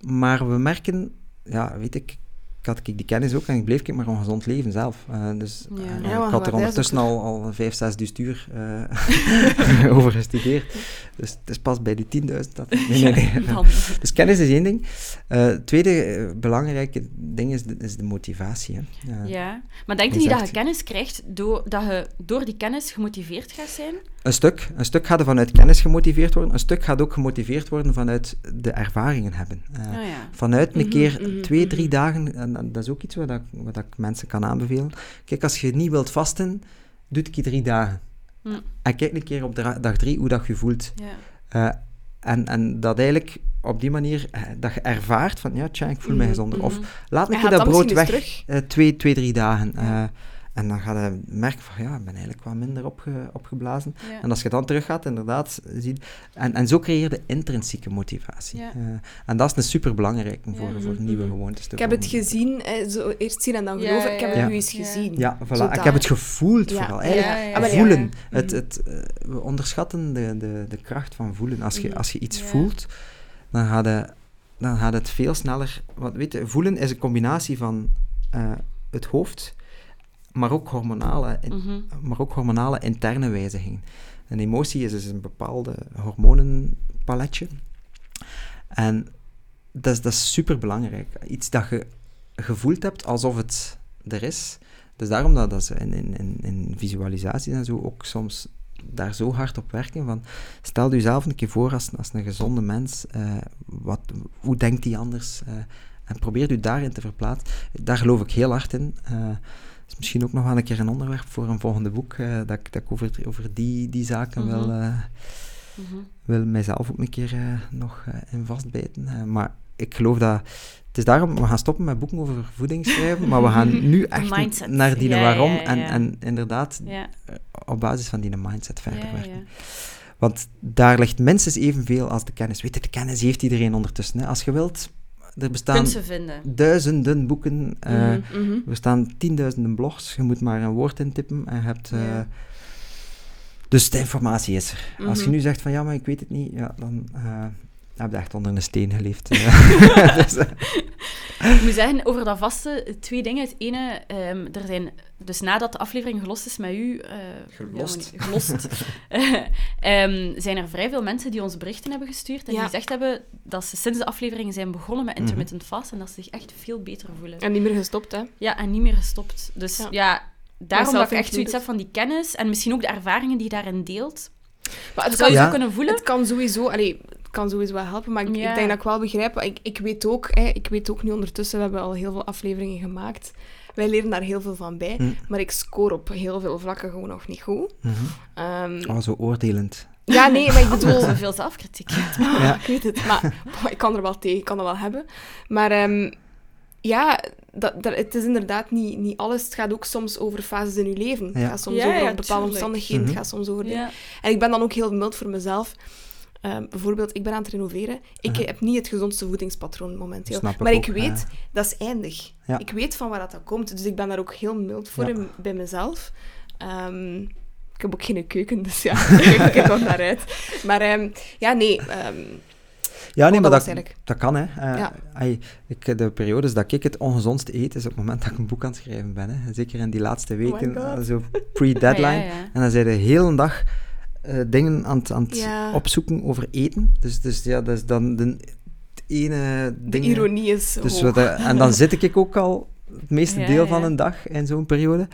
S3: Maar we merken, ja, weet ik had ik die kennis ook en ik bleef ik maar ongezond leven zelf. Eh, dus
S1: Ja.
S3: eh,
S1: Ja,
S3: ik had er ondertussen
S2: ook-
S3: al, al vijf, zes uur eh over gestudeerd. Dus het is pas bij die 10.000 dat... Nee, nee, nee.
S1: Dan-
S3: Dus kennis is één ding. Eh, Het tweede belangrijke ding is de, is de motivatie. Hè. Ja.
S1: ja. Maar denk je niet dat je kennis krijgt door, dat je door die kennis gemotiveerd gaat zijn?
S3: Een stuk. Een stuk gaat er vanuit kennis gemotiveerd worden. Een stuk gaat ook gemotiveerd worden vanuit de ervaringen hebben. Eh,
S1: Ah, ja.
S3: Vanuit een
S2: Mhm,
S3: keer
S2: mhm,
S3: twee, drie
S2: mhm.
S3: dagen, en, dat is ook iets wat, ik, wat ik mensen kan aanbevelen. Kijk, als je niet wilt vasten, doe het drie dagen. En kijk een keer op dag drie hoe dat je voelt.
S1: Ja.
S3: Eh, en, en dat eigenlijk op die manier, eh, dat je ervaart van, ja, tja, ik voel mij
S2: Mhm,
S3: gezonder.
S1: mhm.
S3: Of laat een keer dat brood weg, eh, twee, twee, drie dagen.
S1: Ja.
S3: En dan ga je merken van, ja, ik ben eigenlijk wat minder opge, opgeblazen.
S1: Ja.
S3: En als je dan terug gaat, inderdaad, zie en, en zo creëer je intrinsieke motivatie.
S1: Ja.
S3: Eh, en dat is een superbelangrijk voor,
S1: Ja.
S3: voor nieuwe
S2: Mhm.
S3: gewoontes te
S2: Ik heb het gezien, eh, zo eerst zien en dan
S1: Ja,
S2: geloven. Ik heb het
S3: ja.
S2: nu eens gezien.
S3: Ja, voilà. Ik heb het gevoeld
S2: Ja.
S3: vooral. Eigenlijk
S1: Ja, ja,
S2: maar ja.
S3: voelen.
S2: Mhm.
S3: Het, het, eh, we onderschatten de, de, de kracht van voelen. Als je,
S2: Mhm.
S3: als je iets
S1: Ja.
S3: voelt, dan gaat, het, dan gaat het veel sneller... Want weet je, voelen is een combinatie van eh, het hoofd, maar ook hormonale, in-
S1: Mhm.
S3: maar ook hormonale interne wijzigingen. Een emotie is dus een bepaalde hormonenpaletje. En dat is, dat is superbelangrijk. Iets dat je gevoeld hebt alsof het er is. Dus daarom dat, dat ze in, in, in, visualisaties en zo ook soms daar zo hard op werken. Van, stel jezelf een keer voor als, als een gezonde mens. eh, wat, hoe denkt die anders? eh, en probeer je daarin te verplaatsen. Daar geloof ik heel hard in. Eh, misschien ook nog wel een keer een onderwerp voor een volgende boek, eh, dat, ik, dat ik over, over die, die zaken
S1: Mhm.
S3: wil, eh,
S1: Mhm.
S3: wil mijzelf ook een keer eh, nog in vastbijten. Maar ik geloof dat... Het is daarom, we gaan stoppen met boeken over voeding schrijven, maar we gaan nu echt
S1: mindset.
S3: naar die
S1: Ja,
S3: waarom
S1: ja,
S3: En,
S1: ja.
S3: en inderdaad op basis van die mindset verder werken.
S1: ja.
S3: Want daar ligt minstens evenveel als de kennis. Weet je, de kennis heeft iedereen ondertussen. Hè. Als je wilt, er bestaan duizenden boeken, eh,
S2: Mhm, mhm.
S3: er bestaan tienduizenden blogs. Je moet maar een woord intippen en je hebt... eh,
S1: Ja.
S3: Dus de informatie is er. Als je
S2: Mhm.
S3: nu zegt van ja, maar ik weet het niet, ja, dan eh, heb echt onder een steen geleefd. eh. dus, eh,
S1: Ik moet zeggen, over dat vaste, twee dingen. Het ene, ehm, er zijn, dus nadat de aflevering gelost is met u... eh,
S3: Gelost.
S1: ja, gelost. ehm, zijn er vrij veel mensen die ons berichten hebben gestuurd en
S2: Ja.
S1: die gezegd hebben dat ze sinds de aflevering zijn begonnen met
S3: Mhm.
S1: intermittent fast en dat ze zich echt veel beter voelen.
S2: En niet meer gestopt, hè.
S1: Ja, en niet meer gestopt. Dus
S2: Ja.
S1: ja, daarom dat ik echt zoiets heb van die kennis en misschien ook de ervaringen die je daarin deelt.
S2: Maar het
S1: Zou je
S2: kan,
S1: zo kunnen voelen?
S2: het kan sowieso... Allee, kan sowieso wel helpen, maar ik,
S1: Ja.
S2: ik denk dat ik wel begrijp... Ik, ik weet ook, hè, ik weet ook nu ondertussen, we hebben al heel veel afleveringen gemaakt. Wij leren daar heel veel van bij.
S3: Hm.
S2: Maar ik score op heel veel vlakken gewoon nog niet goed.
S3: mhm.
S2: Ehm,
S3: Oh, zo oordelend.
S2: Ja, nee, maar ik bedoel...
S1: Zoveel zelfkritiek.
S3: Ja.
S2: Ik weet het, maar boah, ik kan er wel tegen, ik kan dat wel hebben. Maar ehm, ja, dat, dat, het is inderdaad niet, niet alles. Het gaat ook soms over fases in je leven. Het
S3: Ja.
S2: gaat soms
S1: Ja,
S2: over
S1: ja,
S2: bepaalde
S1: tuurlijk.
S2: omstandigheden.
S3: Mhm.
S2: Het gaat soms over... dingen.
S1: Ja.
S2: En ik ben dan ook heel mild voor mezelf. Ehm, bijvoorbeeld, ik ben aan het renoveren. Ik heb niet het gezondste voedingspatroon momenteel.
S3: Snap
S2: maar ik
S3: ook,
S2: weet, dat is eindig.
S3: Ja.
S2: Ik weet van waar dat, komt. Dus ik ben daar ook heel mild voor
S3: Ja.
S2: in- bij mezelf. Ehm, ik heb ook geen keuken, dus ja, ik kijk nog naar uit. Maar ehm, ja, nee...
S3: Ja, nee, maar
S2: dat
S3: dat, kan, hè. Eh,
S2: Ja.
S3: ik, de periodes dat ik het ongezondst eet, is op het moment dat ik een boek aan het schrijven ben. Hè. Zeker in die laatste weken,
S2: Oh God.
S3: eh, zo pre-deadline.
S1: Ja, ja, ja.
S3: En dan zei de hele dag eh, dingen aan het, aan het
S2: Ja.
S3: opzoeken over eten. Dus, dus ja, dat is dan de, het ene
S2: De
S3: ding.
S2: ironie is
S3: Dus
S2: hoog.
S3: wat, eh, en dan zit ik ook al het meeste
S1: Ja,
S3: deel van een dag in zo'n periode.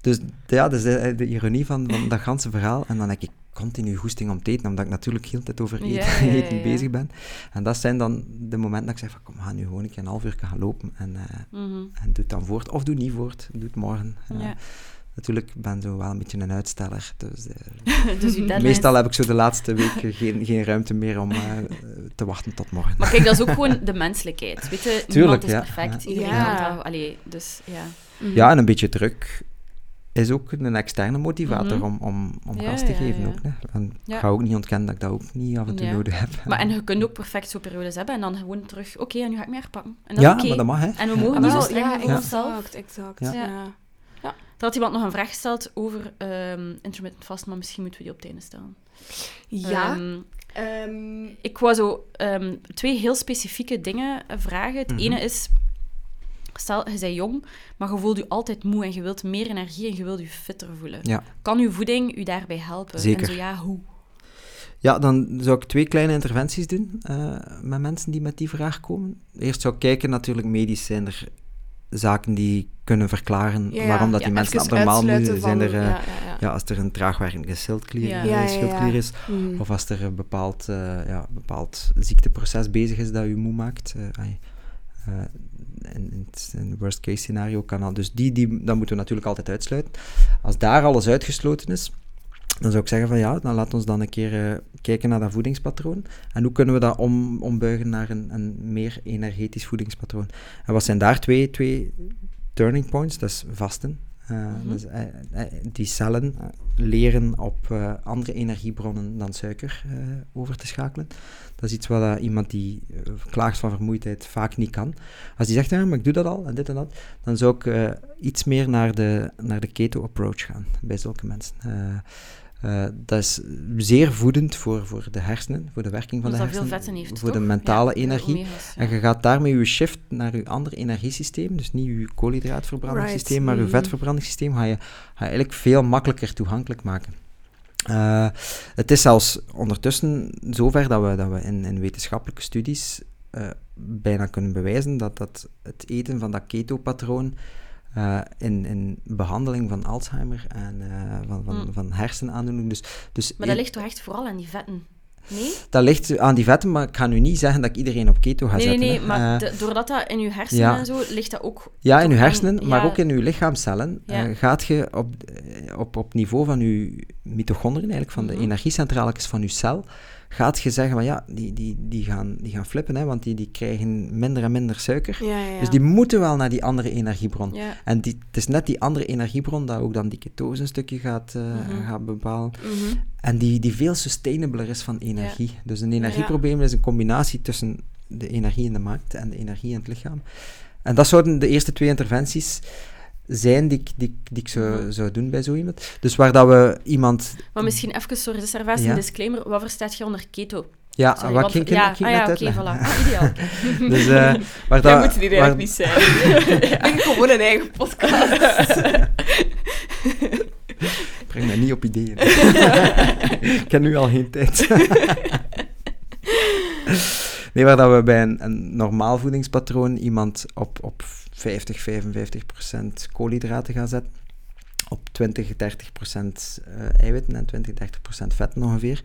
S3: Dus ja, dat is de, de ironie van, van dat ganse verhaal. En dan heb ik continu goesting om te eten, omdat ik natuurlijk heel de tijd over eten,
S1: Ja, ja, ja,
S3: eten
S1: ja.
S3: bezig ben. En dat zijn dan de momenten dat ik zeg van, kom, ga nu gewoon een keer een half uur gaan lopen en, eh,
S1: Mhm.
S3: en doe het dan voort. Of doe niet voort, doe het morgen. Eh, Natuurlijk, ik ben zo wel een beetje een uitsteller. Dus, eh,
S1: dus
S3: meestal heb ik zo de laatste weken geen, geen ruimte meer om eh, te wachten tot morgen.
S1: Maar kijk, dat is ook gewoon de menselijkheid. Weet je,
S3: Tuurlijk,
S1: niemand is
S3: ja.
S1: perfect.
S3: Ja.
S1: Iedereen
S2: Ja.
S1: dat... Allee, dus ja.
S2: Mhm.
S3: Ja, en een beetje druk is ook een externe motivator
S1: Mhm.
S3: om, om, om
S1: Ja,
S3: gas te
S1: ja,
S3: geven.
S1: ja.
S3: Ook, hè. En
S1: Ja.
S3: Ik ga ook niet ontkennen dat ik dat ook niet af en toe
S1: Ja.
S3: nodig heb.
S1: Maar en je kunt ook perfect zo'n periodes hebben en dan gewoon terug... Oké, en nu ga ik me herpakken. En dat
S3: ja, maar dat mag, hè.
S1: En we mogen niet zo streng
S2: ja, exact, exact.
S1: Er had iemand nog een vraag gesteld over ehm intermittent fast, maar misschien moeten we die op het einde stellen.
S2: Ja.
S1: Ehm,
S2: ehm,
S1: ik wou zo ehm, twee heel specifieke dingen vragen. Het
S3: Mhm.
S1: ene is, stel, je bent jong, maar je voelt je altijd moe en je wilt meer energie en je wilt je fitter voelen.
S3: Ja.
S1: Kan uw voeding u daarbij helpen?
S3: Zeker.
S1: En zo ja, hoe?
S3: Ja, dan zou ik twee kleine interventies doen eh, met mensen die met die vraag komen. Eerst zou ik kijken, natuurlijk medisch zijn er zaken die kunnen verklaren
S2: ja,
S3: waarom dat
S1: ja,
S3: die mensen abnormaal
S2: uitsluiten
S3: zijn.
S2: van-
S3: Er, eh,
S2: ja,
S3: als er een traagwerkende schildklier, eh, schildklier is,
S2: Mhm.
S3: Of als er een bepaald, eh, ja, bepaald ziekteproces bezig is dat u moe maakt. ai, in, in het in het worst case scenario kan dat. Dus die, die, dat moeten we natuurlijk altijd uitsluiten. Als daar alles uitgesloten is, dan zou ik zeggen van ja, dan laat ons dan een keer eh, kijken naar dat voedingspatroon. En hoe kunnen we dat om, ombuigen naar een, een meer energetisch voedingspatroon. En wat zijn daar twee, twee turning points? Dat is vasten. Eh, dus, eh, eh, die cellen leren op andere energiebronnen dan suiker over te schakelen. Dat is iets wat iemand die klaagt van vermoeidheid vaak niet kan. Als die zegt, ja, maar ik doe dat al en dit en dat, dan zou ik iets meer naar de, naar de keto-approach gaan bij zulke mensen. Eh, dat is zeer voedend voor, voor de hersenen, voor de werking van
S1: Omdat
S3: de
S1: veel
S3: hersenen,
S1: vetten heeft,
S3: voor de mentale
S1: Ja, de
S3: energie.
S1: omega's, ja.
S3: En je gaat daarmee je shift naar je ander energiesysteem, dus niet je koolhydraatverbrandingssysteem,
S2: Right,
S3: maar je
S2: mhm.
S3: vetverbrandingssysteem, ga je, ga je eigenlijk veel makkelijker toegankelijk maken. Eh, het is zelfs ondertussen zover dat we, dat we in, in wetenschappelijke studies eh, bijna kunnen bewijzen dat, dat het eten van dat keto-patroon eh, in, in behandeling van Alzheimer en eh, van, van,
S1: Mm.
S3: van hersenaandoening. Dus, dus
S1: Maar dat ligt toch echt vooral aan die vetten? Nee?
S3: dat ligt aan die vetten, maar ik ga nu niet zeggen dat ik iedereen op keto ga
S1: Nee, nee,
S3: zetten.
S1: nee,
S3: hè.
S1: maar
S3: Eh,
S1: de- doordat dat in je hersenen
S3: ja.
S1: en zo, ligt dat ook...
S3: Ja, in
S1: aan-
S3: hersenen, maar
S1: ja,
S3: ook in uw lichaamcellen,
S1: Ja.
S3: gaat je op, op, op niveau van uw mitochondriën, eigenlijk van
S1: Mhm.
S3: de energiecentrales van uw cel, gaat je zeggen van ja, die, die, die, gaan, die gaan flippen, hè, want die, die krijgen minder en minder suiker.
S2: Ja, ja, ja.
S3: Dus die moeten wel naar die andere energiebron.
S1: Ja.
S3: En die, het is net die andere energiebron dat ook dan die ketose een stukje gaat, eh,
S1: Mhm.
S3: gaat bepalen.
S2: Mhm.
S3: En die, die veel sustainabler is van energie. Dus een energieprobleem is een combinatie tussen de energie in de markt en de energie in het lichaam. En dat zouden de eerste twee interventies zijn die, ik- die, ik- die ik zou,
S1: Mhm.
S3: zou doen bij zo iemand. Dus waar dat we iemand...
S1: Maar misschien even, sorry,
S3: Ja.
S1: een disclaimer. Wat verstaat je onder keto?
S3: Ja,
S1: Sorry,
S3: wat ging ik
S1: ja,
S3: ging
S1: ah, ja, oké, voilà. Ah, ideaal. oké.
S3: Dus eh, waar dat...
S2: moet die
S3: waar-
S2: eigenlijk niet zijn. Ik gewoon een eigen podcast.
S3: Breng mij niet op ideeën. ik heb nu al geen tijd. nee, waar dat we bij een, een normaal voedingspatroon iemand op, op 50, 55 procent koolhydraten gaan zetten. Op 20, 30 procent eh, eiwitten en 20, 30 procent vetten ongeveer.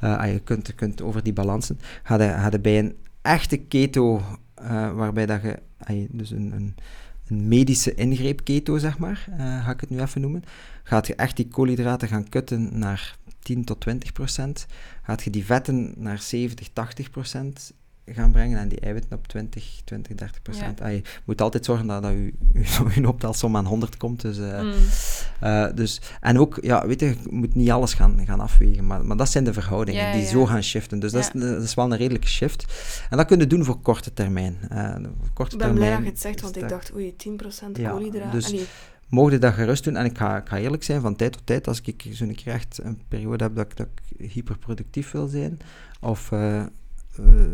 S3: Ah, je, kunt, kunt over die balansen. Ga je, bij een echte keto, eh, waarbij dat je, ah, je- dus een, een, een medische ingreep keto, zeg maar, ga ik het nu even noemen, gaat je echt die koolhydraten gaan kutten naar 10 tot 20 procent, gaat je die vetten naar 70, 80 procent gaan brengen en die eiwitten op 20, 20 30 procent. Ah, je moet altijd zorgen dat, dat je, je, je optelsom aan 100 komt. Dus, eh,
S1: Mm.
S3: eh, dus, en ook, ja, weet je, je moet niet alles gaan, gaan afwegen, maar, maar dat zijn de verhoudingen
S1: Ja,
S3: die zo gaan shiften. Dus dat, is, dat is wel een redelijke shift. En dat kun je doen voor korte termijn. Eh, voor korte
S2: Ik ben blij
S3: termijn
S2: dat je het zegt, want ik dacht, oei, 10%
S3: Ja,
S2: koolhydraten.
S3: dus-
S2: Allee,
S3: Mocht je dat gerust doen, en ik ga, ik ga eerlijk zijn, van tijd tot tijd, als ik zo'n keer echt een periode heb dat ik, dat ik hyperproductief wil zijn, of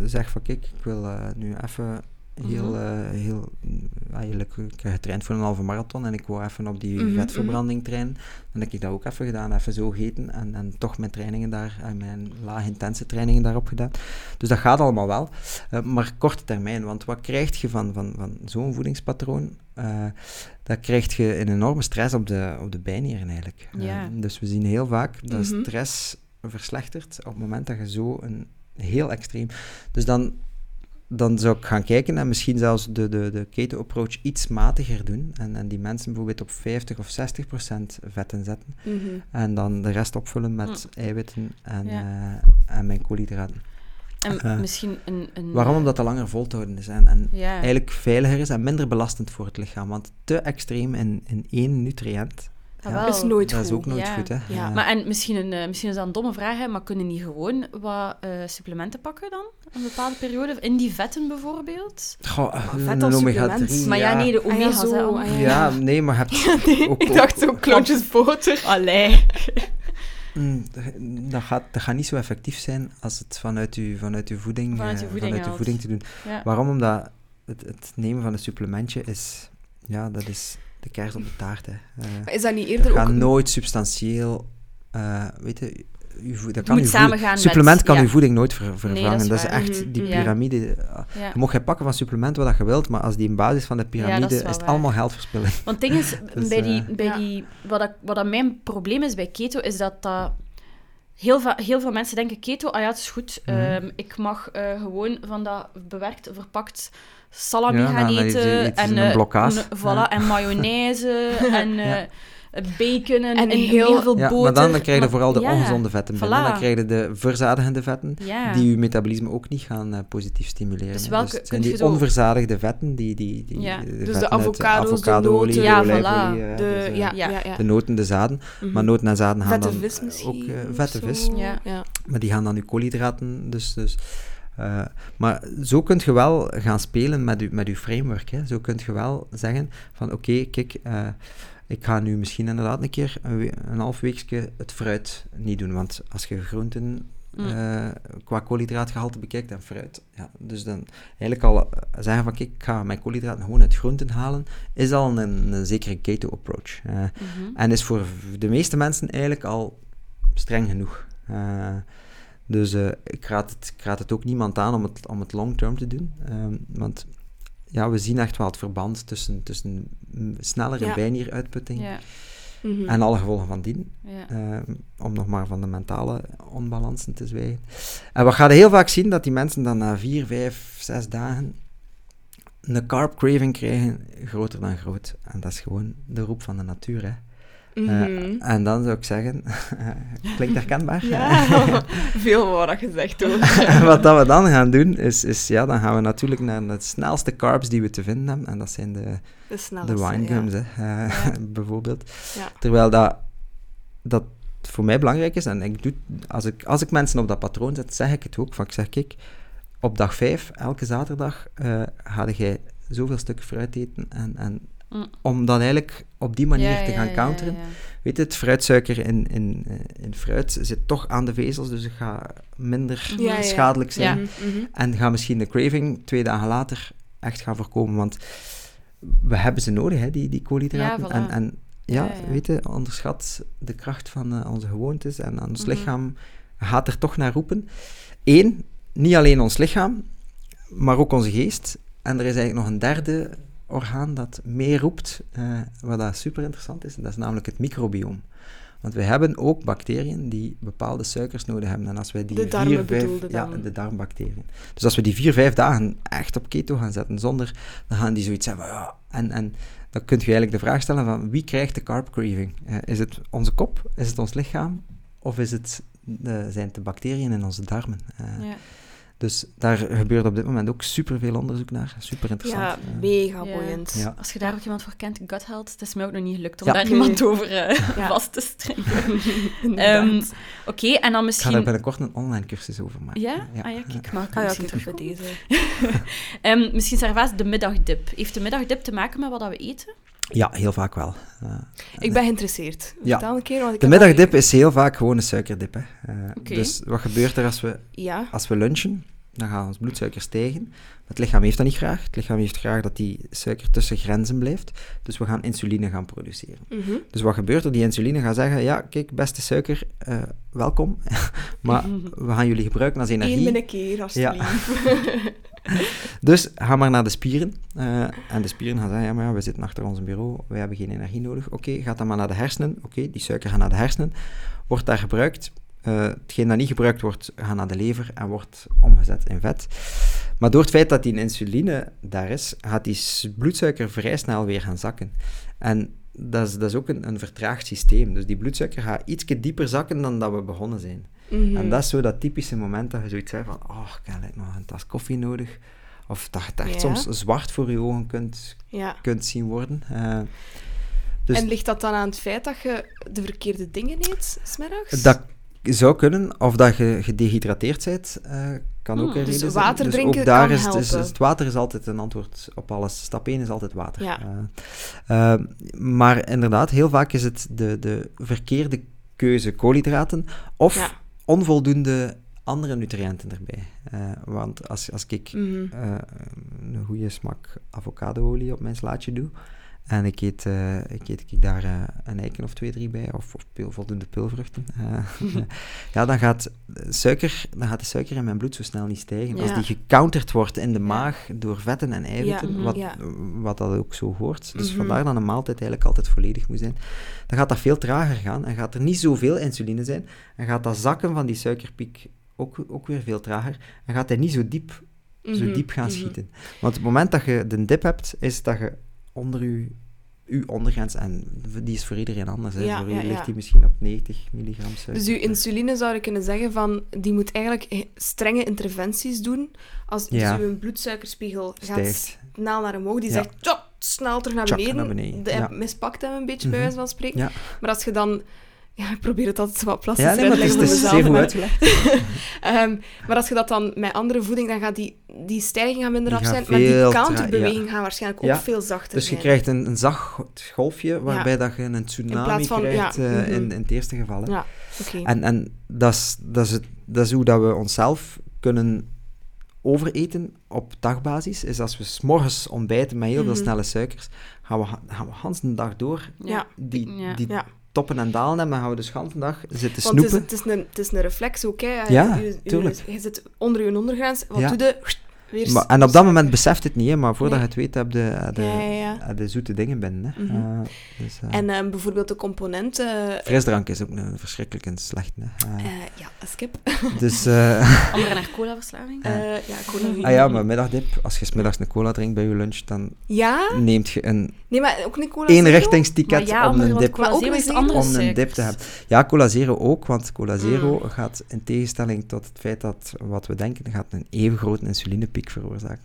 S3: zeg van kijk, ik wil eh, nu even Heel,
S1: Mhm.
S3: eh, heel, eigenlijk, ik heb getraind voor een halve marathon en ik wou even op die
S2: Mhm,
S3: vetverbranding trainen. Dan heb ik dat ook even gedaan, even zo gegeten en, en toch mijn trainingen daar, en mijn laag intense trainingen daarop gedaan. Dus dat gaat allemaal wel, Eh, maar korte termijn, want wat krijg je van, van, van zo'n voedingspatroon? Eh dat krijg je een enorme stress op de, op de bijnieren eigenlijk. Eh,
S1: Ja.
S3: dus we zien heel vaak dat
S2: Mhm.
S3: stress verslechtert op het moment dat je zo een heel extreem... Dus dan dan zou ik gaan kijken en misschien zelfs de, de, de keto-approach iets matiger doen. En, en die mensen bijvoorbeeld op 50 of 60 procent vetten zetten.
S2: Mhm.
S3: En dan de rest opvullen met eiwitten en,
S1: Mm. Ja.
S3: eh, en mijn koolhydraten.
S1: En
S3: Eh,
S1: misschien een... een
S3: Waarom? Omdat dat langer vol te houden is en, en eigenlijk veiliger is en minder belastend voor het lichaam. Want te extreem in, in één nutriënt, ja,
S1: wel.
S2: is nooit
S3: dat is
S2: goed.
S3: ook nooit
S1: Ja.
S3: goed. Hè?
S2: Ja.
S3: Eh,
S1: Maar en misschien, een, eh, misschien is dat een domme vraag, hè, maar kunnen die gewoon wat eh, supplementen pakken dan? Een bepaalde periode? In die vetten bijvoorbeeld?
S3: goh,
S2: vet als
S3: omega-3,
S2: supplement.
S1: Maar ja, nee, de
S2: Ah, ja,
S1: omega's.
S2: zo, ah,
S1: allemaal.
S3: Ja, nee, maar je hebt
S2: Nee,
S3: ook-
S2: ik dacht zo klontjes boter.
S1: Allee.
S3: Mm, dat, gaat, dat gaat niet zo effectief zijn als het vanuit je, vanuit uw voeding,
S1: Vanuit
S3: eh,
S1: je voeding
S3: vanuit uw voeding te doen.
S1: Ja.
S3: Waarom? Omdat het, het nemen van een supplementje is, ja, dat is de op de taart. Hè.
S2: Maar is dat niet eerder ook...
S3: nooit substantieel, eh, weet je, vo- dat kan
S1: met-
S3: supplement kan
S1: ja.
S3: uw voeding nooit ver- vervangen.
S1: dat is
S3: dat, is echt
S2: Mhm,
S3: die.
S1: Ja.
S3: piramide. eh,
S1: Ja.
S3: Je mag je pakken van supplementen wat je wilt, maar als die in basis van de piramide
S1: wel
S3: is, het
S1: waar.
S3: allemaal geldverspilling.
S1: Want het ding is,
S3: Dus,
S1: bij die,
S3: eh,
S1: bij
S2: Ja.
S1: die, wat, dat, wat dat mijn probleem is bij keto, is dat dat... Heel, heel veel mensen denken, keto, ah ja, het is goed.
S3: Mhm.
S1: Ehm, ik mag eh, gewoon van dat bewerkt, verpakt salami
S3: Ja,
S1: gaan
S3: dan is
S1: eten. en,
S3: een blokkaas.
S1: een- voilà,
S3: Ja.
S1: en mayonaise en eh, bacon en,
S2: En
S1: en
S2: heel-
S1: heel veel
S3: Ja,
S1: boter.
S3: maar dan, krijg je vooral de
S1: ja,
S3: ongezonde vetten binnen.
S1: voilà.
S3: Dan krijg je de verzadigende vetten,
S1: Ja.
S3: die je metabolisme ook niet gaan eh, positief stimuleren.
S1: Dus
S3: hè.
S1: welke
S3: het zijn
S1: kun
S3: die
S1: zo-
S3: onverzadigde vetten, die, die, die,
S1: Ja.
S3: de
S2: Dus de avocado's, de
S3: avocadoolie,
S2: noten.
S3: de
S1: voilà.
S3: eh,
S2: De,
S3: dus, eh,
S2: ja,
S1: ja.
S2: ja, ja.
S3: de noten, de zaden.
S2: Mhm.
S3: Maar noten en zaden gaan
S2: Vette
S3: dan
S2: vis
S3: eh,
S2: misschien.
S3: ook eh, vette vis.
S1: Ja.
S2: ja.
S3: Maar die gaan dan je koolhydraten. Dus, dus, eh, maar zo kun je wel gaan spelen met je, met uw framework. Hè. Zo kun je wel zeggen van oké, kijk, eh, ik ga nu misschien inderdaad een keer een, we- een half weekje het fruit niet doen. Want als je groenten
S1: Mm.
S3: eh, qua koolhydraatgehalte bekijkt en fruit, ja, dus dan eigenlijk al eh, zeggen van kijk, ik ga mijn koolhydraten gewoon uit groenten halen, is al een, een zekere keto-approach. Eh,
S1: Mhm.
S3: en is voor de meeste mensen eigenlijk al streng genoeg. Dus ik, raad het, ik raad het ook niemand aan om het, om het long-term te doen. Ehm, want ja, we zien echt wel het verband tussen, tussen snellere
S2: Ja.
S3: bijnieruitputting
S1: Ja,
S2: Mhm.
S3: en alle gevolgen van dien.
S1: ja.
S3: Ehm, om nog maar van de mentale onbalansen te zwijgen. En wat ga je heel vaak zien, dat die mensen dan na vier, vijf, zes dagen een carb craving krijgen, groter dan groot. En dat is gewoon de roep van de natuur, hè. Eh,
S2: Mhm.
S3: en dan zou ik zeggen, klinkt herkenbaar?
S2: Ja, veel dat gezegd hoor.
S3: En wat dat we dan gaan doen, is, is ja, dan gaan we natuurlijk naar de snelste carbs die we te vinden hebben. En dat zijn de,
S2: De
S3: winegums,
S2: ja.
S3: hè, eh, bijvoorbeeld.
S2: Ja.
S3: Terwijl dat, dat voor mij belangrijk is, en ik doe, als, ik, als ik mensen op dat patroon zet, zeg ik het ook. Van, ik zeg, kijk, op dag 5, elke zaterdag, eh ga jij zoveel stukken fruit eten. En, en
S1: Mm.
S3: om dat eigenlijk op die manier
S1: Ja,
S3: te gaan counteren. Weet je, het fruitsuiker in, in, in fruit zit toch aan de vezels, dus het gaat minder schadelijk zijn.
S2: Mhm, mhm.
S3: En ga misschien de craving twee dagen later echt gaan voorkomen, want we hebben ze nodig, hè, die, die koolhydraten.
S1: Voilà.
S3: En, en ja,
S1: Ja, ja.
S3: weet je, onderschat de kracht van eh, onze gewoontes en ons
S1: Mhm.
S3: lichaam gaat er toch naar roepen. Eén, niet alleen ons lichaam, maar ook onze geest. En er is eigenlijk nog een derde orgaan dat mee roept, eh, wat dat super interessant is, en dat is namelijk het microbioom. Want we hebben ook bacteriën die bepaalde suikers nodig hebben. En als wij die
S2: De darmen
S3: vier, vijf,
S2: bedoelde
S3: ja,
S2: dan.
S3: de darmbacteriën. Dus als we die vier, vijf dagen echt op keto gaan zetten, zonder, dan gaan die zoiets hebben. Ja, en, en dan kunt je eigenlijk de vraag stellen van wie krijgt de carb craving? Eh, is het onze kop? Is het ons lichaam? Of is het, de, zijn het de bacteriën in onze darmen? Eh,
S1: Ja.
S3: Dus daar gebeurt op dit moment ook superveel onderzoek naar. Super interessant.
S2: Ja, mega
S1: Ja.
S2: boeiend.
S3: Ja.
S1: Als je daar ook iemand voor kent, gut health, het is mij ook nog niet gelukt om
S3: Ja.
S1: daar
S2: Nee.
S1: iemand over eh,
S2: Ja.
S1: vast te strengen.
S2: Inderdaad.
S1: Ehm, Oké, en dan
S3: Ik ga daar
S1: misschien...
S3: binnenkort een online cursus over maken.
S1: Ja? Ah ja, kijk, maar
S2: ah ja,
S1: misschien terug.
S2: bij deze.
S1: Ehm, misschien Sarvaas, de middagdip. Heeft de middagdip te maken met wat dat we eten?
S3: Ja, heel vaak wel. Eh,
S2: Ik ben geïnteresseerd.
S3: Ja.
S2: Vertel een keer, want ik
S3: de middagdip is heel vaak gewoon een suikerdip. Hè. Eh. Dus wat gebeurt er als we,
S2: Ja.
S3: als we lunchen? Dan gaat ons bloedsuiker stijgen. Het lichaam heeft dat niet graag. Het lichaam heeft graag dat die suiker tussen grenzen blijft. Dus we gaan insuline gaan produceren.
S2: Mhm.
S3: Dus wat gebeurt er? Die insuline gaat zeggen, ja, kijk, beste suiker, eh, welkom. maar we gaan jullie gebruiken als
S2: Eén
S3: energie.
S2: binnen keer, alsjeblieft.
S3: Dus ga maar naar de spieren. eh, en de spieren gaan zeggen, ja, maar ja, we zitten achter ons bureau, wij hebben geen energie nodig. Oké, gaat dan maar naar de hersenen. Oké, die suiker gaat naar de hersenen. Wordt daar gebruikt. Eh, hetgeen dat niet gebruikt wordt, gaat naar de lever en wordt omgezet in vet. Maar door het feit dat die insuline daar is, gaat die bloedsuiker vrij snel weer gaan zakken. En dat is, dat is ook een, een vertraagd systeem. Dus die bloedsuiker gaat iets dieper zakken dan dat we begonnen zijn.
S2: Mhm.
S3: En dat is zo dat typische moment dat je zoiets zegt van, oh, ik heb nog een tas koffie nodig. Of dat je het echt
S2: Ja.
S3: soms zwart voor je ogen kunt,
S2: Ja.
S3: kunt zien worden. Eh, dus
S2: En ligt dat dan aan het feit dat je de verkeerde dingen eet, smiddags?
S3: dat zou kunnen, of dat je gedehydrateerd bent, eh, kan ook
S1: Hmm,
S3: een
S2: dus
S3: reden zijn.
S2: water
S3: dus
S2: drinken
S3: ook daar
S2: kan
S3: is, dus
S2: helpen.
S3: het water is altijd een antwoord op alles. Stap 1 is altijd water.
S2: Ja.
S3: Eh, eh, maar inderdaad, heel vaak is het de, de verkeerde keuze koolhydraten of
S2: Ja.
S3: onvoldoende andere nutriënten erbij. Want als, als ik
S2: Mhm.
S3: een goede smak avocadoolie op mijn slaatje doe. En ik eet, eh, ik eet ik daar eh, een eiken of twee, drie bij, of, of pil- voldoende pilvruchten. eh, ja, dan gaat, suiker, dan gaat de suiker in mijn bloed zo snel niet stijgen. Als die gecounterd wordt in de maag door vetten en eiwitten,
S2: mhm,
S3: wat,
S2: ja.
S3: wat dat ook zo hoort. Dus
S2: Mhm.
S3: vandaar dat een maaltijd eigenlijk altijd volledig moet zijn. Dan gaat dat veel trager gaan en gaat er niet zoveel insuline zijn. En gaat dat zakken van die suikerpiek ook, ook weer veel trager. En gaat hij niet zo diep zo
S2: Mhm,
S3: diep gaan schieten. Want het moment dat je de dip hebt, is dat je onder je, je ondergrens, en die is voor iedereen anders. Hè.
S2: Ja,
S3: voor u
S2: ja,
S3: ligt
S2: ja.
S3: die misschien op 90 milligram suiker.
S2: Dus uw insuline zou je kunnen zeggen van, die moet eigenlijk eh, strenge interventies doen. Als dus uw bloedsuikerspiegel gaat snel naar omhoog, die zegt, "Tjop, snel terug naar beneden.
S3: naar beneden,
S2: De, mispakt hem een beetje, bij
S3: Mhm.
S2: wijze van spreken. Maar als je dan... Ja, ik probeer het altijd zo wat plastisch
S3: Ja,
S2: uit
S3: nee,
S2: te
S3: maar het is,
S2: leggen
S3: het
S2: voor mezelf.
S3: goed
S2: maar-. Ehm, als je dat dan met andere voeding, dan gaat die, die stijging gaan minder
S3: Die
S2: af zijn, maar die counterbeweging gaat waarschijnlijk ook
S3: Ja.
S2: veel zachter
S3: Dus je
S2: zijn.
S3: krijgt een, een zacht golfje, waarbij dat je een tsunami
S2: van-
S3: krijgt
S2: ja,
S3: eh,
S2: mhm.
S3: in, in het eerste geval. hè.
S2: Ja, oké.
S3: En, en dat, is, dat, is het, dat is hoe dat we onszelf kunnen overeten op dagbasis. Is als we s'morgens ontbijten met heel veel
S2: Mhm.
S3: snelle suikers, gaan we, gaan we Hans de dag door
S2: Ja.
S3: die,
S1: Ja.
S3: die
S2: Ja.
S3: Toppen en dalen hebben, dan gaan we dus de dag zitten
S2: Want het is,
S3: snoepen.
S2: het, is een, het is een reflex ook, hè.
S3: Ja,
S2: Je- je,
S3: tuurlijk.
S2: Je, zit onder je ondergrens, wat
S3: Ja.
S2: doe je? Weer
S3: Maar, en op dat moment beseft het niet, hè, maar voordat
S2: Nee.
S3: je het weet, heb je de,
S2: Ja, ja, ja.
S3: heb de zoete dingen binnen. Hè.
S2: Mhm.
S3: Eh, dus, eh,
S2: En ehm, bijvoorbeeld de componenten...
S3: frisdrank is ook een verschrikkelijk en slecht. Hè. Eh,
S2: eh, ja, skip.
S3: dus, eh,
S1: Andere naar colaverslaving?
S3: Ja.
S2: Eh, ja, cola.
S3: ah ja, maar middagdip, als je middags een cola drinkt bij je lunch, dan
S2: Ja?
S3: neemt je een
S2: Nee, maar ook niet cola
S3: één
S2: zero?
S3: richtingsticket
S1: Maar ja,
S3: om een dip
S1: cola
S2: Maar ook
S1: zero is
S2: een
S1: andere
S3: om een dip te hebben. Ja, Cola Zero ook, want Cola Zero
S2: Mm.
S3: gaat in tegenstelling tot het feit dat wat we denken, gaat een even grote insulinepiek veroorzaken.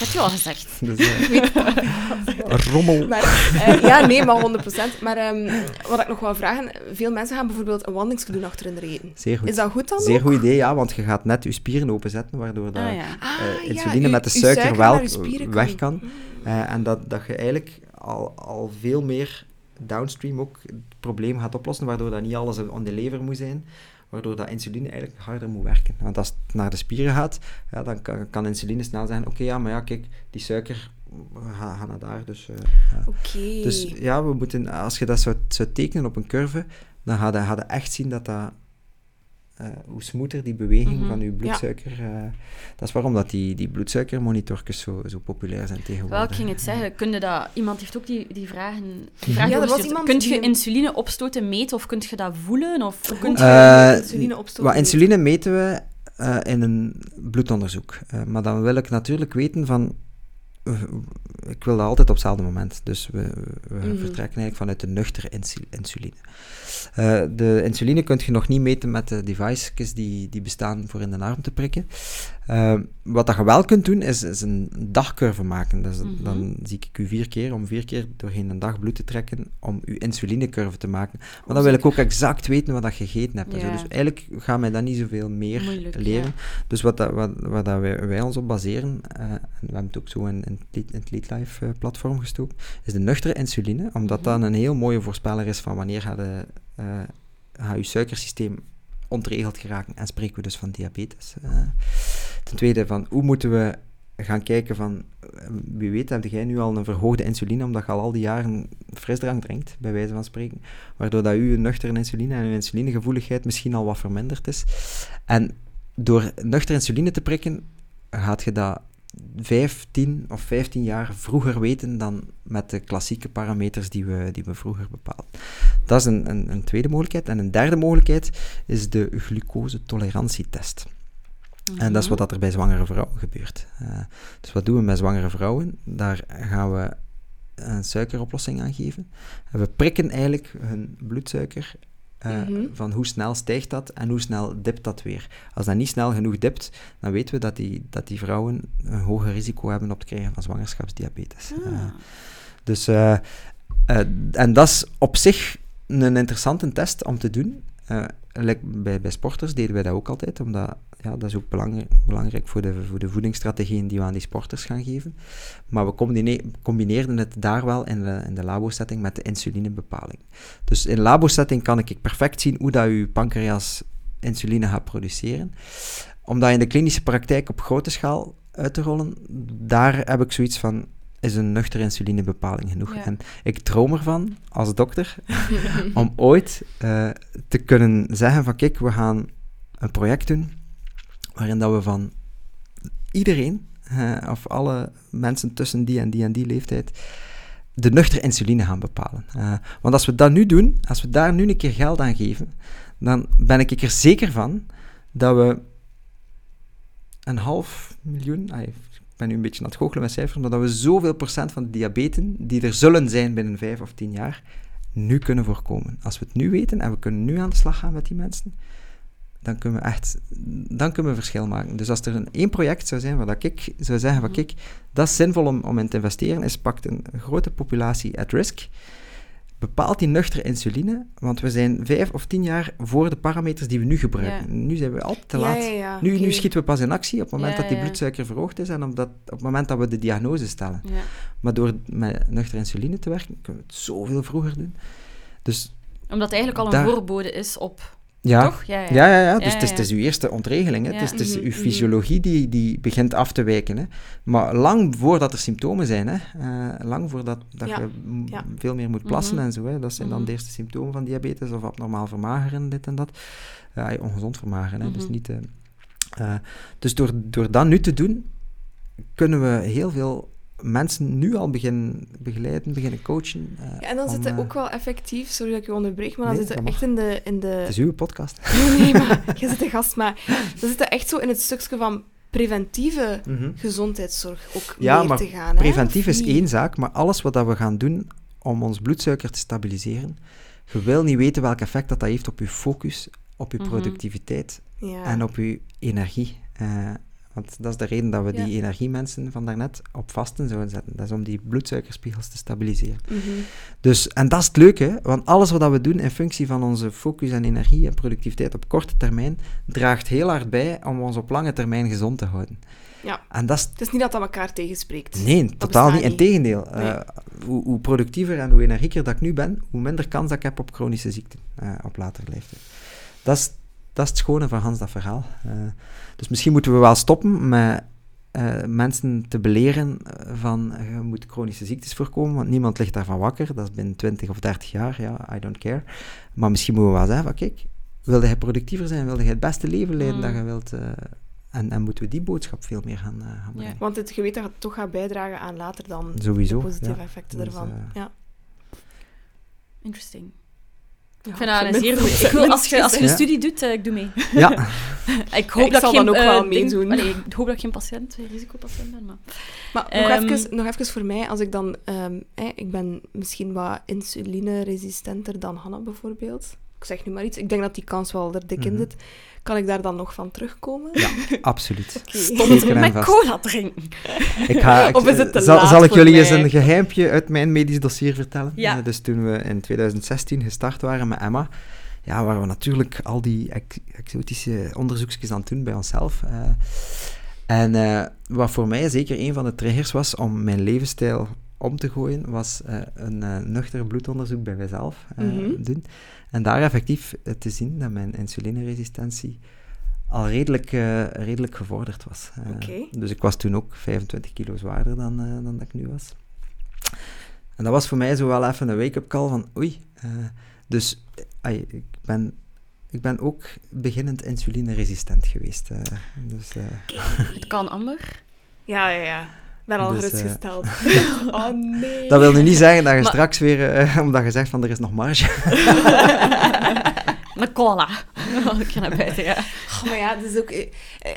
S3: Eh,
S1: je al gezegd.
S3: dus, eh, rommel.
S2: Maar, eh, ja, nee, maar 100%. Maar ehm, wat ik nog wou vragen, veel mensen gaan bijvoorbeeld een wandelingske doen achter hun reden.
S3: Zeer goed.
S2: Is dat goed dan
S3: Zeer
S2: ook?
S3: goed idee, ja, want je gaat net je spieren openzetten, waardoor dat,
S1: Ah, ja.
S2: Ah,
S3: eh,
S2: ja,
S3: insuline met de suiker,
S2: suiker
S3: wel weg
S2: kan.
S3: kan. Eh, en dat, dat je eigenlijk al, al veel meer downstream ook het probleem gaat oplossen, waardoor dat niet alles aan de lever moet zijn, waardoor dat insuline eigenlijk harder moet werken. Want als het naar de spieren gaat, ja, dan kan, kan insuline snel zeggen, oké, ja, maar ja, kijk, die suiker gaat ga naar daar, dus... eh. Dus ja, we moeten, als je dat zou, zou tekenen op een curve, dan ga je, ga je echt zien dat dat... eh, hoe smoother die beweging
S1: Mhm.
S3: van je bloedsuiker... eh, dat is waarom dat die, die bloedsuikermonitortjes zo, zo populair zijn tegenwoordig.
S1: Wel, ik ging het zeggen. Kun je dat, iemand heeft ook die, die vragen, die
S2: Ja, er was iemand
S1: Kunt
S2: die
S1: je insuline opstoten meten of kunt je dat voelen? Of kunt je...
S3: Eh,
S2: insuline opstoten
S3: Wat
S2: meten.
S3: insuline meten we eh, in een bloedonderzoek. Eh, maar dan wil ik natuurlijk weten van... ik wil dat altijd op hetzelfde moment. Dus we, we
S2: Mhm.
S3: vertrekken eigenlijk vanuit de nuchtere insu- insuline. Eh, de insuline kun je nog niet meten met de devices die, die bestaan voor in de arm te prikken. Eh, wat dat je wel kunt doen, is, is een dagcurve maken. Dus
S1: Mhm.
S3: Dan zie ik u vier keer, om vier keer doorheen een dag bloed te trekken, om uw insulinecurve te maken. Maar dan wil ik ook exact weten wat dat je gegeten hebt. zo. Dus eigenlijk gaat mij dat niet zoveel meer
S1: Moeilijk,
S3: leren.
S1: ja.
S3: Dus wat, dat, wat, wat dat wij, wij ons op baseren, eh, en we hebben het ook zo in, in, het Lead- in het LeadLife eh, platform gestoken, is de nuchtere insuline, omdat
S1: Mhm.
S3: dat een heel mooie voorspeller is van wanneer gaat, de, eh, gaat je suikersysteem ontregeld geraken en spreken we dus van diabetes. Uh, ten tweede, van hoe moeten we gaan kijken van, eh, wie weet heb jij nu al een verhoogde insuline, omdat je al al die jaren frisdrank drinkt, bij wijze van spreken, waardoor dat uw nuchtere insuline en uw insulinegevoeligheid misschien al wat verminderd is. En door nuchter insuline te prikken, gaat je dat 15 of 15 jaar vroeger weten dan met de klassieke parameters die we, die we vroeger bepaalden. Dat is een, een, een tweede mogelijkheid. En een derde mogelijkheid is de glucose-tolerantietest. En dat is wat er bij zwangere vrouwen gebeurt. Uh, dus wat doen we met zwangere vrouwen? Daar gaan we een suikeroplossing aan geven. En we prikken eigenlijk hun bloedsuiker uh, van hoe snel stijgt dat en hoe snel dipt dat weer. Als dat niet snel genoeg dipt, dan weten we dat die, dat die vrouwen een hoger risico hebben op het krijgen van zwangerschapsdiabetes. Ah. Uh, dus, en dat is op zich een interessante test om te doen. bij, bij sporters deden wij dat ook altijd, omdat ja, dat is ook belangrijk, belangrijk voor, de, voor de voedingsstrategieën die we aan die sporters gaan geven. Maar we combineerden het daar wel in de, in de labo-setting met de insulinebepaling. Dus in labo-setting kan ik perfect zien hoe dat uw pancreas insuline gaat produceren. Omdat in de klinische praktijk op grote schaal uit te rollen, daar heb ik zoiets van, is een nuchtere insulinebepaling genoeg. En ik droom ervan, als dokter, om ooit uh, te kunnen zeggen van, kijk, we gaan een project doen waarin dat we van iedereen, of alle mensen tussen die en die en die leeftijd, de nuchtere insuline gaan bepalen. Uh, want als we dat nu doen, als we daar nu een keer geld aan geven, dan ben ik er zeker van dat we een half miljoen, ah, ik ben nu een beetje aan het goochelen met cijfers, maar dat we zoveel procent van de diabeten die er zullen zijn binnen vijf of tien jaar, nu kunnen voorkomen. Als we het nu weten en we kunnen nu aan de slag gaan met die mensen, dan kunnen we echt dan kunnen we verschil maken. Dus als er een één project zou zijn waar dat ik zou zeggen van kijk, dat is zinvol om, om in te investeren, is pakt een, grote populatie at risk, bepaalt die nuchtere insuline, want we zijn vijf of tien jaar voor de parameters die we nu gebruiken. Nu zijn we altijd te laat.
S2: Ja,
S3: nu, nu schieten we pas in actie op het moment dat die bloedsuiker verhoogd is en op, dat, op het moment dat we de diagnose stellen. Maar door met nuchtere insuline te werken, kunnen we het zoveel vroeger doen. Dus
S1: omdat het eigenlijk al een voorbode is op
S3: ja.
S1: Toch? Ja,
S3: ja, ja. ja, ja. Dus het, is, het is uw eerste ontregeling. Hè. Het is, het is mhm, uw mhm. fysiologie die, die begint af te wijken. Hè. Maar lang voordat er symptomen zijn, hè. Uh, lang voordat dat je veel meer moet plassen mhm. en zo. Hè. Dat zijn dan de eerste symptomen van diabetes of abnormaal vermageren, dit en dat. Ja, ongezond vermageren, hè. dus niet... Uh, dus door, door dat nu te doen, kunnen we heel veel mensen nu al beginnen begeleiden, beginnen coachen.
S2: Uh, ja, en dan zit het uh, ook wel effectief, sorry dat ik je onderbreek, maar dan zit het echt in de, in de... Het
S3: is uw podcast.
S2: Nee, nee, maar je zit de gast, maar dan zit het echt zo in het stukje van preventieve mm -hmm. gezondheidszorg ook
S3: ja,
S2: meer
S3: maar
S2: te gaan.
S3: preventief
S2: hè?
S3: is één zaak, maar alles wat dat we gaan doen om ons bloedsuiker te stabiliseren, je wil niet weten welk effect dat, dat heeft op je focus, op je productiviteit
S2: mm -hmm. ja.
S3: en op je energie. Uh, want dat is de reden dat we die energiemensen van daarnet op vasten zouden zetten. Dat is om die bloedsuikerspiegels te stabiliseren.
S2: Mm -hmm.
S3: Dus, en dat is het leuke, want alles wat we doen in functie van onze focus en energie en productiviteit op korte termijn, draagt heel hard bij om ons op lange termijn gezond te houden.
S2: Ja.
S3: En dat is...
S2: Het is niet dat dat elkaar tegenspreekt.
S3: Nee, totaal niet. Integendeel. Nee. Uh, hoe, hoe, productiever en hoe energieker dat ik nu ben, hoe minder kans dat ik heb op chronische ziekten uh, op latere leeftijd. Dat is dat is het schone van Hans dat verhaal. Uh, dus misschien moeten we wel stoppen met uh, mensen te beleren van je moet chronische ziektes voorkomen, want niemand ligt daarvan wakker. Dat is binnen 20 of 30 jaar, ja, I don't care. Maar misschien moeten we wel zeggen kijk, wilde hij productiever zijn, wilde hij het beste leven leiden mm. dat je wilt... Uh, en, en, moeten we die boodschap veel meer gaan, uh, gaan brengen.
S2: Ja, want het geweten gaat toch gaat bijdragen aan later dan
S3: Sowieso,
S2: de positieve
S3: ja.
S2: effecten
S3: dus,
S2: ervan. ja.
S1: Interesting. Ik vind dat een zeer goed. Ik wil, als je, als je een studie doet, uh, ik doe mee.
S3: Ja.
S1: ik hoop
S2: ik
S1: dat
S2: zal
S1: geen,
S2: dan ook
S1: uh,
S2: wel meedoen.
S1: Allee, ik hoop dat ik geen patiënt, risicopatiënt ben. Maar,
S2: maar um, nog, even, nog even voor mij, als ik dan... Um, eh, ik ben misschien wat insulineresistenter dan Hanna bijvoorbeeld. Ik zeg nu maar iets. Ik denk dat die kans wel er dik mm -hmm. in zit. Kan ik daar dan nog van terugkomen?
S3: Ja, absoluut.
S1: okay. Stop met cola drinken.
S3: Ik ga, ik,
S2: of is het te
S3: zal,
S2: laat
S3: zal ik jullie
S2: mij?
S3: eens een geheimpje uit mijn medisch dossier vertellen?
S1: Ja.
S3: Uh, dus toen we in 2016 gestart waren met Emma, ja, waren we natuurlijk al die ex exotische onderzoekjes aan het doen bij onszelf. Uh, en uh, wat voor mij zeker een van de triggers was om mijn levensstijl om te gooien, was eh, een uh, nuchter bloedonderzoek bij mijzelf uh,
S2: Mhm.
S3: doen. En daar effectief eh, te zien dat mijn insulineresistentie al redelijk, eh, redelijk gevorderd was. Eh. Dus ik was toen ook 25 kilo zwaarder dan, dan dat ik nu was. En dat was voor mij zo wel even een wake-up call van oei. eh, dus ai, ik, ben, ik ben ook beginnend insulineresistent geweest. dus, eh,
S1: Het kan, Amber.
S2: Ja, ja, ja. Ik ben al
S3: Dus, eh,
S2: gerustgesteld. oh nee.
S3: dat wil nu niet zeggen dat je
S1: Maar-
S3: straks weer, eh, omdat je zegt van er is nog marge.
S1: Een cola. Oh, ik ga naar buiten, ja.
S2: Oh, maar ja, het is ook eh,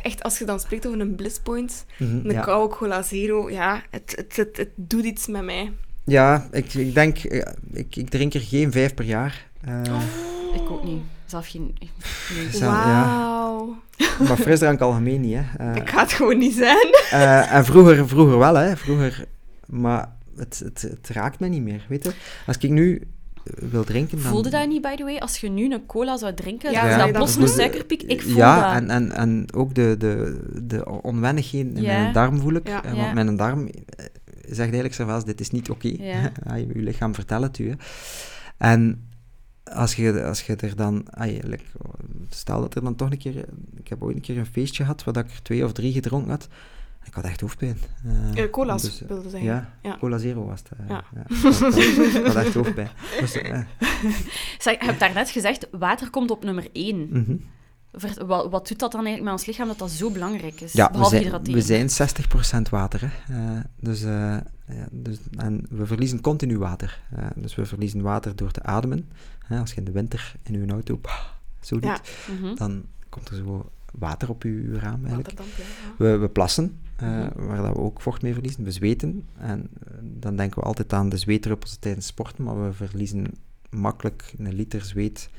S2: echt, als je dan spreekt over een bliss point,
S3: Mhm,
S2: een
S3: ja.
S2: koude cola zero, ja, het, het, het, het doet iets met mij.
S3: Ja, ik, ik denk, eh, ik, ik drink er geen vijf per jaar. Eh,
S1: Ik ook niet. Zelf geen... Nee.
S3: Ja.
S2: Wauw.
S3: Maar frisdrank algemeen niet, hè. Eh,
S2: Ik ga het gewoon niet zijn.
S3: eh, en vroeger, vroeger wel, hè. Vroeger, maar het, het, het raakt me niet meer, weet je. Als ik nu eh, wil drinken, dan...
S1: Voelde dat niet, by the way? Als je nu een cola zou drinken,
S2: Ja,
S1: dat
S2: dat
S1: plots een suikerpiek, ik voel
S3: ja,
S1: dat.
S3: En, en, en ook de, de, de onwennigheden in mijn darm voel ik.
S2: Ja.
S3: Want mijn darm zegt eigenlijk zelfs, dit is niet oké.
S1: Ja.
S3: Ah, je je lichaam vertelt het u. Hè. En als je, als je er dan... stel dat er dan toch een keer... Ik heb ooit een keer een feestje gehad waar dat ik er twee of drie gedronken had. Ik had echt hoofdpijn. Eh,
S2: Eh, cola's,
S3: dus, eh,
S2: wilde zeggen.
S3: Ja,
S2: Ja.
S3: cola zero was het. eh,
S2: Ja.
S3: Ik, had, ik had echt hoofdpijn. Dus,
S1: Zeg, je hebt daarnet gezegd, water komt op nummer 1.
S3: mhm.
S1: Wat, wat doet dat dan eigenlijk met ons lichaam dat dat zo belangrijk is?
S3: Ja, we
S1: behalve
S3: zijn,
S1: hydrateren.
S3: we zijn 60% water. Hè. Dus, ja, dus, en we verliezen continu water. Dus we verliezen water door te ademen. Hè, als je in de winter in je auto zo doet,
S2: Ja.
S1: Mhm.
S3: dan komt er zo water op je, je raam eigenlijk.
S2: Waterdamp, ja.
S3: We, we plassen, eh,
S1: Mhm.
S3: waar dat we ook vocht mee verliezen. We zweten. En eh, dan denken we altijd aan de zweetdruppels tijdens sporten, maar we verliezen makkelijk een liter zweet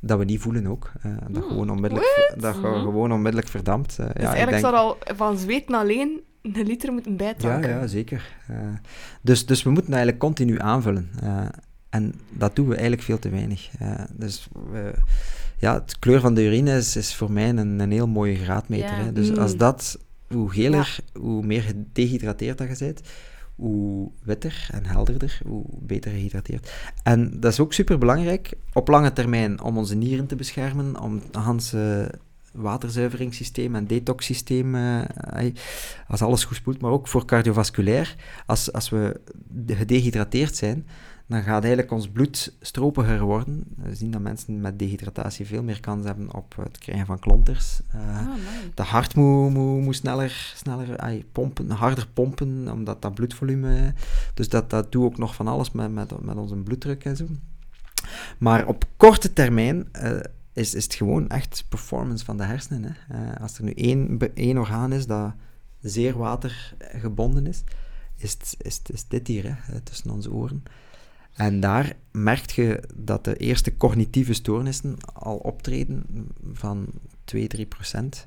S3: dat we niet voelen ook. eh, dat
S1: Hmm.
S3: gewoon onmiddellijk, dat
S1: Mhm.
S3: gewoon onmiddellijk verdampt.
S2: Dus
S3: ja, ik
S2: eigenlijk
S3: denk-
S2: zou al van zweten alleen een liter moeten
S3: ja,
S2: bijtanken.
S3: ja, zeker. Eh, dus, dus we moeten eigenlijk continu aanvullen. En dat doen we eigenlijk veel te weinig. Eh, dus we, ja, het kleur van de urine is, is voor mij een, een heel mooie graadmeter.
S1: Ja.
S3: Hè. Dus
S2: Mm.
S3: als dat, hoe geler, hoe meer gedehydrateerd dat je bent, hoe witter en helderder, hoe beter gehydrateerd. En dat is ook super belangrijk op lange termijn om onze nieren te beschermen, om het hele waterzuiveringssysteem en detoxsysteem, eh, als alles goed spoelt, maar ook voor cardiovasculair. Als, als we de- gedehydrateerd zijn, dan gaat eigenlijk ons bloed stropiger worden. We zien dat mensen met dehydratatie veel meer kans hebben op het krijgen van klonters. Eh,
S1: Ah,
S3: de hart moet, moet, moet sneller, sneller ai, pompen, harder pompen, omdat dat bloedvolume... Dus dat, dat doet ook nog van alles met, met, met onze bloeddruk en zo. Maar op korte termijn eh, is, is het gewoon echt performance van de hersenen. Hè. Eh, als er nu één, één orgaan is dat zeer watergebonden is, is, het, is, het- is dit hier, hè, tussen onze oren. En daar merk je dat de eerste cognitieve stoornissen al optreden van 2-3 procent.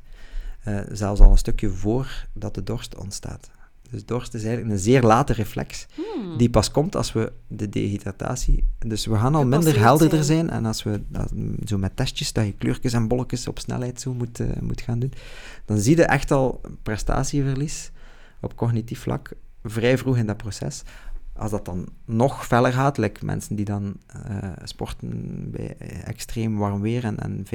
S3: Eh, zelfs al een stukje voordat de dorst ontstaat. Dus dorst is eigenlijk een zeer late reflex,
S1: Hmm.
S3: die pas komt als we de dehydratatie... Dus we gaan al minder helderder
S2: zijn.
S3: En als we dat, zo met testjes, dat je kleurtjes en bolletjes op snelheid zo moet, eh, moet gaan doen, dan zie je echt al prestatieverlies op cognitief vlak vrij vroeg in dat proces. Als dat dan nog feller gaat, like mensen die dan eh, sporten bij extreem warm weer en, en 5%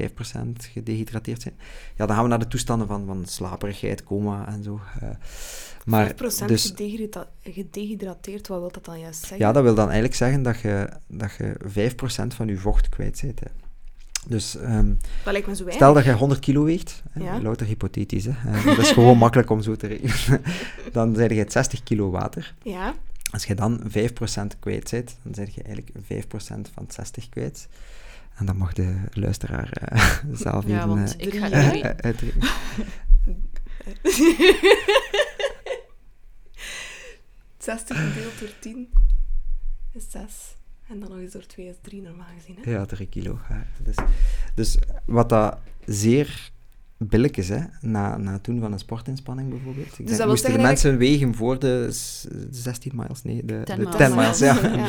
S3: gedehydrateerd zijn, ja, dan gaan we naar de toestanden van, van slaperigheid, coma en zo. eh. maar
S2: 5%
S3: dus,
S2: gedehydra- gedehydrateerd, wat wil dat dan juist zeggen?
S3: ja, dat wil dan eigenlijk zeggen dat je, dat je 5% van je vocht kwijt bent. Hè. Dus ehm,
S2: Dat
S3: stel dat je 100 kilo weegt, hè,
S2: Ja.
S3: louter hypothetisch, hè, dat is gewoon makkelijk om zo te rekenen, dan zeg je het 60 kilo water.
S2: Ja,
S3: Als je dan 5% kwijt bent, dan zeg je eigenlijk 5% van het 60 kwijt. En dan mag de luisteraar eh, zelf
S1: Ja,
S3: even
S1: want
S3: eh,
S1: ik ga niet
S3: eh, uitrekenen.
S2: 60 gedeeld door 10 is 6. En dan nog eens door 2 is 3 normaal gezien. Hè?
S3: Ja, 3 kilo. Dus, dus wat dat zeer billig is, hè, na, na het doen van een sportinspanning bijvoorbeeld. Ik denk,
S2: Dus dat wil
S3: moesten de mensen wegen voor de s- 16 miles, nee, de,
S1: 10
S3: de
S1: miles.
S3: 10 miles, ja.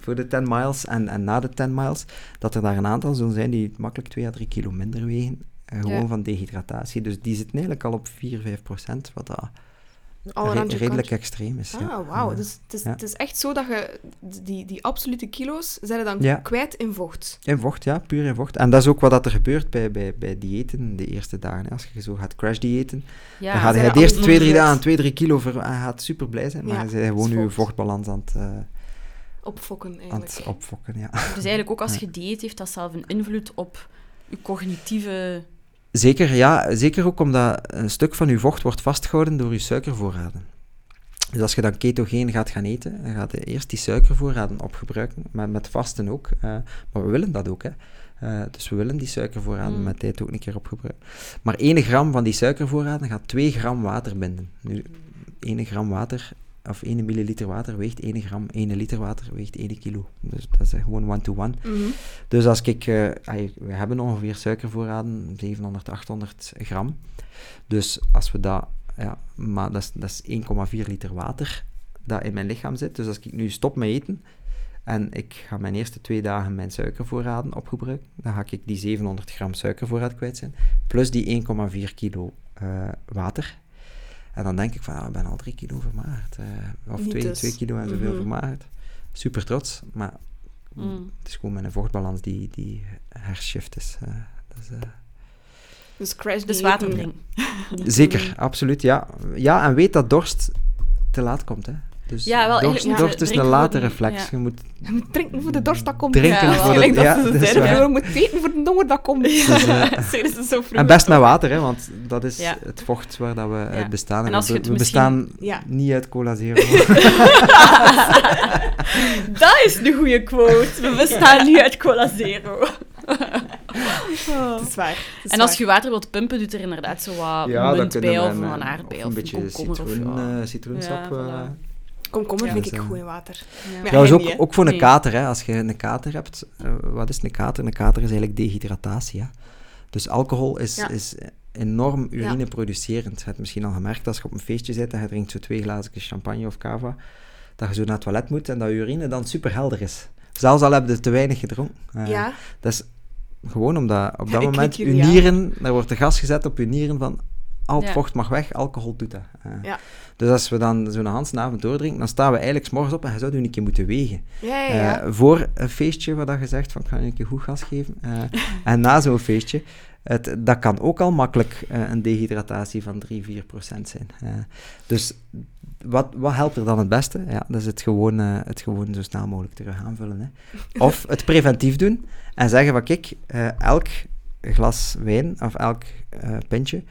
S3: Voor de 10 miles en, en na de 10 miles, dat er daar een aantal zullen zijn die makkelijk 2 à 3 kilo minder wegen, eh, gewoon
S1: Ja.
S3: van dehydratatie. Dus die zitten eigenlijk al op 4, 5 procent, wat dat re- redelijk extreem is. ja.
S2: Ah, wauw.
S3: Ja.
S2: Dus het is,
S3: Ja.
S2: het is echt zo dat je die, die absolute kilo's zijn dan kwijt in vocht.
S3: In vocht, ja, puur in vocht. En dat is ook wat dat er gebeurt bij, bij, bij diëten de eerste dagen. hè. Als je zo gaat crash-diëten,
S1: Ja,
S3: dan gaat hij de eerste twee, drie dagen twee, drie kilo ver, hij gaat super blij zijn, maar
S2: Ja,
S3: hij is gewoon je
S2: vocht.
S3: vochtbalans aan het, eh,
S2: Opfokken,
S3: aan
S2: eigenlijk.
S3: het opfokken. Ja.
S1: Dus eigenlijk ook als
S3: Ja.
S1: je dieet, heeft dat zelf een invloed op je cognitieve...
S3: Zeker, ja, zeker ook omdat een stuk van je vocht wordt vastgehouden door je suikervoorraden. Dus als je dan ketogeen gaat gaan eten, dan gaat je eerst die suikervoorraden opgebruiken, met, met vasten ook. eh, maar we willen dat ook, hè. Eh, dus we willen die suikervoorraden
S1: Mm.
S3: met tijd ook een keer opgebruiken. Maar 1 gram van die suikervoorraden gaat 2 gram water binden. Nu, 1 gram water, of 1 milliliter water weegt 1 gram, 1 liter water weegt 1 kilo. Dus dat is gewoon one-to-one.
S2: Mhm.
S3: Dus als ik, eh, we hebben ongeveer suikervoorraden, 700, 800 gram. Dus als we dat, ja, maar dat is, dat is 1,4 liter water dat in mijn lichaam zit. Dus als ik nu stop met eten en ik ga mijn eerste twee dagen mijn suikervoorraden opgebruiken, dan ga ik die 700 gram suikervoorraad kwijt zijn, plus die 1,4 kilo eh, water. En dan denk ik van, ah, ik ben al 3 kilo vermagerd. eh, of
S2: Niet
S3: 2,
S2: dus.
S3: 2 kilo en zoveel
S2: Mhm.
S3: vermagerd. Super trots, maar
S1: Mm.
S3: het is gewoon mijn vochtbalans die, die hershift is. eh, dat is, eh,
S2: Dus crash
S1: Dus water drinken.
S3: Zeker, absoluut, ja. Ja, en weet dat dorst te laat komt, hè. Dus
S1: Ja, wel,
S3: dorst,
S2: moet
S3: dorst is een late
S1: de-
S3: reflex.
S1: ja.
S3: Je moet
S2: Je moet drinken voor de dorst dat komt.
S3: drinken
S1: Ja,
S3: voor de...
S2: Dat
S3: Ja,
S2: ze
S3: waar.
S2: je moet eten voor de honger dat komt.
S3: Dus, eh,
S2: zo vroeg.
S3: en best met water, hè, want dat is
S1: Ja.
S3: het vocht waar dat we
S1: Ja.
S3: uit bestaan.
S1: En als
S3: we
S1: je het
S3: we
S1: misschien-
S3: bestaan
S2: Ja.
S3: niet uit cola zero.
S1: Dat is een goede quote. We bestaan nu uit Cola Zero.
S2: Het is waar. het is
S1: En als
S2: waar.
S1: je water wilt pumpen, doet er inderdaad zo wat munt bij, of een aardbei,
S3: of
S1: of
S3: een beetje
S1: komkommer. Of,
S3: citroen,
S1: ja.
S3: eh, citroensap.
S1: Ja,
S3: eh.
S1: voilà.
S2: Komkommer
S1: Ja,
S2: vind ik
S3: eh,
S2: goed in water.
S1: Ja.
S3: Trouwens, ook, ook voor een kater, hè. als je een kater hebt, eh, wat is een kater? Een kater is eigenlijk dehydratatie. Hè. Dus alcohol is,
S2: Ja.
S3: is enorm urineproducerend. Je hebt misschien al gemerkt als je op een feestje zit en je drinkt zo twee glazen champagne of cava, dat je zo naar het toilet moet en dat je urine dan super helder is. Zelfs al heb je te weinig gedronken. Eh,
S2: Ja,
S3: Dat is gewoon omdat op dat moment je nieren, daar wordt de gas gezet op je nieren van al het
S1: Ja.
S3: vocht mag weg, alcohol doet dat. Eh,
S2: Ja.
S3: Dus als we dan zo'n Hansnavond doordrinken, dan staan we eigenlijk morgens op en je zou een keer moeten wegen.
S2: ja, ja. ja.
S3: Eh, voor een feestje dat je zegt van ik ga je een keer goed gas geven. eh, en na zo'n feestje, het, dat kan ook al makkelijk eh, een dehydratatie van 3, 4 procent zijn. Dus wat, wat helpt er dan het beste? Ja, dat is het gewoon, het gewoon zo snel mogelijk terug aanvullen. Hè. Of het preventief doen en zeggen van kijk, elk glas wijn of elk pintje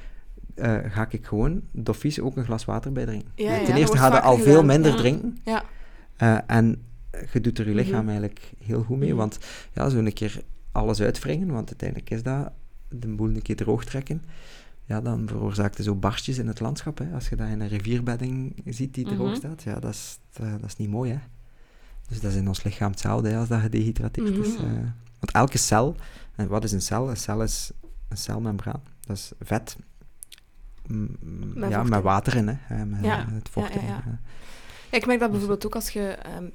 S3: eh, ga ik gewoon doffies ook een glas water bij drinken.
S2: Ja,
S3: Ten eerste
S2: wordt
S3: ga je
S2: vaker
S3: al veel minder
S2: Ja.
S3: drinken.
S2: Ja.
S3: Eh, en je doet er je lichaam
S2: Mhm.
S3: eigenlijk heel goed mee,
S1: Mhm.
S3: want ja, zo een keer alles uitwringen, want uiteindelijk is dat de boel een keer droog trekken. Ja, dan veroorzaakt het zo barstjes in het landschap. Hè. Als je dat in een rivierbedding ziet die droog
S1: Mhm.
S3: staat, ja, dat is, eh, dat is niet mooi. Hè. Dus dat is in ons lichaam hetzelfde hè, als dat gedehydrateerd is. Want elke cel, en wat is een cel? Een cel is een celmembraan. Dat is vet.
S2: Met
S3: ja, met water in, hè. met
S2: Ja,
S3: het vocht
S2: ja, ja,
S3: in,
S2: ja. Ja, ik merk dat bijvoorbeeld ook als je... ehm,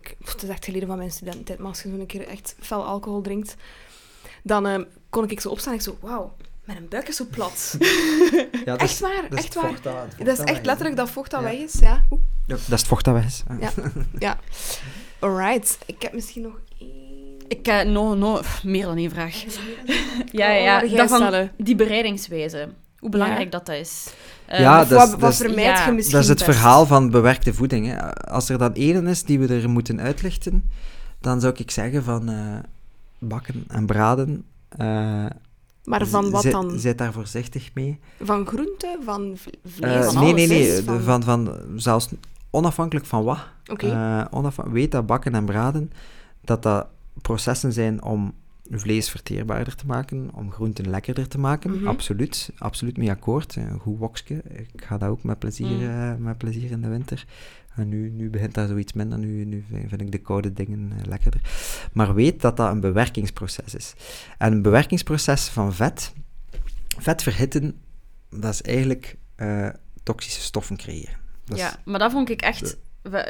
S2: ik- het is echt geleden van mijn studententijd, maar als je zo'n keer echt fel alcohol drinkt, dan ehm, kon ik zo opstaan en ik zo, wauw, mijn buik is zo plat.
S3: Ja, dat
S2: echt
S3: is-
S2: waar,
S3: dat is
S2: echt
S3: het
S2: waar.
S3: vocht dat- het vocht
S2: Dat is echt letterlijk dat vocht dat
S3: Ja.
S2: weg is, ja. Oeh,
S3: Ja, dat is het vocht dat weg is.
S2: Ja. ja. Alright, ik heb misschien nog één...
S1: Ik heb nog no, meer dan één vraag. Ja, ja,
S2: Oh,
S1: ja.
S2: stellen?
S1: die bereidingswijze. Hoe belangrijk dat dat is. Eh,
S3: Ja,
S2: Of
S3: dat
S2: wat,
S3: is-
S2: wat
S3: dat is-
S2: vermijd
S1: ja,
S2: je misschien
S3: Dat is het
S2: best?
S3: verhaal van bewerkte voeding. Hè. Als er dan één is die we er moeten uitlichten, dan zou ik zeggen van eh, bakken en braden. eh,
S2: Maar van wat dan?
S3: Zit daar voorzichtig mee.
S2: Van groente, van v-
S3: Eh,
S2: vlees, van
S3: nee,
S2: alles?
S3: nee, nee. Van, van, zelfs onafhankelijk van wat.
S2: Oké.
S3: Eh, onafha- weet dat bakken en braden, dat dat processen zijn om vlees verteerbaarder te maken, om groenten lekkerder te maken.
S2: Mhm.
S3: Absoluut, absoluut mee akkoord. Een goed wokske. Ik ga dat ook met plezier,
S1: Mm.
S3: eh, met plezier in de winter. En nu, nu begint dat zoiets minder, nu, nu vind ik de koude dingen eh, lekkerder. Maar weet dat dat een bewerkingsproces is. En een bewerkingsproces van vet, vet verhitten, dat is eigenlijk eh, toxische stoffen creëren. Dat is-
S1: ja, maar dat vond ik echt...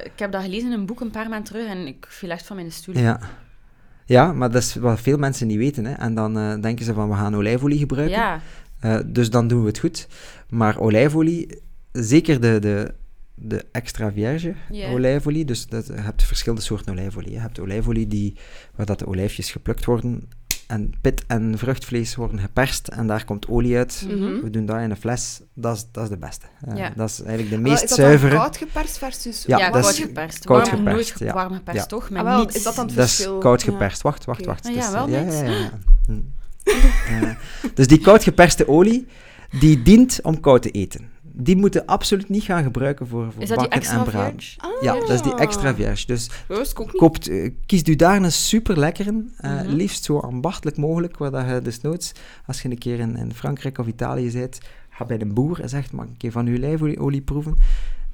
S1: Ik heb dat gelezen in een boek een paar maanden terug en ik viel echt van mijn stoel.
S3: Ja. Ja, maar dat is wat veel mensen niet weten. Hè. En dan eh, denken ze van, we gaan olijfolie gebruiken.
S1: Ja,
S3: Eh, dus dan doen we het goed. Maar olijfolie zeker de, de, de extra vierge olijfolie. Dus dat, je hebt verschillende soorten olijfolie. Je hebt olijfolie die, waar dat de olijfjes geplukt worden en pit en vruchtvlees worden geperst en daar komt olie uit.
S2: Mhm.
S3: We doen dat in een fles. Dat is, dat is de beste. Eh,
S1: Ja.
S3: Dat is eigenlijk de
S2: Maar
S3: meest
S2: is dat dan
S3: zuivere.
S2: koud geperst versus
S3: Ja,
S1: Ja,
S3: dat
S1: koud
S3: is
S1: geperst.
S3: koud
S1: warm,
S3: geperst,
S1: nooit
S3: ja.
S1: warm geperst,
S3: Ja.
S1: toch? Met
S2: Ah, wel,
S1: niets.
S2: is dat dan het
S3: Dat is
S2: verschil?
S3: koud geperst. Wacht, wacht,
S2: Oké.
S3: wacht.
S1: Ah,
S3: Het
S1: ja,
S3: is,
S1: wel
S3: ja,
S1: niks.
S3: ja, ja, ja. Hm. Eh, dus die koud geperste olie, die dient om koud te eten. Die moeten absoluut niet gaan gebruiken voor, voor
S1: Is dat die
S3: bakken
S1: extra
S3: en braden.
S2: Ah.
S3: Ja, dat is die extra vierge. Dus koopt, eh, kiest u daar een super lekkere, eh,
S1: Mhm.
S3: liefst zo ambachtelijk mogelijk, waar dat je desnoods, als je een keer in, in Frankrijk of Italië bent, ga bij een boer en zegt, mag een keer van uw olijfolie olie proeven?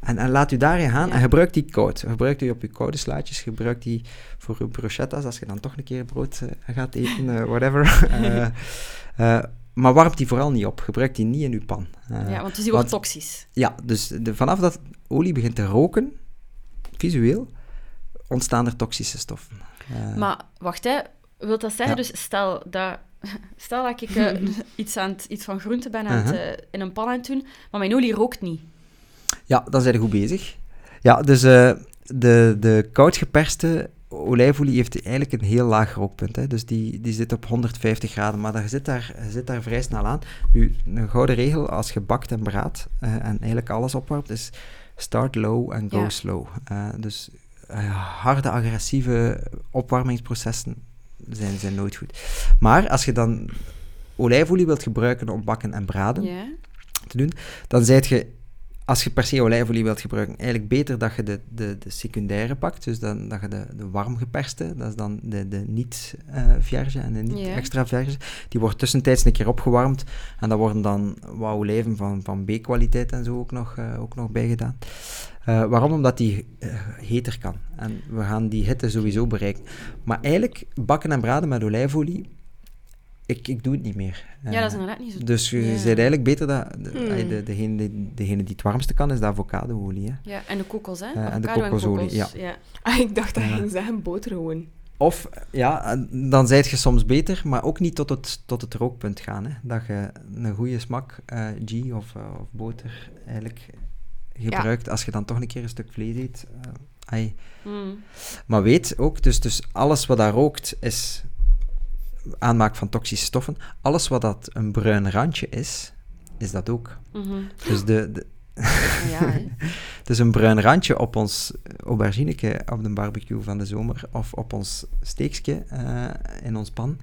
S3: En, en laat u daarin gaan
S1: Ja.
S3: en gebruik die koud. Gebruik die op uw koude slaatjes, gebruik die voor uw bruschettas, als je dan toch een keer brood eh, gaat eten, whatever. Maar warmt die vooral niet op. Gebruik die niet in uw pan. Eh,
S1: Ja, want dus die wordt
S3: want-
S1: toxisch.
S3: ja, dus de, vanaf dat olie begint te roken, visueel, ontstaan er toxische stoffen. Eh,
S1: Maar wacht, hè. Wil dat zeggen,
S3: Ja.
S1: dus stel dat, stel dat ik eh, iets, aan het, iets van groente ben aan het,
S3: Uh-huh.
S1: in een pan aan het doen, maar mijn olie rookt niet.
S3: Ja, dan zijn we goed bezig. Ja, dus de, de koud geperste olijfolie heeft eigenlijk een heel laag rookpunt. Hè. Dus die, die zit op 150 graden, maar dat zit daar, zit daar vrij snel aan. Nu, een gouden regel als je bakt en braadt eh, en eigenlijk alles opwarmt, is start low en go
S1: Ja.
S3: slow. Eh, dus eh, harde, agressieve opwarmingsprocessen zijn, zijn nooit goed. Maar als je dan olijfolie wilt gebruiken om bakken en braden, te doen, dan zijt je, als je per se olijfolie wilt gebruiken, eigenlijk beter dat je de, de, de secundaire pakt, dus dan, dat je de, de warm geperste, dat is dan de, de niet-vierge en de niet-extra vierge, die wordt tussentijds een keer opgewarmd en daar worden dan wat olijven van, van B-kwaliteit en zo ook nog, eh, ook nog bij gedaan. Eh, waarom? Omdat die eh, heter kan. En we gaan die hitte sowieso bereiken. Maar eigenlijk, bakken en braden met olijfolie, ik, ik doe het niet meer.
S1: ja, dat is
S3: Eh,
S1: inderdaad niet zo...
S3: dus je
S1: Ja.
S3: bent eigenlijk beter dat... De,
S2: Hmm.
S3: ay, de, degene, die, degene die het warmste kan, is de avocadoolie. Hè.
S1: Ja, en de kokos, hè?
S3: Eh, en de kokosolie,
S1: kokos, ja.
S2: Ah, ik dacht dat je
S3: Ja.
S2: ging zeggen boter gewoon.
S3: Of, ja, en dan zijt je soms beter, maar ook niet tot het, tot het rookpunt gaan. Hè. Dat je een goede smak, eh ghee of, eh, of boter, eigenlijk gebruikt als je dan toch een keer een stuk vlees eet. eh.
S1: Mm.
S3: Maar weet ook, dus, dus alles wat daar rookt, is aanmaak van toxische stoffen. Alles wat dat een bruin randje is, is dat ook.
S1: Mhm.
S3: Dus de, de,
S1: Ja.
S3: Dus een bruin randje op ons aubergineke op de barbecue van de zomer of op ons steekje eh, in ons pan.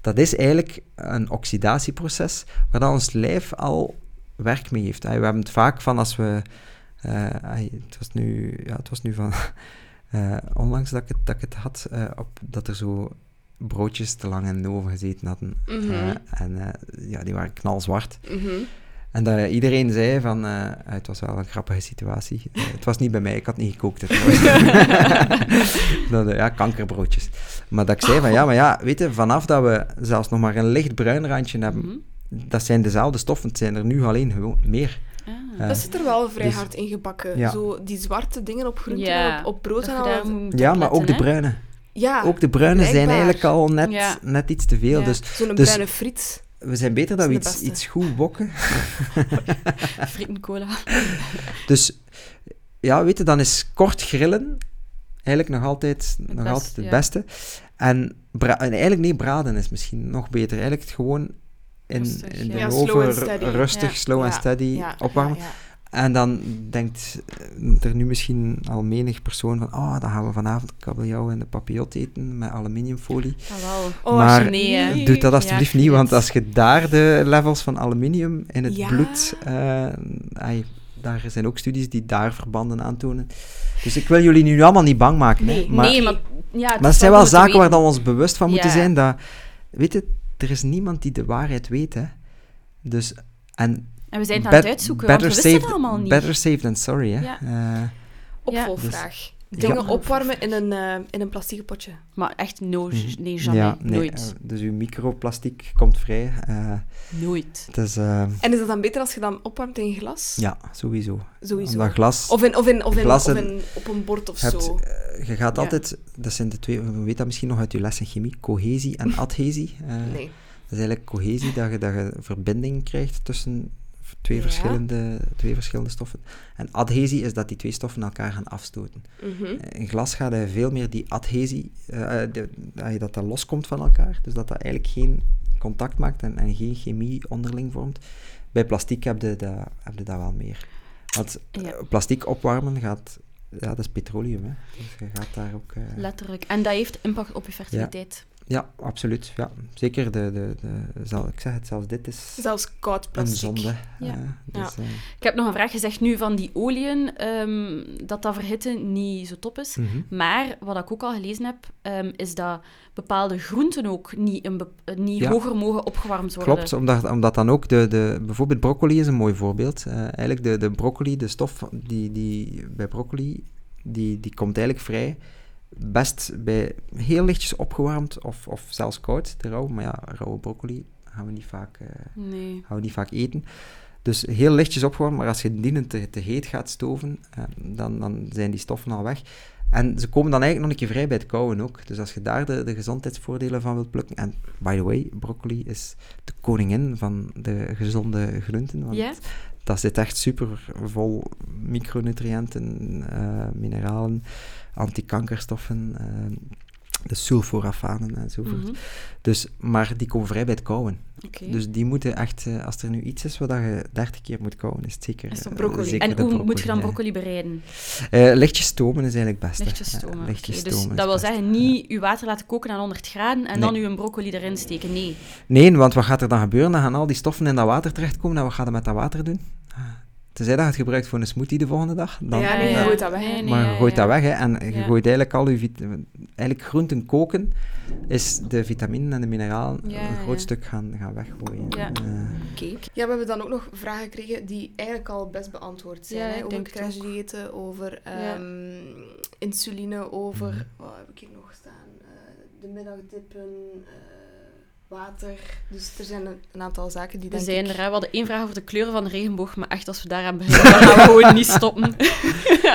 S3: Dat is eigenlijk een oxidatieproces waar ons lijf al werk mee heeft. We hebben het vaak van als we... eh, het, was nu, ja, het was nu van... eh, onlangs dat ik het, dat ik het had, op, dat er zo broodjes te lang in de oven gezeten hadden.
S2: Mhm.
S3: Eh, en eh, ja, die waren knalzwart.
S2: Mhm.
S3: En dat iedereen zei van... eh, het was wel een grappige situatie. Eh, het was niet bij mij, ik had niet gekookt. dat, eh, ja, kankerbroodjes. Maar dat ik zei van, ja, maar ja, weet je, vanaf dat we zelfs nog maar een licht bruin randje hebben,
S1: Mhm.
S3: dat zijn dezelfde stoffen, het zijn er nu alleen gewoon meer.
S1: Ah.
S3: Eh,
S2: Dat zit er wel vrij
S3: dus-
S2: hard in gebakken.
S3: Ja.
S2: Zo die zwarte dingen op groenten
S1: Ja,
S2: op, op brood en al.
S3: Ja, maar ook de bruine.
S2: Ja,
S3: Ook de bruine zijn eigenlijk al net,
S1: Ja.
S3: net iets te veel.
S1: Ja.
S3: Dus
S2: zo'n
S3: dus-
S2: bruine friet.
S3: we zijn beter dat
S2: Dat
S3: we iets,
S2: beste.
S3: iets goed wokken.
S1: Fritten cola.
S3: Dus ja, weet je, dan is kort grillen eigenlijk nog altijd nog
S1: best,
S3: altijd het
S1: ja.
S3: beste. En, bra- en eigenlijk nee, braden is misschien nog beter. Eigenlijk het gewoon in,
S1: Rustig,
S3: in de
S1: ja.
S3: Rustig,
S1: Ja.
S3: slow en
S2: Ja,
S3: steady
S2: ja,
S3: opwarmen. En dan denkt eh, er nu misschien al menig persoon van oh, dan gaan we vanavond kabeljauw en de papillot eten met aluminiumfolie.
S1: Jawel.
S2: Oh,
S3: Maar
S2: als je-
S1: nee.
S3: Doe dat alsjeblieft
S1: Ja,
S3: niet, want als je daar de levels van aluminium in het
S2: Ja.
S3: bloed... eh, ai, daar zijn ook studies die daar verbanden aantonen. Dus ik wil jullie nu allemaal niet bang maken.
S2: Nee,
S3: hè, maar,
S1: nee, maar... Ja,
S3: maar het zijn wel zaken waar we ons bewust van moeten
S1: Ja.
S3: zijn. Dat, weet je, er is niemand die de waarheid weet. Hè. Dus, en
S1: En we zijn het aan het uitzoeken, want we
S3: better
S1: wisten het
S3: safe-
S1: allemaal niet.
S3: Better safe than sorry. Hè.
S1: Ja.
S3: Eh,
S2: Opvolgvraag.
S3: Dus-
S2: Dingen
S1: Ja.
S2: opwarmen in een, eh in een plastic potje.
S1: Maar echt no,
S3: Mhm.
S1: nee, jamais.
S3: ja, nee,
S1: Nooit.
S3: eh, dus uw microplastiek komt vrij. eh,
S1: Nooit.
S3: het is, eh,
S2: En is dat dan beter als je dan opwarmt in glas?
S3: ja, sowieso.
S2: Sowieso.
S3: Omdat glas...
S2: Of, in, of, in, of, in, of op een bord of
S3: hebt,
S2: zo.
S3: eh, je gaat
S1: Ja.
S3: altijd, dat zijn de twee, we weten dat misschien nog uit je les in chemie, cohesie en adhesie. Eh,
S2: Nee.
S3: Dat is eigenlijk cohesie, dat je, dat je verbinding krijgt tussen twee,
S2: Ja.
S3: verschillende, twee verschillende stoffen. En adhesie is dat die twee stoffen elkaar gaan afstoten.
S2: Mhm.
S3: In glas gaat hij veel meer die adhesie, eh, eh, de- dat dat dat loskomt van elkaar. Dus dat dat eigenlijk geen contact maakt en, en geen chemie onderling vormt. Bij plastic heb je dat, heb je dat wel meer. Want
S1: Ja.
S3: eh, plastic opwarmen gaat... Ja, dat is petroleum, hè. Dus je gaat daar ook... eh,
S1: Letterlijk. En dat heeft impact op je fertiliteit.
S3: Ja, absoluut. Ja. Zeker de, de, de... Zal, ik zeg het, zelfs dit is
S2: Zelfs koud
S3: een
S2: plastic.
S3: zonde.
S1: Ja.
S3: dus, eh,
S1: Ik heb nog een vraag gezegd nu van die oliën, ehm, dat dat verhitten niet zo top is.
S3: mhm.
S1: Maar wat ik ook al gelezen heb, ehm, is dat bepaalde groenten ook niet, een eh, niet
S3: Ja.
S1: hoger mogen opgewarmd worden.
S3: Klopt, omdat, omdat dan ook de, de... Bijvoorbeeld broccoli is een mooi voorbeeld. Eh, eigenlijk de, de broccoli, de stof die, die bij broccoli, die, die komt eigenlijk vrij. Best bij heel lichtjes opgewarmd of, of zelfs koud, de rauw. Maar ja, rauwe broccoli gaan we niet vaak, eh,
S1: Nee.
S3: gaan we niet vaak eten. Dus heel lichtjes opgewarmd, maar als je die te, te heet gaat stoven, eh, dan, dan zijn die stoffen al weg. En ze komen dan eigenlijk nog een keer vrij bij het kouwen ook. Dus als je daar de, de gezondheidsvoordelen van wilt plukken... En by the way, broccoli is de koningin van de gezonde groenten. Want dat zit echt super vol micronutriënten, eh, mineralen, antikankerstoffen, eh, de sulforafanen enzovoort.
S1: Mhm.
S3: Dus, maar die komen vrij bij het kouwen. Dus die moeten echt, eh, als er nu iets is wat je 30 keer moet kouwen, is het zeker,
S2: Is
S3: eh,
S2: broccoli?
S3: zeker
S1: En hoe moet je dan broccoli bereiden?
S3: Eh, lichtjes stomen is eigenlijk het beste.
S1: Lichtjes
S3: Ja,
S1: stomen.
S3: lichtjes
S1: dus
S3: stomen is
S1: dat wil zeggen, niet je water laten koken aan 100 graden en
S3: Nee.
S1: dan je broccoli erin steken. Nee.
S3: Nee, want wat gaat er dan gebeuren? Dan gaan al die stoffen in dat water terechtkomen. En wat gaat je met dat water doen? Tenzij dat je het gebruikt voor een smoothie de volgende dag. Dan,
S2: Ja, nee, je
S1: ja.
S2: gooit dat weg.
S1: Nee,
S2: hè.
S1: nee.
S3: maar je
S1: ja,
S3: gooit
S1: ja.
S3: dat weg. Hè, en je
S1: Ja.
S3: gooit eigenlijk al je... Eigenlijk groenten koken is de vitaminen en de mineralen
S1: Ja,
S3: een groot
S1: ja.
S3: stuk gaan, gaan weggooien.
S1: Ja.
S3: Eh,
S1: Oké.
S2: Ja, we hebben dan ook nog vragen gekregen die eigenlijk al best beantwoord zijn.
S1: Ja,
S2: hè? Over crashdiëten, over
S1: Ja.
S2: ehm, insuline, over...
S3: Mhm.
S2: Wat heb ik hier nog staan? Eh, de middagdippen, eh, water. Dus er zijn een, een aantal zaken die
S1: We
S2: denk
S1: zijn
S2: ik...
S1: er, hè. we hadden één vraag over de kleuren van de regenboog, maar echt, als we daaraan beginnen, dan gaan we gewoon niet stoppen.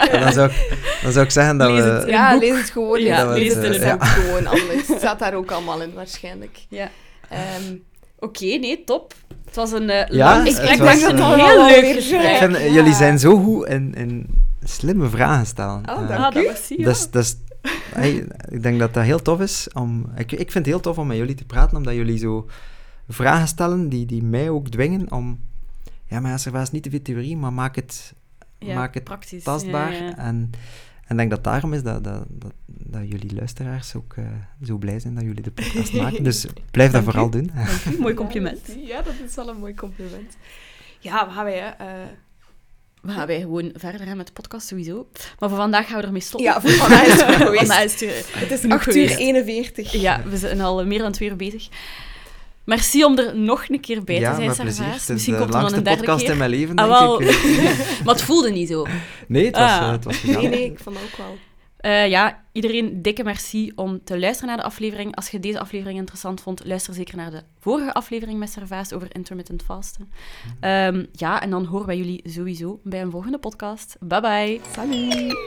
S3: en dan, zou ik, dan zou ik zeggen dat
S1: Lees
S3: we...
S2: Ja,
S1: boek.
S2: lees het gewoon.
S1: Ja,
S2: lees
S3: lees
S2: het
S3: het,
S2: in
S3: ja.
S2: het boek gewoon anders. Het staat daar ook allemaal in, waarschijnlijk.
S1: Ja.
S2: Ehm,
S1: Oké, nee, top. Het was een eh
S3: Ja,
S1: lang gesprek, maar ik vond het een heel leuk gesprek.
S3: vind,
S2: Ja.
S3: Jullie zijn zo goed in, in slimme vragen stellen.
S2: Oh, dank
S1: Ah, dat was ja.
S3: Dus, dus hey, ik denk dat dat heel tof is. Om, ik, ik vind het heel tof om met jullie te praten, omdat jullie zo vragen stellen die, die mij ook dwingen om... Ja, maar Servaas is niet te veel theorie, maar maak het,
S1: Ja,
S3: maak het
S1: praktisch.
S3: tastbaar.
S1: Ja, ja.
S3: En en ik denk dat daarom is dat, dat, dat, dat jullie luisteraars ook eh, zo blij zijn dat jullie de podcast maken. Dus blijf dat vooral
S1: u.
S3: doen.
S1: Dank u, mooi compliment.
S2: Ja, dat, is wel een mooi compliment. Ja, gaan wij... eh,
S1: We gaan wij gewoon verder gaan met de podcast sowieso. Maar voor vandaag gaan we ermee stoppen.
S2: Ja, voor vandaag is het geweest.
S1: Vandaag is het,
S2: Het is
S1: genoeg
S2: 8 uur
S1: geweest.
S2: 41.
S1: Ja, we zijn al meer dan twee uur bezig. Merci om er nog een keer bij
S3: ja,
S1: te zijn.
S3: Het is
S1: Misschien
S3: de
S1: komt er dan
S3: langste
S1: een derde
S3: podcast
S1: keer.
S3: in mijn leven,
S1: Ah,
S3: denk
S1: wel.
S3: ik.
S1: maar het voelde niet zo.
S3: Nee, het was,
S1: Ah.
S3: eh, het was
S2: Nee, nee, ik vond dat ook wel.
S1: Eh, ja, iedereen dikke merci om te luisteren naar de aflevering. Als je deze aflevering interessant vond, luister zeker naar de vorige aflevering met Servaas over intermittent fasten. Ehm, ja, en dan horen wij jullie sowieso bij een volgende podcast. Bye bye.
S2: Salut!